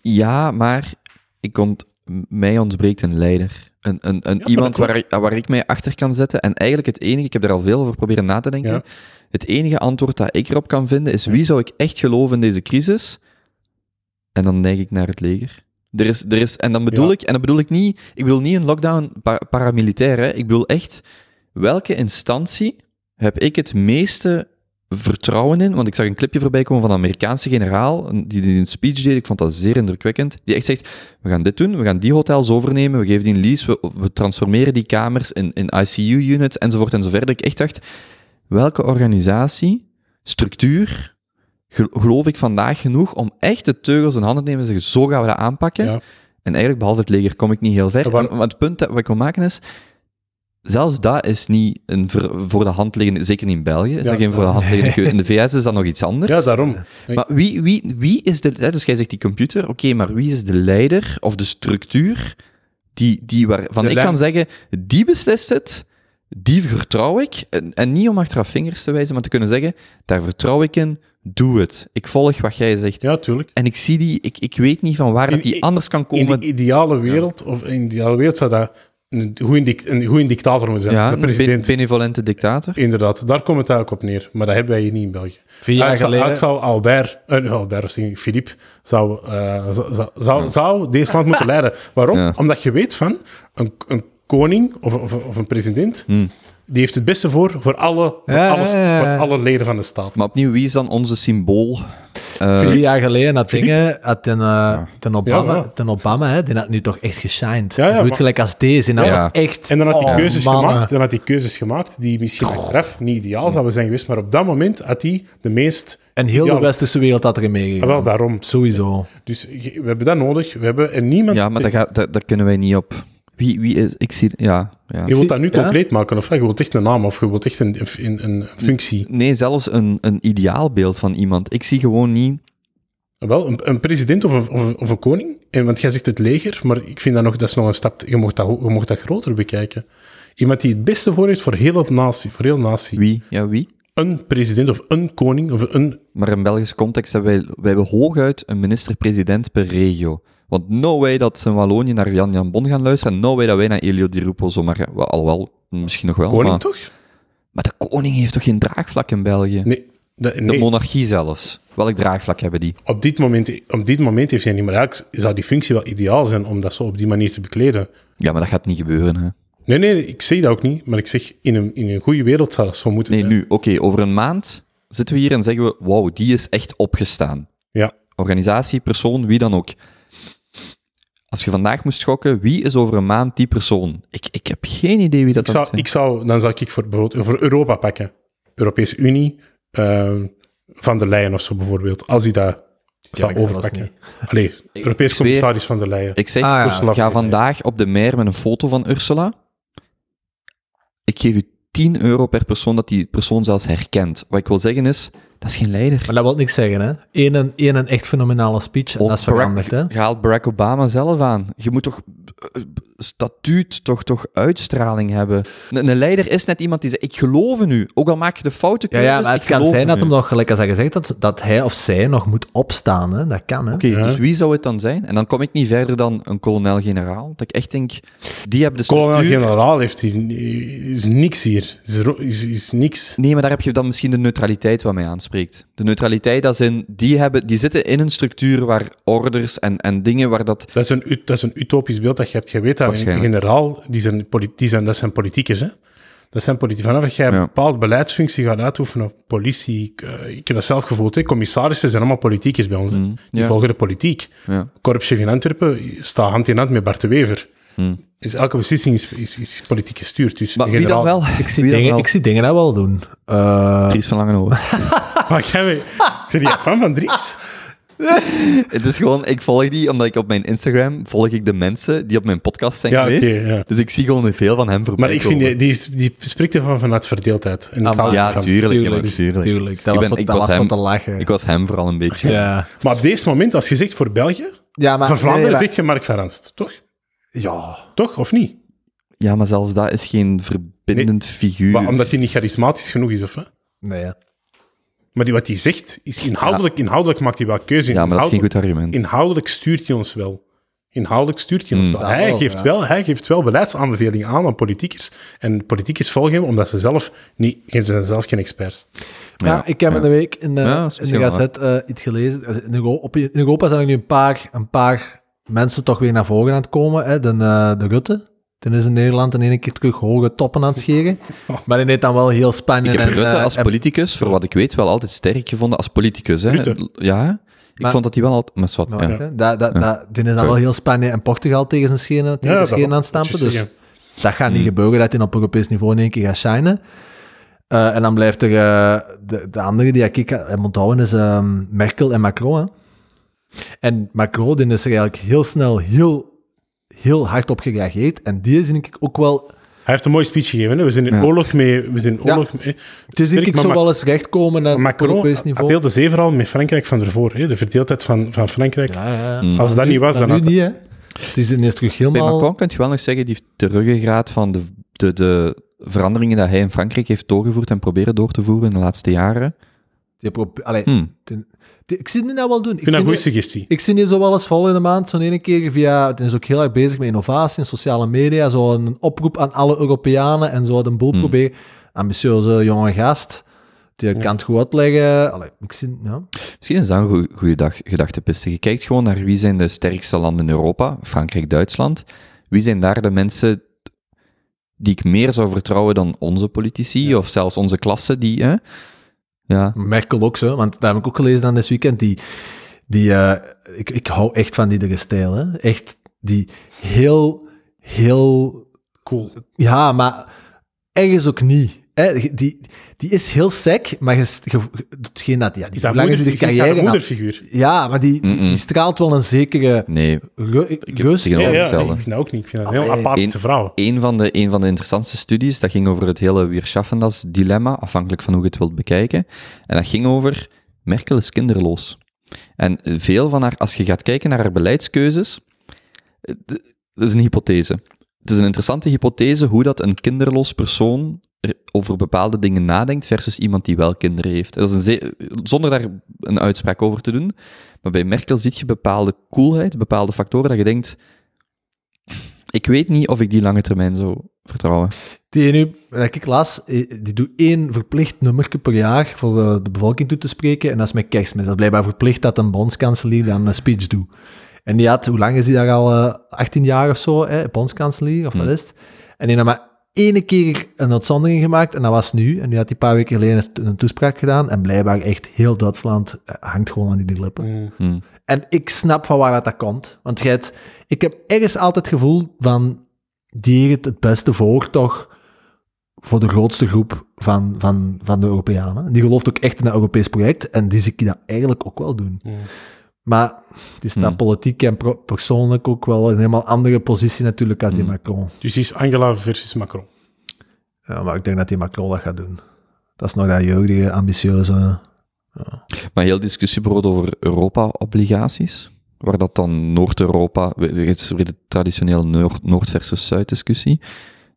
Ja, maar ik ont, mij ontbreekt een leider. Een, een, een iemand waar, ik- waar ik mij achter kan zetten. En eigenlijk het enige, ik heb er al veel over proberen na te denken. Ja. Het enige antwoord dat ik erop kan vinden is: wie zou ik echt geloven in deze crisis? En dan neig ik naar het leger. Er is, er is, en dan bedoel Ja. ik, en dan bedoel ik niet, ik bedoel niet een lockdown pa- paramilitair, hè. ik bedoel echt, welke instantie heb ik het meeste vertrouwen in, want ik zag een clipje voorbij komen van een Amerikaanse generaal, die, die een speech deed, ik vond dat zeer indrukwekkend, die echt zegt, we gaan dit doen, we gaan die hotels overnemen, we geven die een lease, we, we transformeren die kamers in, in ICU-units, enzovoort enzovoort. Ik echt dacht, welke organisatie, structuur, gel- geloof ik vandaag genoeg om echt de teugels in handen te nemen en zeggen, zo gaan we dat aanpakken. Ja. En eigenlijk, behalve het leger, kom ik niet heel ver. Maar het punt dat wat ik wil maken is, zelfs dat is niet een ver- voor de hand liggende, zeker niet in België, is Ja, dat geen voor de hand liggende keuze. In de VS is dat nog iets anders. Ja, daarom. Maar wie, wie, wie is de, hè, dus jij zegt die computer, oké, maar wie is de leider of de structuur die, die waarvan De ik kan zeggen, die beslist het, die vertrouw ik, en, en niet om achteraf vingers te wijzen, maar te kunnen zeggen, daar vertrouw ik in, doe het. Ik volg wat jij zegt. Ja, tuurlijk. En ik zie die, ik, ik weet niet van waar dat In- die anders kan In komen. de ideale wereld, of in de ideale wereld zou dat een goede, een goede dictator moeten zijn. ja, de een ben- president. benevolente dictator. Inderdaad, daar komt het eigenlijk op neer. Maar dat hebben wij hier niet in België. Vier jaar geleden... ik zou Albert, uh, Albert, zeg ik, Philippe, zou, eh, zou, zou, deze land moeten leiden. Waarom? Ja. Omdat je weet van, een, een koning of, of, of een president, Hmm. Die heeft het beste voor, voor, alle, voor, Ja, alles, ja, ja. voor alle leden van de staat. Maar opnieuw, wie is dan onze symbool? Eh, Vier jaar geleden had dingen, had ten, eh, ten Obama, Ja, ja. ten Obama hè, die had nu toch echt geshined. Ja, ja, Zoiets maar- gelijk als deze, echt... En dan had hij oh, keuzes, mannen. gemaakt, dan had hij keuzes gemaakt die misschien achteraf niet ideaal zouden zijn geweest, maar op dat moment had hij de meest... En heel de westerse wereld had erin Ah, meegegaan. wel, daarom. Sowieso. Dus we hebben dat nodig. We hebben en niemand... ja, maar daar, ga- daar, daar kunnen wij niet op. Wie, wie is... Ik zie... Ja, ja. Je wilt dat nu Ja? concreet maken, of je wilt echt een naam, of je wilt echt een, een, een functie. Nee, zelfs een, een ideaalbeeld van iemand. Ik zie gewoon niet... Wel, een, een president of een, of, of een koning. En, want jij zegt het leger, maar ik vind dat nog, dat is nog een stap... Je mocht dat, je mocht dat groter bekijken. Iemand die het beste voor heeft voor heel de natie. Voor heel de natie. Wie? Ja, wie? Een president of een koning of een... Maar in Belgische context hebben wij, wij hebben hooguit een minister-president per regio. Want no way dat ze in Wallonië naar Jan Jan Bon gaan luisteren. No way dat wij naar Elio Di Rupo zomaar gaan. Wel, Alhoewel, misschien nog wel. Koning maar, toch? maar de koning heeft toch geen draagvlak in België? Nee. De nee. monarchie zelfs. Welk draagvlak hebben die? Op dit, moment, op dit moment heeft hij niet. Eigenlijk zou die functie wel ideaal zijn om dat zo op die manier te bekleden. Ja, maar dat gaat niet gebeuren, hè. Nee, nee, ik zeg dat ook niet. Maar ik zeg, in een, in een goede wereld zou dat zo moeten Nee, nu, oké, over een maand zitten we hier en zeggen we, wauw, die is echt opgestaan. Ja. Organisatie, persoon, wie dan ook. Als je vandaag moest schokken, wie is over een maand die persoon? Ik, ik heb geen idee wie dat Ik zou, ik zou, dan zou ik voor, bijvoorbeeld voor Europa pakken. Europese Unie, ehm, Van der Leyen of zo bijvoorbeeld. Als hij dat zou overpakken. Allee, Europees zweer- commissaris Van der Leyen. Ik zeg, Ah, ja. Ursula ga vandaag op de mer met een foto van Ursula. Ik geef u 10 euro per persoon dat die persoon zelfs herkent. Wat ik wil zeggen is, dat is geen leider. Maar dat wil niks zeggen, hè. Eén en, één en echt fenomenale speech, en dat is Barack- veranderd, hè. Je haalt Barack Obama zelf aan. Je moet toch eh, statuut, toch, toch uitstraling hebben. Een, een leider is net iemand die zegt, ik geloof in u. Ook al maak je de foute Ja, ja, maar het ik kan zijn dat hem nog, gelijk als hij gezegd dat, dat hij of zij nog moet opstaan, hè. Dat kan, hè. Oké, Ja. dus wie zou het dan zijn? En dan kom ik niet verder dan een kolonel-generaal. Dat ik echt denk, die hebben de structuur... Kolonel-generaal heeft hier, is niks hier. Is, is, is niks. Nee, maar daar heb je dan misschien de neutraliteit wat mij De neutraliteit, als in, die, hebben, die zitten in een structuur waar orders en, en dingen waar dat... Dat is, een, dat is een utopisch beeld dat je hebt. Je weet dat een Waarschijnlijk. generaal, die zijn, die zijn, dat zijn politiekers, hè. Dat zijn politiek. Vanaf dat jij Ja. een bepaalde beleidsfunctie gaat uitoefenen, politie, ik, eh, ik heb dat zelf gevoeld, hè. commissarissen zijn allemaal politiekers bij ons. Mm, Die ja. volgen de politiek. Ja. Korpschef in Antwerpen staat hand in hand met Bart de Wever. Mm. Dus elke beslissing is, is, is politiek gestuurd. Dus Maar wie dan wel? Ik zie, dingen, wel? ik zie dingen dat wel doen. Eh, Dries van Langenhoven. Maar jij weet- Zijn die fan van Dries? Het is gewoon, ik volg die omdat ik op mijn Instagram volg ik de mensen die op mijn podcast zijn Ja, geweest. ja. Dus ik zie gewoon veel van hem voorbij Maar ik vind, die, die, is- die spreekt ervan vanuit verdeeldheid. En Ah, Ja, van. tuurlijk. tuurlijk, tuurlijk. tuurlijk. Dat Ik was, ben- wat- ik dat was was hem- van te lachen. Ik was hem vooral een beetje. ja. Maar op deze moment, als je zegt voor België, ja, maar... van Vlaanderen nee, maar- zeg je Mark van Ranst, toch? Ja. Toch, of niet? Ja, maar zelfs dat is geen verbindend figuur. Maar omdat hij niet charismatisch genoeg is, of wat? Nee, ja. Maar die, wat hij zegt, is inhoudelijk, inhoudelijk maakt hij wel keuze. ja, maar dat is geen Inhoudelijk- goed argument. Inhoudelijk stuurt hij ons wel. Inhoudelijk stuurt hij ons Hmm. wel. Hij, wel, geeft ja. wel. hij geeft wel beleidsaanbevelingen aan aan politiekers. En politiekers volgen hem omdat ze zelf niet, ze zijn zelf geen experts. Ja, ik heb in de week in Ja, is in de misschien gazet eh, iets gelezen. Also, In Europa, in Europa zijn er nu een paar, een paar mensen toch weer naar voren aan het komen. Hè? De, eh, de Rutte, Dan is in Nederland in één keer terug hoge toppen aan het scheren. Maar die heeft dan wel heel Spanje Ik heb en, Rutte eh, als en- politicus, voor wat ik weet, wel altijd sterk gevonden als politicus. Hè? Rutte? Ja, ik Maar- vond dat hij wel altijd... Maar zwart, Nou, ja. dat, dat, Ja. dat, die is dan wel heel Spanje en Portugal tegen zijn schenen, tegen Ja, schenen aan het stampen. Dus zeggen. dat gaat niet Hmm. gebeuren dat hij op Europees niveau in één keer gaat shinen. Eh, en dan blijft er de, de andere die ik heb onthouden is ehm, Merkel en Macron. Hè. En Macron die is er eigenlijk heel snel heel, heel hard op gereageerd. En die is denk ik ook wel... Hij heeft een mooie speech gegeven. Hè. We zijn in Ja. oorlog mee. We zijn in Ja. oorlog mee. Het is denk ik zo wel eens rechtkomen op Europees Macron niveau. deelde zevenal met Frankrijk van ervoor. Hè. De verdeeldheid van, van Frankrijk. Ja, ja, ja. Mm. Als dat niet was, Maar dan nu had niet, hè. Het is ineens terug Bij helemaal... Macron kun je wel nog zeggen, die heeft de ruggengraat van de, de, de veranderingen dat hij in Frankrijk heeft doorgevoerd en proberen door te voeren in de laatste jaren. Hm. die- ik zie die nou wel doen. Ik vind dat een goede suggestie. Ik zie die zo wel eens vol in de maand, zo'n ene keer via... Het is ook heel erg bezig met innovatie en sociale media. Zo een oproep aan alle Europeanen en zo de boel Hmm. proberen. Ambitieuze jonge gast. Die kan het goed uitleggen. Allee, ik zie... Ja. Misschien is dat een goe- goede dag. Je kijkt gewoon naar wie zijn de sterkste landen in Europa, Frankrijk, Duitsland. Wie zijn daar de mensen die ik meer zou vertrouwen dan onze politici, of zelfs onze klasse, die... Hè? Ja, Merkel ook zo, want daar heb ik ook gelezen dan dit weekend. Die, die, eh, ik, ik hou echt van die de stijl. Hè. Echt die heel, heel Cool. Ja, maar ergens ook niet. Hè? Die, die is heel sec, maar je, je, hetgeen dat, ja, die, Is dat hoe lang is die moederfiguur? carrière? Ja, maar die, die, straalt wel een zekere nee. Ik heb rust. tegen Ja, ik vind dat ook niet. Ik vind dat een heel aparte vrouw. Een van, de, een van de interessantste studies, dat ging over het hele Weerschaffendas dilemma, afhankelijk van hoe je het wilt bekijken. En dat ging over, Merkel is kinderloos. En veel van haar, als je gaat kijken naar haar beleidskeuzes, eh, dat is een hypothese. Het is een interessante hypothese hoe dat een kinderloos persoon er over bepaalde dingen nadenkt versus iemand die wel kinderen heeft. Dat is een zonder daar een uitspraak over te doen. Maar bij Merkel zie je bepaalde coolheid, bepaalde factoren dat je denkt, ik weet niet of ik die lange termijn zou vertrouwen. Die nu, dat ik eh, die doet één verplicht nummer per jaar voor de, de bevolking toe te spreken. En dat is met kerstmis. Dat is blijkbaar verplicht dat een bondskanselier dan een speech doet. En die had, hoe lang is die daar al? eh, 18 jaar of zo, hè, bondskanselier, of wat Hmm. is het? En die had maar ene keer een uitzondering gemaakt, en dat was nu. En nu had hij een paar weken geleden een- een toespraak gedaan. En blijkbaar echt heel Duitsland eh, hangt gewoon aan die lippen. Mm. Hm. En ik snap van waar dat, dat komt. Want jij hebt- ik heb ergens altijd het gevoel van die heeft het het beste voor, toch, voor de grootste groep van, van, van de Europeanen. Die gelooft ook echt in het Europees project en die zie ik dat eigenlijk ook wel doen. Mm. Maar die staat Hmm. politiek en pro- persoonlijk ook wel in een helemaal andere positie natuurlijk als die Hmm. Macron. Dus is Angela versus Macron. Ja, maar ik denk dat die Macron dat gaat doen. Dat is nog dat jeugdige, ambitieuze... Maar heel discussie bijvoorbeeld over Europa-obligaties, waar dat dan Noord-Europa, het is weer de traditionele Noord, Noord versus Zuid discussie,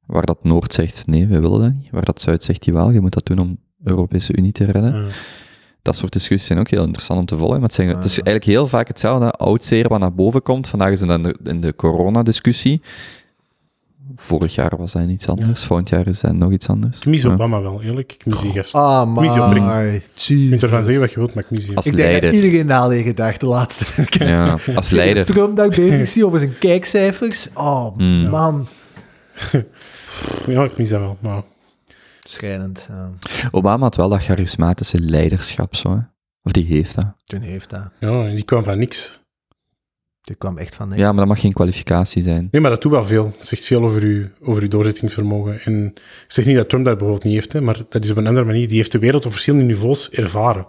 waar dat Noord zegt nee, we willen dat niet, waar dat Zuid zegt jawel, je moet dat doen om de Europese Unie te redden. Ja. Dat soort discussies zijn ook heel interessant om te volgen. Maar het, zijn, het is Ja. eigenlijk heel vaak hetzelfde oudzeer wat naar boven komt. Vandaag is het in de, in de coronadiscussie. Vorig jaar was dat iets anders, volgend jaar is dat nog iets anders. Ik mis Ja. Obama wel, eerlijk. Ik mis die gast. Ah, maar... Je kunt ervan zeggen wat je wilt, maar ik mis die. Als Ik denk dat leider. iedereen na alleen gedacht de laatste. Ja, als leider. Trump dat ik bezig zie over zijn kijkcijfers. Oh, Mm. man. Ja, ik mis dat wel. Maar Schrijnend. Ja. Obama had wel dat charismatische leiderschap, zo, hè. Of die heeft dat. Toen heeft dat. ja, en die kwam van niks. Die kwam echt van niks. Ja, maar dat mag geen kwalificatie zijn. Nee, maar dat doet wel veel. Het zegt veel over uw, over uw doorzettingsvermogen. En ik zeg niet dat Trump dat bijvoorbeeld niet heeft, hè, maar dat is op een andere manier. Die heeft de wereld op verschillende niveaus ervaren.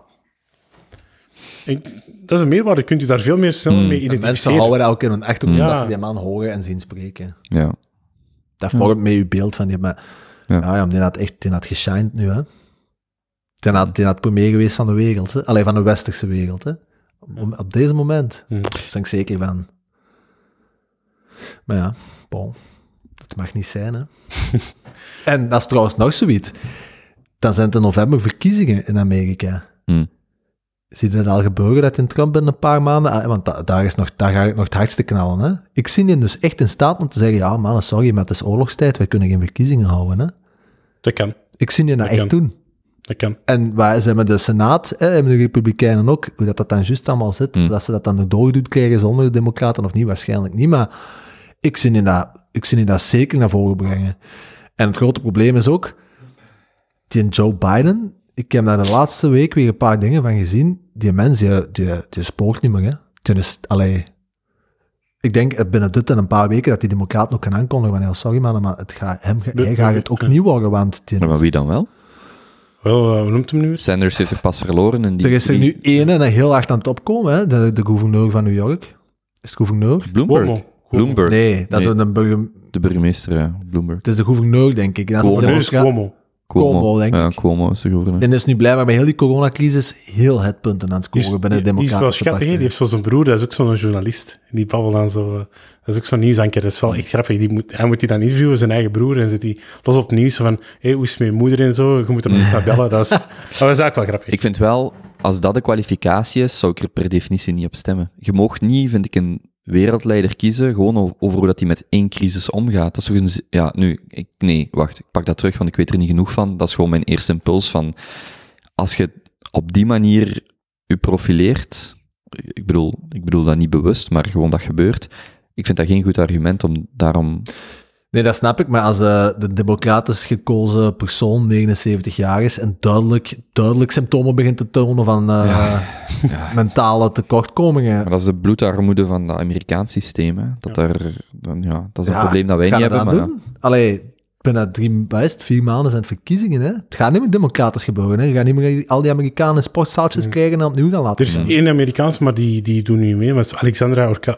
En dat is een meerwaarde. Kunt u daar veel meer snel Mm. mee En mensen identificeren. houden dat ook in hun achterhoofd Mm. dat Ja. ze die man horen en zien spreken. Ja. Dat vormt mee je beeld van die. Maar Ja. ja, ja, die had echt die had geshined nu, hè. Die had, die had premier geweest van de wereld, hè. Alleen van de westerse wereld, hè. Op, op deze moment. Mm. Daar ben ik zeker van. Maar ja, bon. Dat mag niet zijn, hè. en dat is trouwens nog zoiets. Dan zijn het in november verkiezingen in Amerika. Hm. Zie je dat al gebeuren dat in Trump binnen een paar maanden... ah, Want da- daar, is nog, daar ga ik nog het hardste knallen, hè. Ik zie hem dus echt in staat om te zeggen... Ja, man, sorry, maar het is oorlogstijd. Wij kunnen geen verkiezingen houden, hè. Dat kan. Ik zie je dat Dat echt kan. doen. Dat kan. En waar ze hebben de Senaat, hè, hebben de Republikeinen ook, hoe dat, dat dan juist allemaal zit, Hmm. dat ze dat dan doorgedoet krijgen zonder de Democraten of niet, waarschijnlijk niet. Maar ik zie in dat ik zie die dat zeker naar voren brengen. En het grote probleem is ook, die Joe Biden, ik heb daar de laatste week weer een paar dingen van gezien. Die mens, die, die, die spoort niet meer, hè. Die is, allee, ik denk eh, binnen dit en een paar weken dat die democraat nog kan aankondigen van, ja, sorry man, maar het gaat, hem, hij gaat het ook niet worden, want die maar wie dan wel? Wel, eh, hoe noemt hem nu? Sanders heeft er pas verloren. En die, er is er nu één en heel hard aan het opkomen, hè, de, de gouverneur van New York. Is het gouverneur? Bloomberg. Cuomo. Bloomberg. Nee, dat Nee. is een burger, De burgemeester, ja. Bloomberg. het is de gouverneur, denk ik. Dat is Cuomo. Is Cuomo. Cuomo, denk ja, ik. Cuomo is de gouverneur. En is nu blijkbaar bij heel die coronacrisis heel het punten aan het Die is, scoren binnen de die, die is wel democratische schattig, hè. die heeft zo zijn broer, dat is ook zo'n journalist. En die babbelt dan zo... eh, Dat is ook zo'n nieuwsanker, dat is wel echt grappig. Die moet, hij moet die dan interviewen, zijn eigen broer, en zit hij los op het nieuws van, hé, hoe is je moeder en zo, je moet hem niet gaan bellen. Dat was, dat was eigenlijk wel grappig. Ik vind wel, als dat de kwalificatie is, zou ik er per definitie niet op stemmen. Je mag niet, vind ik, een wereldleider kiezen, gewoon over hoe dat hij met één crisis omgaat. Dat is toch een... Ja, nu, ik, nee, wacht, ik pak dat terug, want ik weet er niet genoeg van. Dat is gewoon mijn eerste impuls van, als je op die manier je profileert, ik bedoel, ik bedoel dat niet bewust, maar gewoon dat gebeurt, ik vind dat geen goed argument om daarom... Nee, dat snap ik, maar als eh, de democratisch gekozen persoon 79 jaar is en duidelijk, duidelijk symptomen begint te tonen van eh, mentale tekortkomingen, Maar dat is de bloedarmoede van dat Amerikaans systeem, hè. Dat, er, dan, ja, dat is een Ja, probleem dat wij niet hebben, maar... doen? Allee, binnen drie, het, vier maanden zijn het verkiezingen, hè? Het gaat niet meer democratisch gebeuren, hè? Je gaat niet meer al die Amerikanen sportzaaltjes krijgen en opnieuw gaan laten Er is één Amerikaans, maar die, die doen niet mee, maar het is Alexandra Orca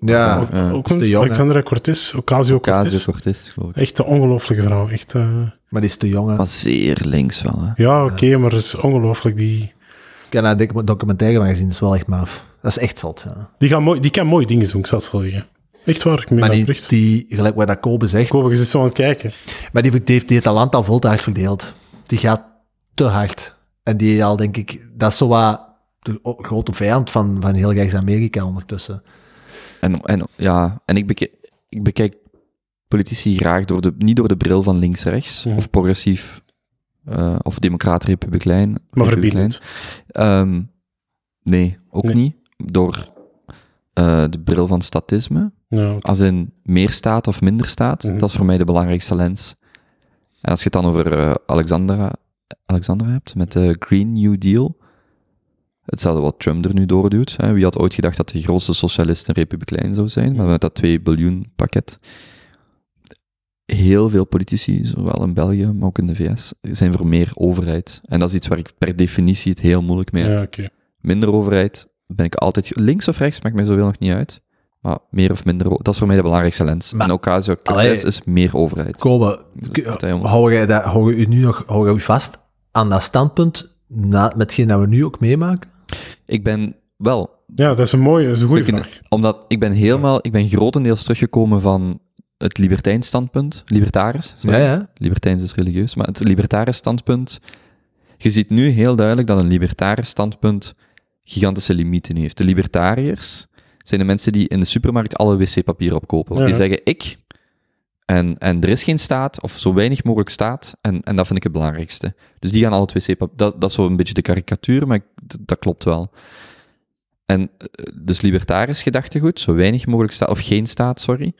Ja, ook is de jong, hè. Alexandra Cortez, Ocasio-Cortez. Ocasio-Cortez, geloof ik. Echt een ongelooflijke vrouw. Echt, eh, Maar die is te jong, hè? Maar zeer links wel, hè. ja, oké, maar het is ongelooflijk. Die, Ik heb daar een documentaire van gezien, dat is wel echt maf. Dat is echt zot, ja. die, gaan mooi, die kan mooie dingen doen, ik zal het wel zeggen. Echt waar, ik meen Maar dat die, gelijk wat dat Kobe zegt, Kobe, je zit zo aan het kijken. maar die, heeft die het talent al veel te hard verdeeld. Die gaat te hard. En die al, denk ik, dat is zo wat de grote vijand van, van heel rechts Amerika ondertussen. En, en, ja, en ik, bekijk, ik bekijk politici graag door de, niet door de bril van links-rechts, of progressief, eh, of democraat-republikein. Maar verbindend. Ehm, nee, ook Nee. niet. Door eh, de bril van statisme. Ja, Als in meer staat of minder staat, Mhm. dat is voor mij de belangrijkste lens. En als je het dan over eh, Alexandra, Alexandra hebt, met de Green New Deal, hetzelfde wat Trump er nu doorduwt. Hè. Wie had ooit gedacht dat de grootste socialist een republikein zou zijn, maar met dat 2 biljoen pakket. Heel veel politici, zowel in België, maar ook in de VS, zijn voor meer overheid. En dat is iets waar ik per definitie het heel moeilijk mee heb ja oké. minder overheid ben ik altijd... Links of rechts maakt mij zoveel nog niet uit. Maar meer of minder... Dat is voor mij de belangrijkste lens. Maar- en Ocasio-Cortez Allee. is meer overheid. Kobe, Dus hou jij, dat, hou je nu nog hou je u vast aan dat standpunt na, met hetgeen dat we nu ook meemaken? Ik ben wel... Ja, dat is een mooie, dat is een goede ik vraag. Omdat ik ben helemaal... Ik ben grotendeels teruggekomen van het libertijns standpunt. Libertaris. sorry. Ja, ja. Libertijns is religieus. Maar het libertaris standpunt... Je ziet nu heel duidelijk dat een libertaris standpunt gigantische limieten heeft. De libertariërs zijn de mensen die in de supermarkt alle wc-papier opkopen. Want Ja. die zeggen, ik... En, en er is geen staat, of zo weinig mogelijk staat, en, en dat vind ik het belangrijkste. Dus die gaan al het wc-papier... Dat, dat is zo een beetje de karikatuur, maar dat klopt wel. En eh, dus libertarisch gedachtegoed, zo weinig mogelijk staat, of geen staat, sorry,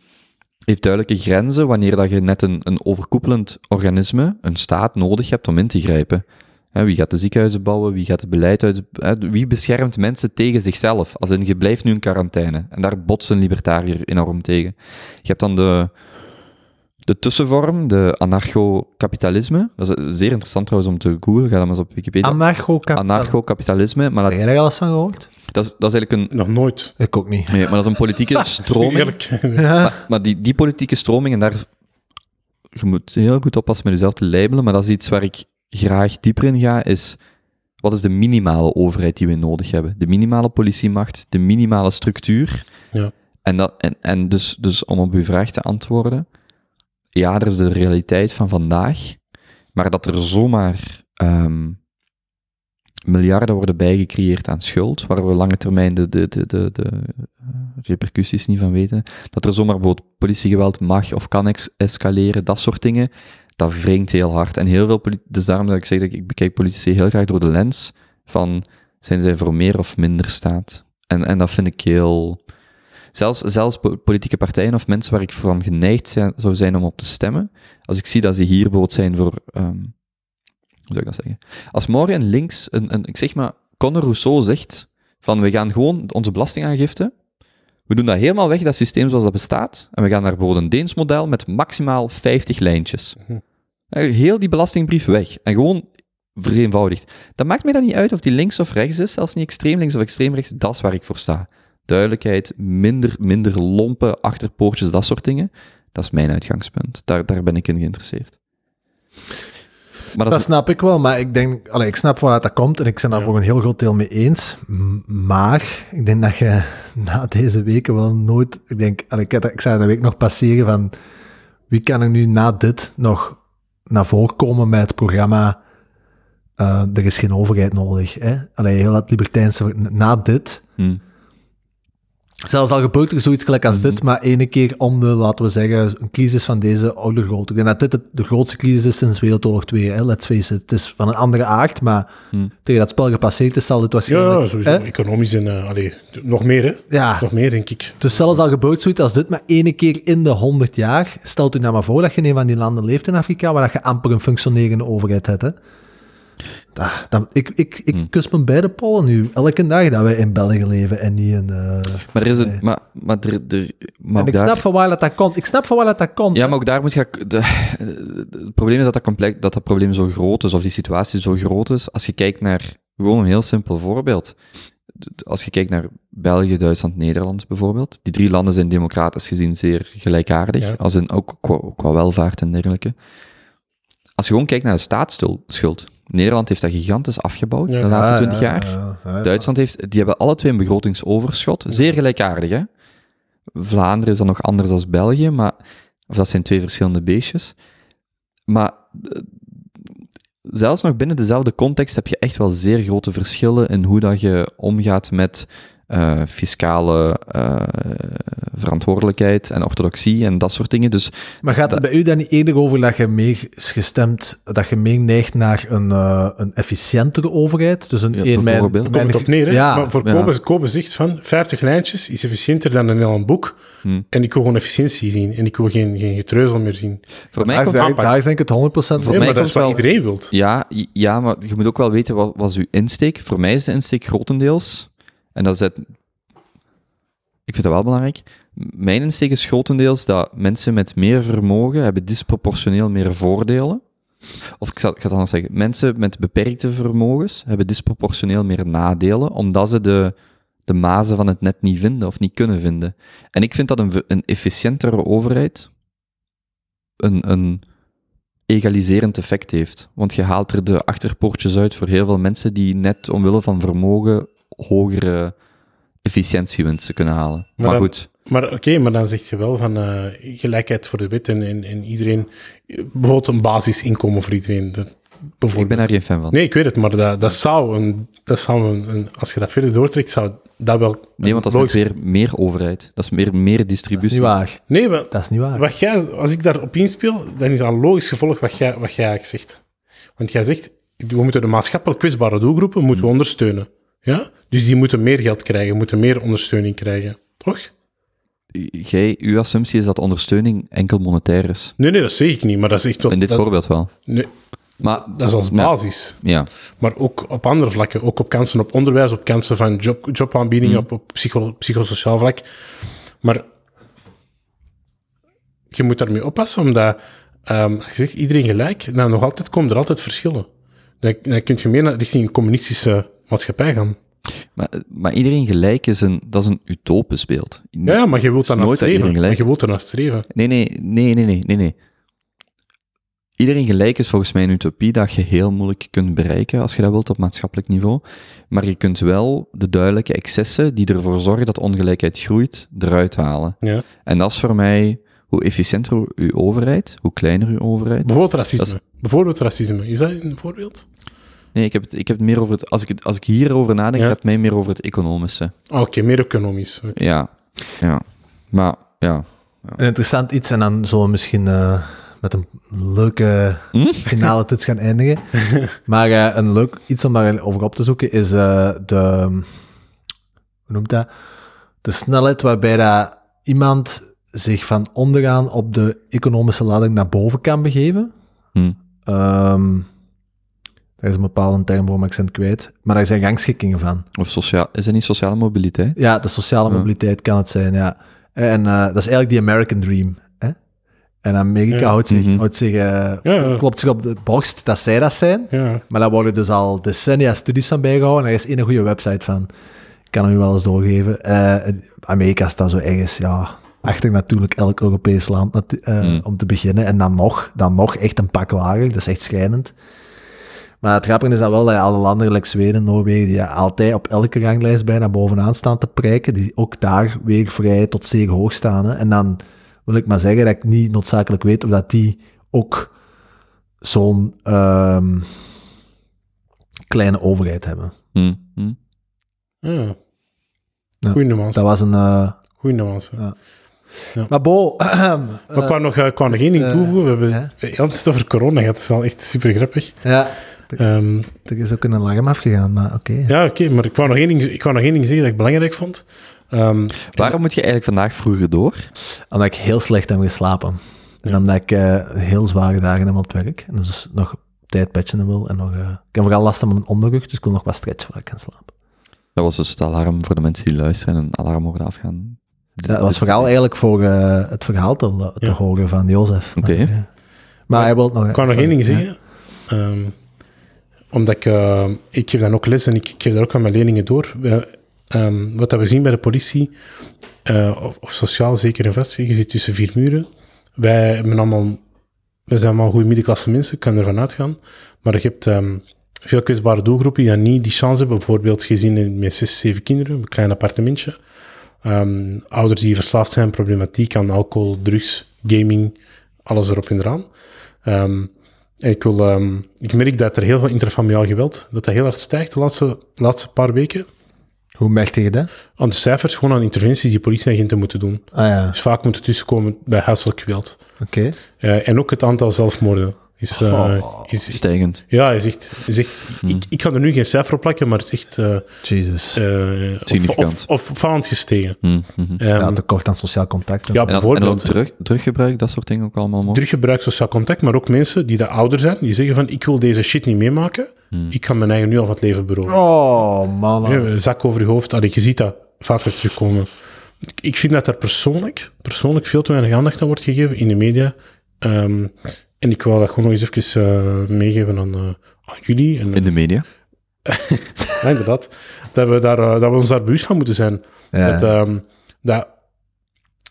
heeft duidelijke grenzen wanneer dat je net een, een overkoepelend organisme, een staat, nodig hebt om in te grijpen. Wie gaat de ziekenhuizen bouwen? Wie gaat het beleid uit? wie beschermt mensen tegen zichzelf? Als in, je blijft nu in quarantaine. En daar botst een libertariër enorm tegen. Je hebt dan de, de tussenvorm, de anarcho-kapitalisme. Dat is zeer interessant trouwens om te googlen. Ga dat maar eens op Wikipedia. Anarcho-kapitalisme. Maar Heb dat, jij daar al eens van gehoord? dat, is, dat is eigenlijk een... Nog nooit. Ik ook niet. Nee, maar dat is een politieke stroming. Eerlijk. Maar, maar die, die politieke stroming, en daar... Je moet heel goed oppassen met jezelf te labelen, maar dat is iets waar ik graag dieper in ga, is... Wat is de minimale overheid die we nodig hebben? De minimale politiemacht, de minimale structuur. Ja. En, dat, en, en dus, dus om op uw vraag te antwoorden, ja, er is de realiteit van vandaag, maar dat er zomaar ehm, miljarden worden bijgecreëerd aan schuld, waar we lange termijn de, de, de, de, eh, repercussies niet van weten, dat er zomaar bijvoorbeeld politiegeweld mag of kan escaleren, dat soort dingen, dat wringt heel hard. En heel veel dus daarom dat ik zeg dat ik, ik bekijk politici heel graag door de lens van, zijn zij voor meer of minder staat? En, en dat vind ik heel... Zelfs, zelfs po- politieke partijen of mensen waar ik van geneigd zijn, zou zijn om op te stemmen, als ik zie dat ze hier bijvoorbeeld zijn voor, ehm, hoe zou ik dat zeggen? Als morgen links, een, een, ik zeg maar, Conor Rousseau zegt van we gaan gewoon onze belastingaangifte, we doen dat helemaal weg, dat systeem zoals dat bestaat, en we gaan naar bijvoorbeeld een Deens model met maximaal 50 lijntjes. Mhm. Heel die belastingbrief weg. En gewoon vereenvoudigd. Dat maakt mij dan niet uit of die links of rechts is, zelfs niet extreem links of extreem rechts, dat is waar ik voor sta. Duidelijkheid, minder, minder lompe achterpoortjes, dat soort dingen. Dat is mijn uitgangspunt. Daar, daar ben ik in geïnteresseerd. Maar dat, snap ik wel, maar ik denk, allee, ik snap waaruit dat komt en ik ben daar voor een heel groot deel mee eens. Maar ik denk dat je na deze weken wel nooit, ik denk, allee, ik, zou de week nog passeren van wie kan er nu na dit nog naar voren komen met het programma eh, Er is geen overheid nodig. Hè? Allee, heel dat libertijnse, na dit, hm. Zelfs al gebeurt er zoiets gelijk als Mhm. dit, maar ene keer om de, laten we zeggen, een crisis van deze oude grootte. Ik denk dat dit het- de grootste crisis is sinds Wereldoorlog 2, hè? let's face it. Het is van een andere aard, maar Mhm. tegen dat spel gepasseerd is, zal dit Ja, waarschijnlijk... ja, sowieso. hè? Economisch en allee, nog meer, hè? Ja, Nog meer, denk ik. dus zelfs al gebeurt zoiets als dit, maar ene keer in de 100 jaar, stelt u nou maar voor dat je in een van die landen leeft in Afrika, waar dat je amper een functionerende overheid hebt. Hè? Ik ik, ik Hmm. kus mijn beide pollen nu, elke dag dat wij in België leven en niet in... eh, maar er is een, Nee. maar, maar, er, er, maar en ik daar, snap van waar dat, dat komt. Ik snap van waar dat, dat komt. Ja, hè. maar ook daar moet je... De, het probleem is dat dat, complex, dat dat probleem zo groot is, of die situatie zo groot is. Als je kijkt naar... Gewoon een heel simpel voorbeeld. Als je kijkt naar België, Duitsland, Nederland bijvoorbeeld. Die drie landen zijn democratisch gezien zeer gelijkaardig. Ja. Als in, ook qua, qua welvaart en dergelijke. Als je gewoon kijkt naar de staatsschuld. Nederland heeft dat gigantisch afgebouwd Ja. de laatste twintig ja, jaar. ja, ja, ja. Duitsland heeft, die hebben alle twee een begrotingsoverschot. Zeer gelijkaardig, hè. Vlaanderen is dan nog anders dan België, maar, of dat zijn twee verschillende beestjes. Maar eh, zelfs nog binnen dezelfde context heb je echt wel zeer grote verschillen in hoe dat je omgaat met eh, fiscale eh, verantwoordelijkheid en orthodoxie en dat soort dingen. Dus Maar gaat het bij u dan niet eerder over dat je meer gestemd, dat je meer neigt naar een, eh, een efficiëntere overheid? Dus een, Ja, een bijvoorbeeld. Daar komt het op neer, hè? Ja, maar voor ja. Kobe, Kobe zegt van 50 lijntjes is efficiënter dan een heel boek. Hm. En ik wil gewoon efficiëntie zien. En ik wil geen, geen getreuzel meer zien. voor mij daar, is, komt daar, daar is denk ik het 100% Voor mij maar dat is wat wel- iedereen wilt. Ja, ja, maar je moet ook wel weten wat was uw insteek. Voor mij is de insteek grotendeels, en dat is het, ik vind dat wel belangrijk. Mijn insteek is grotendeels dat mensen met meer vermogen hebben disproportioneel meer voordelen. Of ik, ik ga het anders zeggen, mensen met beperkte vermogens hebben disproportioneel meer nadelen, omdat ze de, de mazen van het net niet vinden of niet kunnen vinden. En ik vind dat een, een efficiëntere overheid een, een egaliserend effect heeft. Want je haalt er de achterpoortjes uit voor heel veel mensen die net omwille van vermogen hogere efficiëntiewinsten kunnen halen. Maar, dan- goed, Maar oké, maar dan zeg je wel van eh, gelijkheid voor de wet en, en, en iedereen, bijvoorbeeld een basisinkomen voor iedereen. Dat, ik ben daar geen fan van. Nee, ik weet het, maar dat, dat zou, een, dat zou een, een- als je dat verder doortrekt, zou dat wel... Nee, want dat is logisch- weer meer overheid. Dat is meer, meer Dat is distributie. niet waar. Nee, maar Dat is niet waar. wat jij, als ik daarop inspeel, dan is dat een logisch gevolg wat jij, wat jij eigenlijk zegt. Want jij zegt, we moeten de maatschappelijk kwetsbare doelgroepen moeten Hmm. we ondersteunen. Ja? Dus die moeten meer geld krijgen, moeten meer ondersteuning krijgen. Toch? Jij, uw assumptie is dat ondersteuning enkel monetair is. Nee, nee, dat zeg ik niet, maar dat is echt. In dit dat, voorbeeld wel. nee, Maar, dat is als basis. ja. Maar ook op andere vlakken. Ook op kansen op onderwijs, op kansen van job, jobaanbiedingen, Hmm. op, op psycho, psychosociaal vlak. Maar je moet daarmee oppassen, omdat ehm, als je zegt iedereen gelijk, dan nog altijd komen er altijd verschillen. Dan, dan kun je meer naar richting een communistische maatschappij gaan. Maar, maar iedereen gelijk is een, dat is een utopisch beeld. Ja, ja, maar je wilt dat iedereen streven. Maar je wilt daarnaar streven. Nee, nee, nee, nee, nee, nee, nee. Iedereen gelijk is volgens mij een utopie dat je heel moeilijk kunt bereiken als je dat wilt op maatschappelijk niveau. Maar je kunt wel de duidelijke excessen die ervoor zorgen dat ongelijkheid groeit, eruit halen. Ja. En dat is voor mij, hoe efficiënter uw overheid, hoe kleiner uw overheid. Bijvoorbeeld racisme. Dat Bijvoorbeeld racisme. Is dat een voorbeeld? Nee, ik heb het, ik heb het meer over het, als ik, het, als ik hierover nadenk, Ja. gaat het mij meer over het economische. Ah, Oké, meer economisch. Ja, ja. Maar, ja. Een interessant iets, en dan zullen we misschien eh, met een leuke Hm? finale tuts gaan eindigen. maar eh, een leuk iets om daarover op te zoeken is eh, de... Hoe noemt dat? de snelheid waarbij dat iemand zich van onderaan op de economische lading naar boven kan begeven. Hm. Ehm daar is een bepaalde term voor, maar ik ben het kwijt. Maar daar zijn rangschikkingen van. Of sociaal, is dat niet sociale mobiliteit? Ja, de sociale Ja. mobiliteit kan het zijn, ja. En eh, dat is eigenlijk die American Dream. Hè? En Amerika Ja. houdt zich, Mhm. houdt zich, eh, Ja. klopt zich op de borst dat zij dat zijn. Ja. Maar daar worden dus al decennia studies van bijgehouden. En er is één goede website van. Ik kan hem u wel eens doorgeven. Eh, Amerika staat zo ergens, ja, achter natuurlijk elk Europees land eh, Mm. om te beginnen. En dan nog, dan nog echt een pak lager. Dat is echt schrijnend. Maar het grappige is dan wel dat je alle landen, gelijk Zweden, Noorwegen, die altijd op elke ranglijst bijna bovenaan staan te prijken, die ook daar weer vrij tot zeer hoog staan. Hè. En dan wil ik maar zeggen dat ik niet noodzakelijk weet of dat die ook zo'n ehm, kleine overheid hebben. Hm. Hm. Ja. Goeie nuance. Dat was een... eh, Goeie nuance. Ja. Maar Bo... Maar ik wou nog, eh, ik wou nog één ding eh, toevoegen. We hebben tijd over corona gehad. Dat is wel echt super grappig. ja, Ehm, er is ook een alarm afgegaan, maar oké. ja, oké. maar ik wou, nog één ding, ik wou nog één ding zeggen dat ik belangrijk vond. Ehm, Waarom moet je eigenlijk vandaag vroeger door? Omdat ik heel slecht heb geslapen. En omdat ik eh, heel zware dagen heb op het werk. En dus nog tijd patchen wil. En nog, eh, ik heb vooral last van mijn onderrug, dus ik wil nog wat stretchen voordat ik kan slapen. Dat was dus het alarm voor de mensen die luisteren en een alarm mogen afgaan. Dat was vooral eigenlijk voor eh, het verhaal te, te Ja. horen van Jozef. Oké. Maar, maar hij wil nog... Ik wou nog één ding zeggen. Ehm, omdat ik, eh, ik geef dan ook les en ik, ik geef daar ook aan mijn leerlingen door. We, ehm, wat dat we zien bij de politie, eh, of, of sociaal zeker en vast, je zit tussen vier muren. Wij hebben allemaal, we zijn allemaal goede middenklasse mensen, ik kan ervan uitgaan. Maar je hebt ehm, veel kwetsbare doelgroepen die dan niet die chance hebben. Bijvoorbeeld gezinnen met zes, zeven kinderen, een klein appartementje. Ehm, ouders die verslaafd zijn, problematiek aan alcohol, drugs, gaming, alles erop en eraan. Ehm, en ik, wil, ehm, ik merk dat er heel veel interfamiliaal geweld, dat dat heel hard stijgt de laatste, laatste paar weken. Hoe merkte je dat? Aan de cijfers, gewoon aan interventies die politieagenten moeten doen. Ah ja, Dus vaak moeten tussenkomen bij huiselijk geweld. oké. Eh, en ook het aantal zelfmoorden is, eh, Oh, is, Stijgend. ja, is echt, is echt ik, ik kan er nu geen cijfer op plakken, maar het is echt eh Jesus. eh, op- Significant. op- op- opvallend gestegen. Hm, hm, hm. Ehm, ja, tekort aan sociaal contact. ja, En en bijvoorbeeld drug, druggebruik, dat soort dingen ook allemaal mogelijk. druggebruik, sociaal contact, maar ook mensen die dat ouder zijn, die zeggen van ik wil deze shit niet meemaken, Hmm. ik kan mijn eigen nu al van het leven beroven. Oh, man. Ja, zak over je hoofd. Allee, je ziet dat vaker terugkomen. Ik, vind dat er persoonlijk, persoonlijk veel te weinig aandacht aan wordt gegeven in de media. Ehm, en ik wil dat gewoon nog eens even eh, meegeven aan, eh, aan jullie. En, In de media. ja, inderdaad. Dat we, daar, eh, dat we ons daar bewust van moeten zijn. Ja. Dat, ehm, dat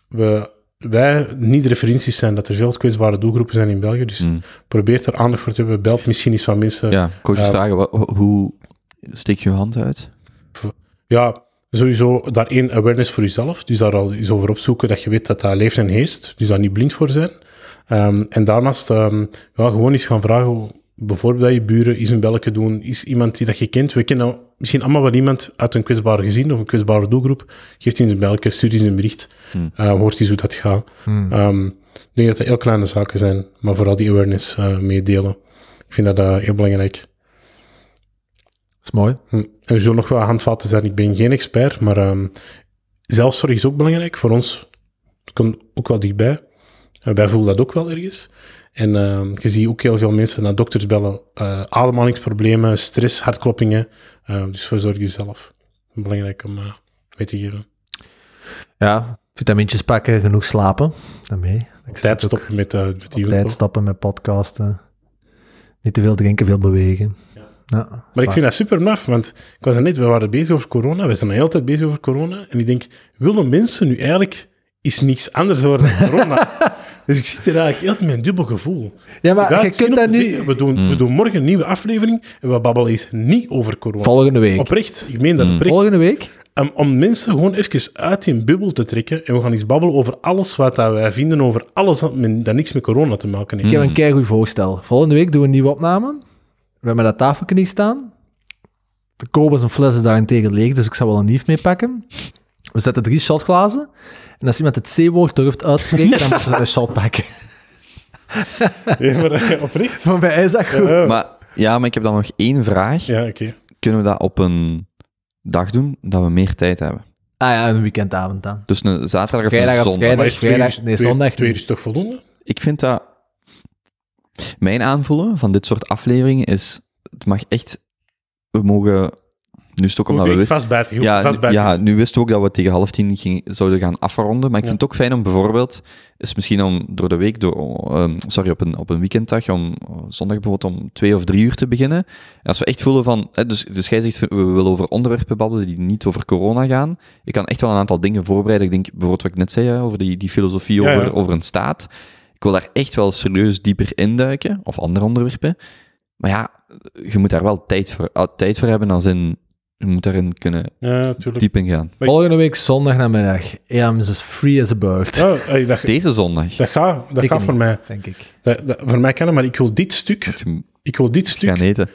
we, wij niet referenties zijn, dat er veel kwetsbare doelgroepen zijn in België. Dus Hm. probeer er aandacht voor te hebben. Belt misschien eens van mensen. Ja, coaches eh, vragen, hoe steek je je hand uit? Ja, sowieso daar één awareness voor jezelf. Dus daar al eens over opzoeken dat je weet dat dat leeft en heest. Dus daar niet blind voor zijn. Ehm, en daarnaast ehm, ja, gewoon eens gaan vragen, bijvoorbeeld bij je buren, is een belletje doen, is iemand die dat je kent. We kennen misschien allemaal wel iemand uit een kwetsbare gezin of een kwetsbare doelgroep. Geeft eens een belletje, stuur eens een bericht, Hmm. eh, hoort eens hoe dat gaat. Hmm. Ehm, ik denk dat dat heel kleine zaken zijn, maar vooral die awareness eh, meedelen. Ik vind dat eh, heel belangrijk. is mooi. Hm. Er zullen nog wel handvaten zijn. Ik ben geen expert, maar ehm, zelfzorg is ook belangrijk voor ons. Het komt ook wel dichtbij. Uh, wij voelen dat ook wel ergens. En ehm, je ziet ook heel veel mensen naar dokters bellen. eh, ademhalingsproblemen, stress, hartkloppingen. Eh, dus verzorg jezelf. Belangrijk om eh, mee te geven. Ja, vitamintjes pakken, genoeg slapen. Daarmee. Ik Tijd stoppen met, eh met die tijd stappen met podcasten. Niet te veel drinken, veel bewegen. Ja. Maar ik vind dat super maf, want ik was er net, we waren bezig over corona, we zijn de hele tijd bezig over corona, en ik denk, willen mensen nu eigenlijk is niks anders worden dan corona? dus ik zit er eigenlijk heel met een dubbel gevoel. Ja, maar je kunt niet dat nu... We doen, Hmm. we doen morgen een nieuwe aflevering en we babbelen eens niet over corona. Volgende week. Oprecht, ik meen dat Hmm. oprecht. Volgende week? Om, om mensen gewoon even uit die bubbel te trekken en we gaan eens babbelen over alles wat dat wij vinden over alles dat, niks met corona te maken heeft. Ik heb een keigoed voorstel. Volgende week doen we een nieuwe opname. We hebben dat tafeltje niet staan. De Kobus en fles is daarentegen leeg, dus ik zal wel een nieuw meepakken. We zetten drie shotglazen. En als iemand het C-woord durft uitspreken, dan moeten ze een shot pakken. Ja, maar eh, oprecht? Voor mij is dat goed. Ja, Maar, ja, maar ik heb dan nog één vraag. ja oké. Kunnen we dat op een dag doen dat we meer tijd hebben? Ah ja, een weekendavond dan. Dus een zaterdag of Vrijdag een zondag. vrijdag. Maar twee nee, twee- zondag Twee is toch voldoende? Ik vind dat... Mijn aanvoelen van dit soort afleveringen is... Het mag echt... We mogen... Nu is ook omdat Moet we. Ja, ja, nu wisten we ook dat we tegen half tien ging, zouden gaan afronden. Maar ik Ja. vind het ook fijn om bijvoorbeeld, is misschien om door de week, door, ehm, sorry, op een, op een weekenddag, om eh, zondag bijvoorbeeld om twee of drie uur te beginnen. En als we echt voelen van, hè, dus, dus jij zegt, we willen over onderwerpen babbelen die niet over corona gaan. Ik kan echt wel een aantal dingen voorbereiden. Ik denk bijvoorbeeld wat ik net zei, hè, over die, die filosofie Ja, over, over een staat. Ik wil daar echt wel serieus dieper induiken, of andere onderwerpen. Maar ja, je moet daar wel tijd voor, ah, tijd voor hebben, als in, je moet daarin kunnen Ja, natuurlijk. diep in gaan. Volgende week zondag namiddag. Ja, I'm as free as a bird. Ja, hey, dat, Deze zondag. dat gaat, dat niet, voor mij. Denk ik. Dat, dat- voor mij kan het, maar ik wil dit stuk, je ik wil dit stuk, gaan eten.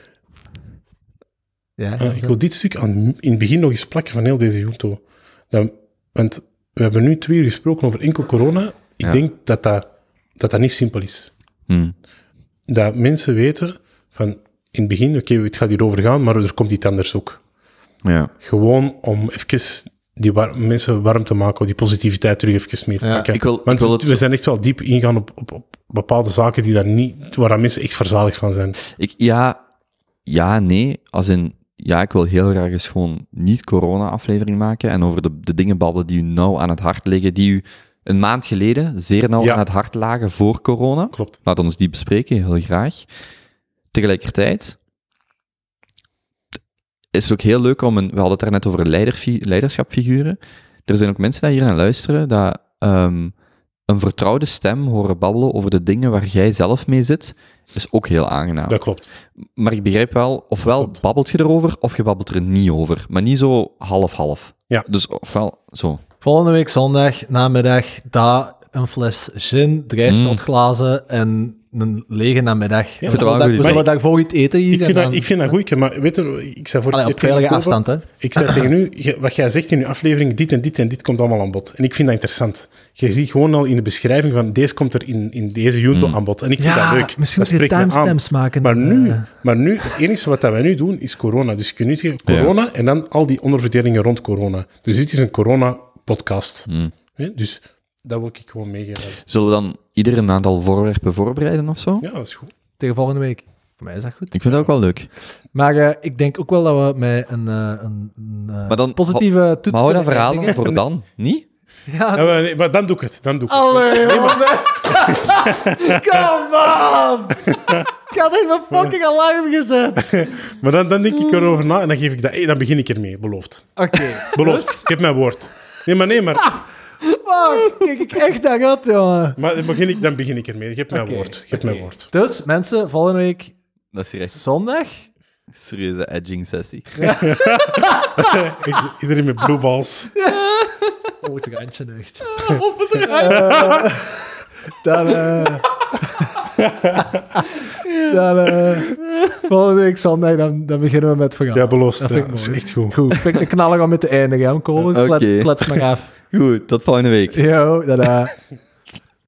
Ja, eh, ik wil dit stuk aan, in het begin nog eens plakken van heel deze junto. Dat, want we hebben nu twee uur gesproken over enkel corona. Ik Ja. denk dat dat, dat dat niet simpel is. Hm. Dat mensen weten van in het begin, oké, het gaat hierover gaan, maar er komt iets anders ook. Ja. Gewoon om even die war- mensen warm te maken, die positiviteit terug even mee te Ja, pakken. ik wil- Want ik wil we, het we zo- zijn echt wel diep ingaan op, op, op bepaalde zaken die daar niet, waar mensen echt verzadigd van zijn. Ik, ja, ja, nee. Als in, ja, ik wil heel graag eens gewoon niet-corona-aflevering maken en over de, de dingen babbelen die u nou aan het hart liggen, die u een maand geleden zeer nauw Ja. aan het hart lagen voor corona. Klopt. Laat ons die bespreken, heel graag. Tegelijkertijd is het ook heel leuk om een... We hadden het daar net over leiderfi- leiderschapfiguren. Er zijn ook mensen die hier naar luisteren, dat ehm, een vertrouwde stem horen babbelen over de dingen waar jij zelf mee zit, is ook heel aangenaam. Dat klopt. Maar ik begrijp wel, ofwel Klopt. babbelt je erover, of je babbelt er niet over. Maar niet zo half-half. Ja. Dus ofwel zo. Volgende week zondag, namiddag, daar een fles gin, drie Mm. shotglazen en een lege namiddag. vind we zullen daar voor iets eten hier. Ik vind, dat, ik vind dat goed, maar weet je, ik zei voor Allee, op tegen veilige afstand, hè. Ik zei tegen u, wat jij zegt in je aflevering, dit en dit en dit komt allemaal aan bod. En ik vind dat interessant. Je ziet gewoon al in de beschrijving van, deze komt er in, in deze Junto Mm. aan bod. En ik vind Ja, dat leuk. misschien dat moet je timestamps maken. Maar nu, maar nu, het enige wat dat wij nu doen, is corona. Dus je kunt nu zeggen corona en dan al die onderverdelingen rond corona. Dus dit is een corona-podcast. Hm. Hè? Dus dat wil ik gewoon meegeven. Zullen we dan ieder een aantal voorwerpen voorbereiden of zo? Ja, dat is goed. tegen volgende week. Voor mij is dat goed. Ik vind dat ook wel leuk. Maar eh, ik denk ook wel dat we met een, eh, een, een eh, Maar dan- positieve toets Maar hou dat kunnen verhaal dan eindigen. voor dan, niet? Ja, Ja, maar, nee, maar dan doe ik het. Dan doe ik het. Allee, jongen. Come on! Ik had echt mijn fucking alarm gezet. Maar dan, dan denk ik erover na en dan, geef ik dat, hey, dan begin ik ermee. Beloofd. Oké. Beloofd. Dus, Ik heb mijn woord. Nee, maar nee, maar, fuck, kijk ik echt naar uit, jongen. maar dan, begin ik, dan begin ik ermee. Hebt mijn Oké, woord. Oké. mijn woord. Dus, mensen, volgende week Dat is hier echt zondag. een serieuze edging sessie. Ik- Iedereen met blue balls. Oh, het randje echt. Op het randje. dan, eh dan, eh volgende week zondag, dan, dan beginnen we met het verhaal. Ja, beloofd. Dat Ja, vind ik dat is echt goed. Goed, vind ik een knaller om mee te eindigen, hè, Colin. Oké. Klets, klets maar af. Goed, tot volgende week. Yo, tada.